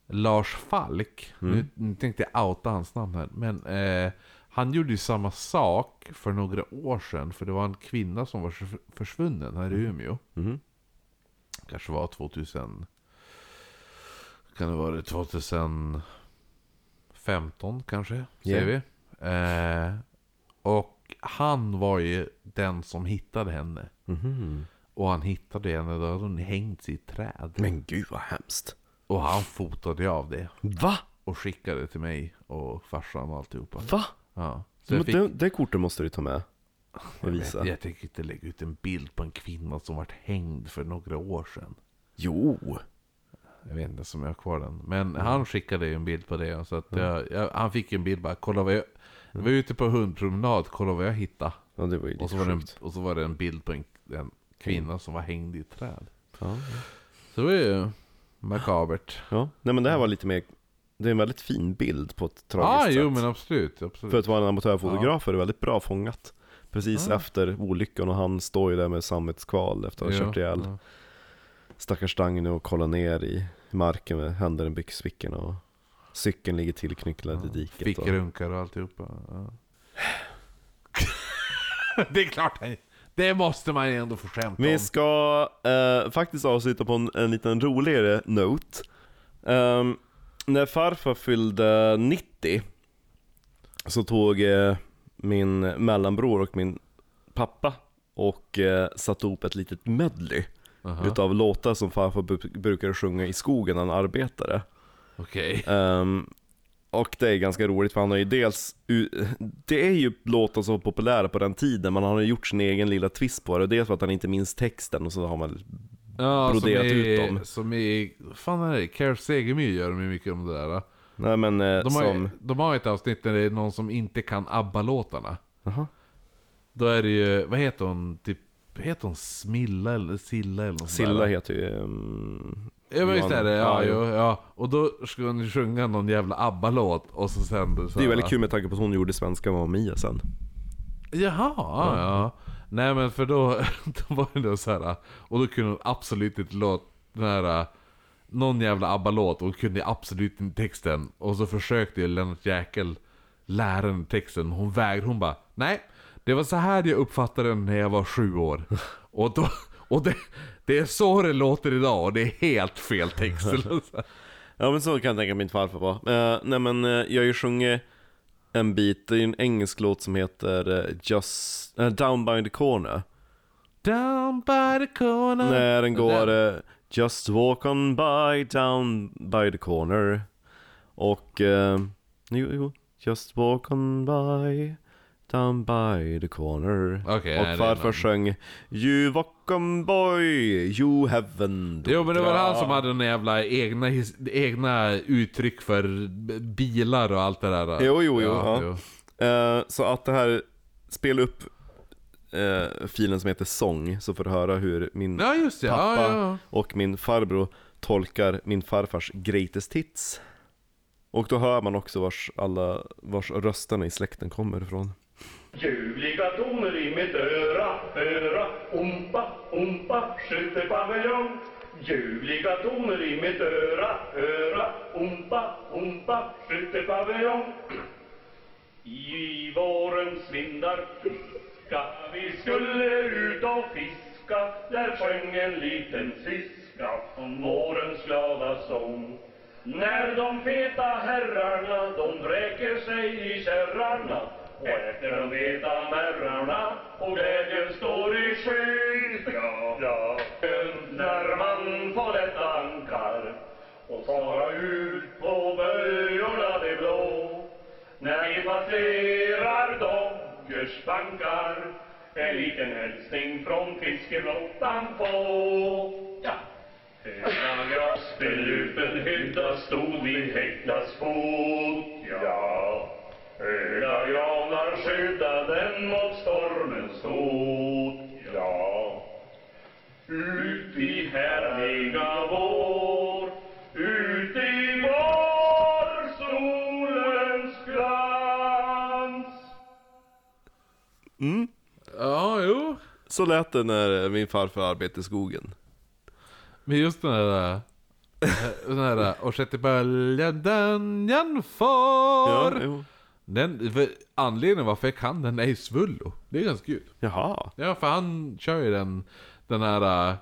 Lars Falk, nu, nu tänkte jag outa hans namn här, men eh, han gjorde ju samma sak för några år sedan, för det var en kvinna som var förs- försvunnen här i Umeå. Mhm. Kanske var 2000, kan det vara 2015 kanske, säger vi. Eh, och han var ju den som hittade henne. Mhm. Och han hittade henne, då hade hon hängt sig i ett träd. Men gud vad hemskt. Och han fotade av det. Va? Och skickade till mig och farsan och alltihopa. Va? Ja. Så Men fick, det, det kortet måste du ta med och jag, visa. vet, jag tänker inte lägga ut en bild på en kvinna som vart hängd för några år sedan. Jo! Jag vet inte om jag har kvar den. Men han skickade ju en bild på det. Så att jag, jag, han fick en bild bara, kolla vad jag... Jag var ute på hundpromenad, kolla vad jag hittade. Ja det var ju Och så var, det en, och så var det en bild på en, en kvinna som var hängd i ett träd. Ja. Så det var ju makabert. ja, nej men det här var lite mer Det är en väldigt fin bild på ett Ja, tragiskt ah, sätt jo men absolut. absolut. För att vara en amatörfotograf är det väldigt bra fångat Precis Ja. efter olyckan och han står ju där med sammetskval efter att ha Ja, kört ihjäl ja. Stackars Dagny och kollar ner i marken med händerna i byxfickorna och Cykeln ligger tillknycklad i diket och... Fickrunkar och alltihopa. Ja. det är klart, det måste man ju ändå få skämta Vi om. ska eh, faktiskt avsluta på en, en liten roligare note. Ehm, när farfar fyllde 90 så tog eh, min mellanbror och min pappa och eh, satte ihop ett litet medley Aha, utav låtar som farfar brukade sjunga i skogen när han arbetade. Okej. Ehm, och det är ganska roligt för han har ju dels, det är ju låtar som var populära på den tiden, men han har gjort sin egen lilla twist på det. Dels för att han inte minns texten och så har man Ja, broderat i, ut dem. Som i, fan är det? Care Segemyhr gör de ju mycket om det där. Nej men eh, De har, som, ju, de har ett avsnitt där det är någon som inte kan ABBA-låtarna. Jaha. Då är det ju, vad heter hon? Typ, heter hon Smilla eller Silla eller något Silla där? heter ju... Um, Ja men visst är det, ja, Ja, jo, ja. Och då ska hon ju sjunga någon jävla ABBA-låt och så sen det så det är här- väldigt kul med tanke på att hon gjorde svenska Mamma Mia sen. Jaha, ja. ja. Nej men för då, då var det då så här och då kunde hon absolut inte låta den här någon jävla ABBA-låt och kunde absolut inte texten. Och så försökte ju Lennart Jäkel lära henne texten, hon vägrade, hon bara Nej, det var så här jag uppfattade den när jag var sju år. Och, då, och det, det är så det låter idag och det är helt fel text. Ja men så kan jag tänka mig min farfar var. Uh, nej men eh, jag har ju sjungit en bit, det är en engelsk låt som heter eh, Just, eh, Down by the corner. Down by the corner. När den går eh, Just walk on by, down by the corner. Och, eh, jo, jo, Just walk on by, Down by the corner. Nej, är och farfar någon- sjöng You welcome boy, you heaven. Jo men det var han som hade den jävla egna, egna uttryck för bilar och allt det där. Jo, jo, jo, ja. Eh, så att det här, spela upp eh, filen som heter Sång, så får du höra hur min Ja det, pappa ja. och min farbror tolkar min farfars greatest hits. Och då hör man också vars, alla, vars rösterna i släkten kommer ifrån. Ljuvliga toner i mitt öra, öra, umpa, umpa, skyttepaviljong. Ljuvliga toner i mitt öra, öra, umpa, umpa, skyttepaviljong. I vårens vindar fiska, vi skulle ut och fiska. Där sjöng en liten fiska om vårens glada sång. När de feta herrarna, de vräker sig i kärrarna och efter de vita märrarna och glädjen står i sky. Ja, ja. När man får lätta ankar och fara ut på böjorna de blå. När vi passerar Doggers bankar en liten hälsning från fiskeflottan på. Ja. Hela grasbelupen hydda stod vid häcknas fot. Ja. Höga granar skydda den mot stormens hot. Ja. Ut i härliga vår, ut i vår solens glans. Ja, jo. Så lät det när min farfar arbetade i skogen. Men just den där... eh, Den där och sjätte böljan den jag får. Ja, jo. Den, för anledningen varför jag kan den är Svullo. Det är ganska kul. Jaha. Ja, för han kör ju den, den här...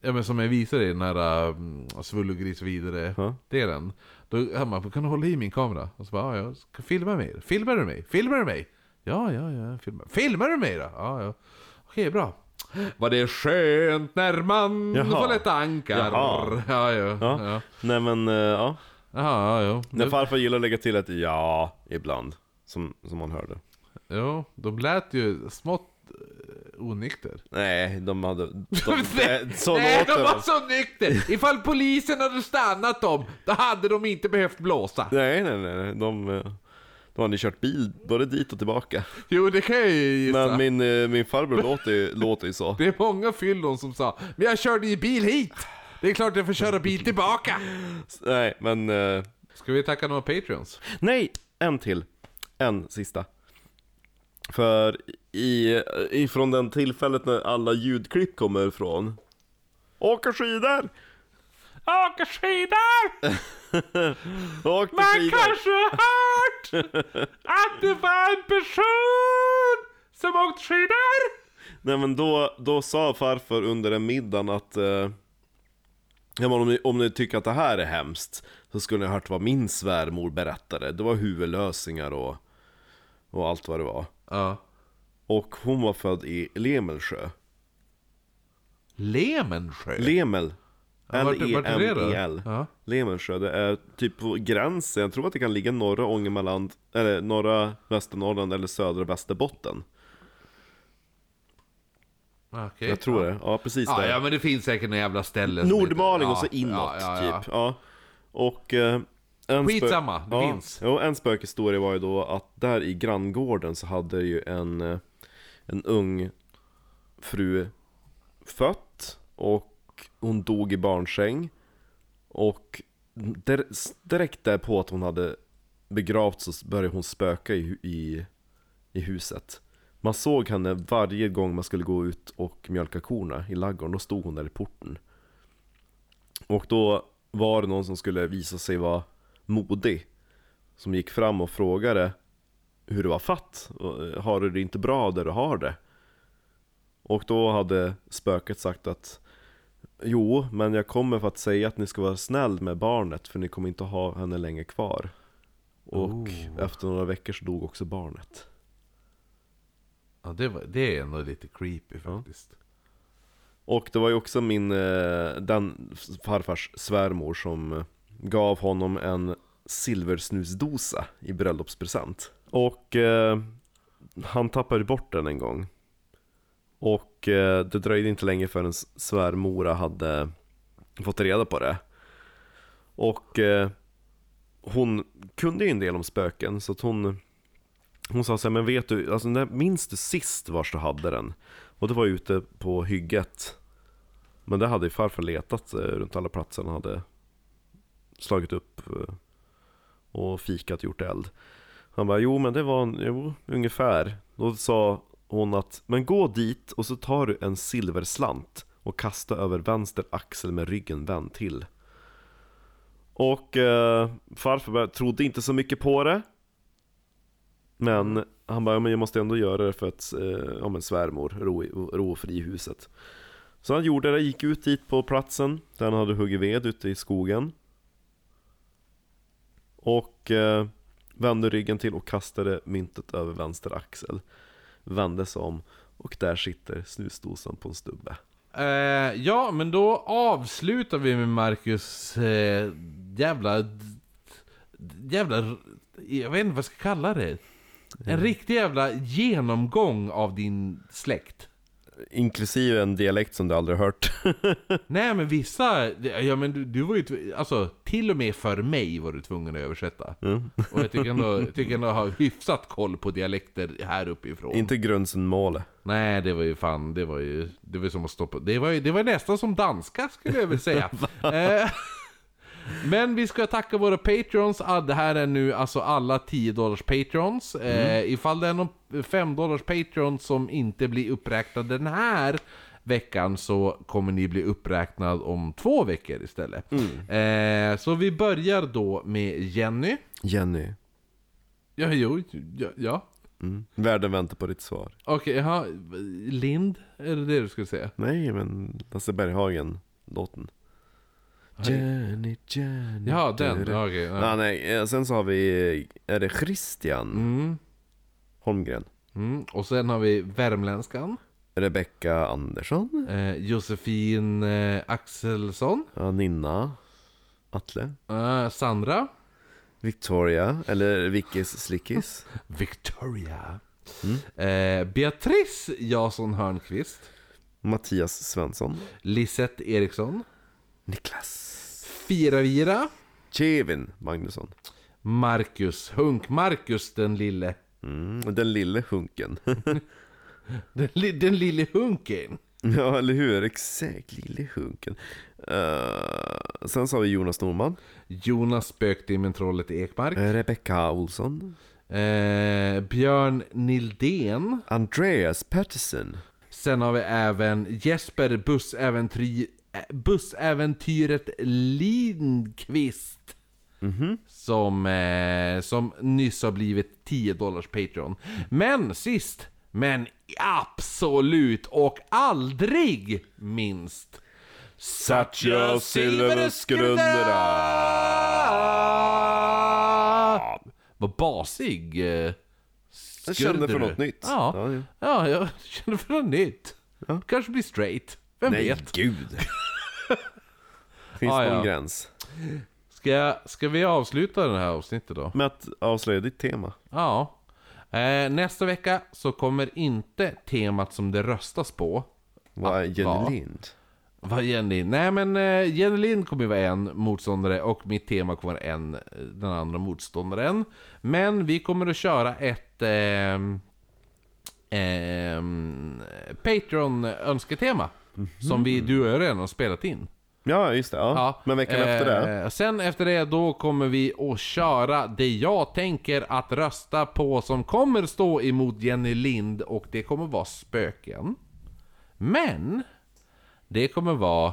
Ja men som jag visade i den här um, Svullo gris vidare Ja. delen. Då han bara, kan du hålla i min kamera? Och så bara, ja, jag ska filma mig. Filmar du mig? Filmar du mig? Ja, ja, ja, filmar. Filmar du mig då? Ja, ja. Okej, bra. Var det skönt när man Jaha. får lätta ankar? Jaha. Ja, ja. Ja. ja. Nej men, eh, ja. Jaha, ja, När ja. farfar gillar att lägga till ett ja ibland. Som, som man hörde. Jo, de lät ju smått eh, onykter. Nej, de hade... De, eh, så Nej, de var så nykter! Ifall polisen hade stannat dem, då hade de inte behövt blåsa. Nej, nej, nej. De, eh, de hade kört bil både dit och tillbaka. Jo, det kan jag ju gissa. Men min, eh, min farbror låter, låter ju så. Det är många fyllon som sa Men jag körde ju bil hit! Det är klart jag får köra bil tillbaka! Nej, men... eh, Ska vi tacka några patreons? Nej, en till. En sista. För i, ifrån den tillfället när alla ljudklipp kommer ifrån. Åka skidor! Åka skidor! Åka Man skidor! kanske har hört att det var en person som åkte skidor. Nej men då, då sa farfar under en middagen att eh, ja, men om, ni, om ni tycker att det här är hemskt Så skulle ni ha hört vad min svärmor berättade Det var huvudlösningar och, och allt vad det var Ja. Och hon var född i Lemelsjö Lemensjö? Lemel Ja? L-E-M-E-L Ja. Lemelsjö, det är typ på gränsen Jag tror att det kan ligga norra Ångermanland Eller norra Västernorrland eller södra Västerbotten Okej. Jag tror det, ja precis Ja, där ja, men det finns säkert några jävla ställen som Nordmaling och så ja, inåt ja, ja, ja. typ. Ja. Och... Eh, en Skitsamma, det ja, finns. Jo, en spökhistoria var ju då att där i granngården så hade ju en, eh, en ung fru fött och hon dog i barnsäng. Och dir- direkt därpå att hon hade begravts så började hon spöka i, i, i huset. Man såg henne varje gång man skulle gå ut och mjölka korna i ladugården, då stod hon där i porten. Och då var det någon som skulle visa sig vara modig Som gick fram och frågade hur det var fatt. Eh, Har du det inte bra där du har det? Och då hade spöket sagt att Jo, men jag kommer för att säga att ni ska vara snäll med barnet för ni kommer inte ha henne länge kvar. Och efter några veckor så dog också barnet Ja, det, var, det är ändå lite creepy faktiskt. Och det var ju också min, eh, den farfars svärmor som eh, gav honom en silversnusdosa i bröllopspresent. Och eh, han tappade bort den en gång. Och eh, det dröjde inte länge förrän svärmora hade fått reda på det. Och eh, hon kunde ju en del om spöken, så att hon, hon sa så här, men vet du, alltså, när, minns du sist vars du hade den? Och det var ute på hygget. Men det hade ju farfar letat eh, runt alla platser han hade slagit upp eh, och fikat, gjort eld. Han bara, jo men det var, jo, ungefär. Då sa hon att, men gå dit och så tar du en silverslant och kasta över vänster axel med ryggen vänd till. Och eh, farfar trodde inte så mycket på det. Men han bara, ja, men jag måste ändå göra det för att, eh, ja men svärmor, ro, ro fri i huset. Så han gjorde det, gick ut dit på platsen där han hade huggit ved ute i skogen. Och eh, vände ryggen till och kastade myntet över vänster axel. Vände sig om och där sitter snusdosan på en stubbe. Eh, ja, men då avslutar vi med Marcus eh, jävla... Jävla... Jag vet inte vad jag ska kalla det. En riktig jävla genomgång av din släkt. Inklusive en dialekt som du aldrig hört. Nej men vissa, ja men du, du var ju, alltså till och med för mig var du tvungen att översätta. Och jag tycker ändå, jag tycker ändå ha hyfsat koll på dialekter här uppifrån. Inte Grundsenmåle. Nej, det var ju fan, det var ju, det var som att stoppa, det var ju, det var nästan som danska skulle jag väl säga. Eh, Men vi ska tacka våra patrons, Ah, det här är nu alltså alla 10 dollars patrons. Eh, ifall det är någon 5 dollars patron som inte blir uppräknad den här veckan så kommer ni bli uppräknad om två veckor istället. Eh, så vi börjar då med Jenny. Jenny. Ja, jo, ja. ja. Mm. Världen väntar på ditt svar. Okej, jaha, Lind? Är det det du skulle säga? Nej, men Lasse Berghagen-låten. Jenny, Jenny. Ja, den. du-du. Ja, nej, eh, sen så har vi, är det Christian Mm, Holmgren? mm. Och sen har vi värmländskan. Rebecka Andersson? Eh, Josefin eh, Axelsson. Ja, Ninna Atle? Eh, Sandra. Victoria, eller Vickis Slickis? Victoria. Eh, Beatrice Jason Hörnqvist. Mattias Svensson? Lisette Eriksson. Niklas? Firavira. Kevin Magnusson? Marcus Hunk. Marcus den lille. Mm, den lille hunken. Den, li, den lille hunken. ja, eller hur? Exakt, lille hunken. Eh, sen så har vi Jonas Norman. Jonas Spökdemontrollet Ekmark. Eh, Rebecca Olsson. Eh, Björn Nildén. Andreas Pettersson. Sen har vi även Jesper Bussäventyr, Bussäventyret Lindqvist. Som, eh, som nyss har blivit 10 dollars Patreon. Men sist, men absolut och aldrig minst. Satya Silverskrudderna! Vad basig. eh, Jag kände för något nytt. Ja. Ja, ja. Ja, jag känner för något nytt. Ja. Kanske blir straight. Vem Nej, vet? gud. Finns Ah, någon ja. gräns? Ska, jag, ska vi avsluta det här avsnittet då? Med att avslöja ditt tema. Ja. Eh, nästa vecka så kommer inte temat som det röstas på. Vad är Att Jenny. Lind? Vad är Jenny? Nej men eh, Jenny Lind kommer ju vara en motståndare och mitt tema kommer vara en, eh, den andra motståndaren. Men vi kommer att köra ett ehm, ehm, Patreon-önsketema. Som vi, du och jag redan har spelat in. Ja, just det. Ja. Ja, Men veckan efter det? eh, Sen efter det då kommer vi att köra det jag tänker att rösta på som kommer stå emot Jenny Lind och det kommer vara spöken. Men det kommer vara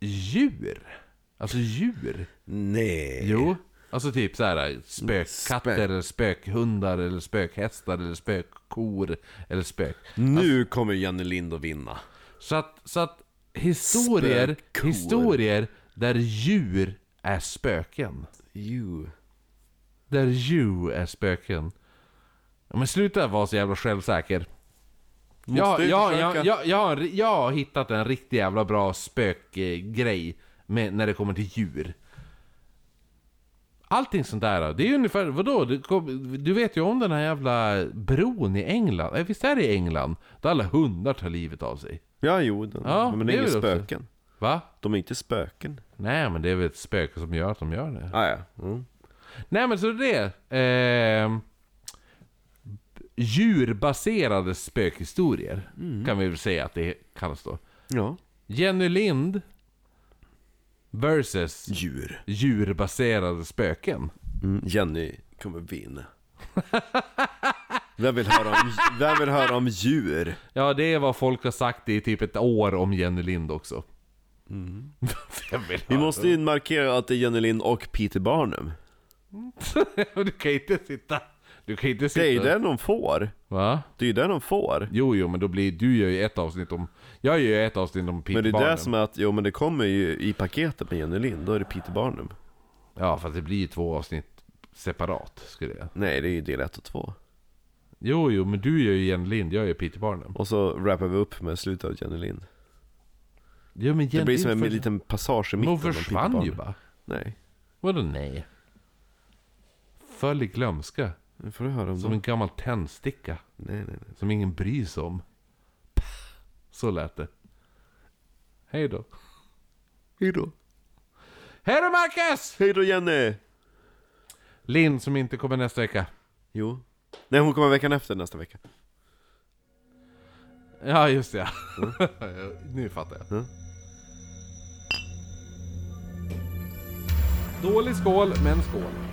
spökdjur. Alltså djur. Nej. Jo. Alltså typ så här spökkatter, Spök. eller spökhundar, eller spökhästar, eller spökkor, eller spök. Nu kommer Jenny Lind att vinna. Så att, så att historier, Spökkor. historier där djur är spöken. You. Där djur är spöken. Ja, men sluta vara så jävla självsäker. Jag, jag, jag, jag, jag, har, jag har hittat en riktigt jävla bra spökgrej med, när det kommer till djur. Allting sånt där. Det är ungefär, vadå? Du, kom- du vet ju om den här jävla bron i England. Eh, Visst är det i England? Där alla hundar tar livet av sig. Ja, jo, den, Ja, men det är inga också- spöken. Va? De är inte spöken. Nej men det är väl ett spöke som gör att de gör det. Ah, ja. Mm. Nej men så det. Eh, djurbaserade spökhistorier. Kan vi väl säga att det kallas då. Ja. Jenny Lind versus Djur. djurbaserade spöken. Mm. Jenny kommer vinna. Vem vill, höra om, vem vill höra om djur? Ja, det är vad folk har sagt i typ ett år om Jenny Lind också. Vem vill Vi höra? måste ju markera att det är Jenny Lind och Peter Barnum. du kan inte sitta... Du kan inte sitta... Det är ju det de får. Va? Det är ju det de får. Jo, jo, men då blir... Du gör ju ett avsnitt om... Jag gör ju ett avsnitt om Peter Men det är Barnum. det som är att, jo men det kommer ju i paketet med Jenny Lind, då är det Peter Barnum. Ja, fast det blir ju två avsnitt separat, skulle jag... Nej, det är ju del 1 och 2. Jo, jo, men du gör ju Jenny Lind, jag gör Peter Barnum. Och så rappar vi upp med slutet av Jenny Lind. Jo, men Det Jenny blir som en för- liten passage i mitten hon försvann ju bara. Nej, Vadå nej? Föll i glömska. nu får du höra om Som det. en gammal tändsticka. Nej, nej, nej. Som ingen bryr sig om. Så lät det. Hej då. Hejdå. Hej då Marcus! Hejdå Jenny! Linn som inte kommer nästa vecka. Jo. Nej, hon kommer veckan efter nästa vecka. Ja, just det. ja. nu fattar jag. Mm. Dålig skål, men skål.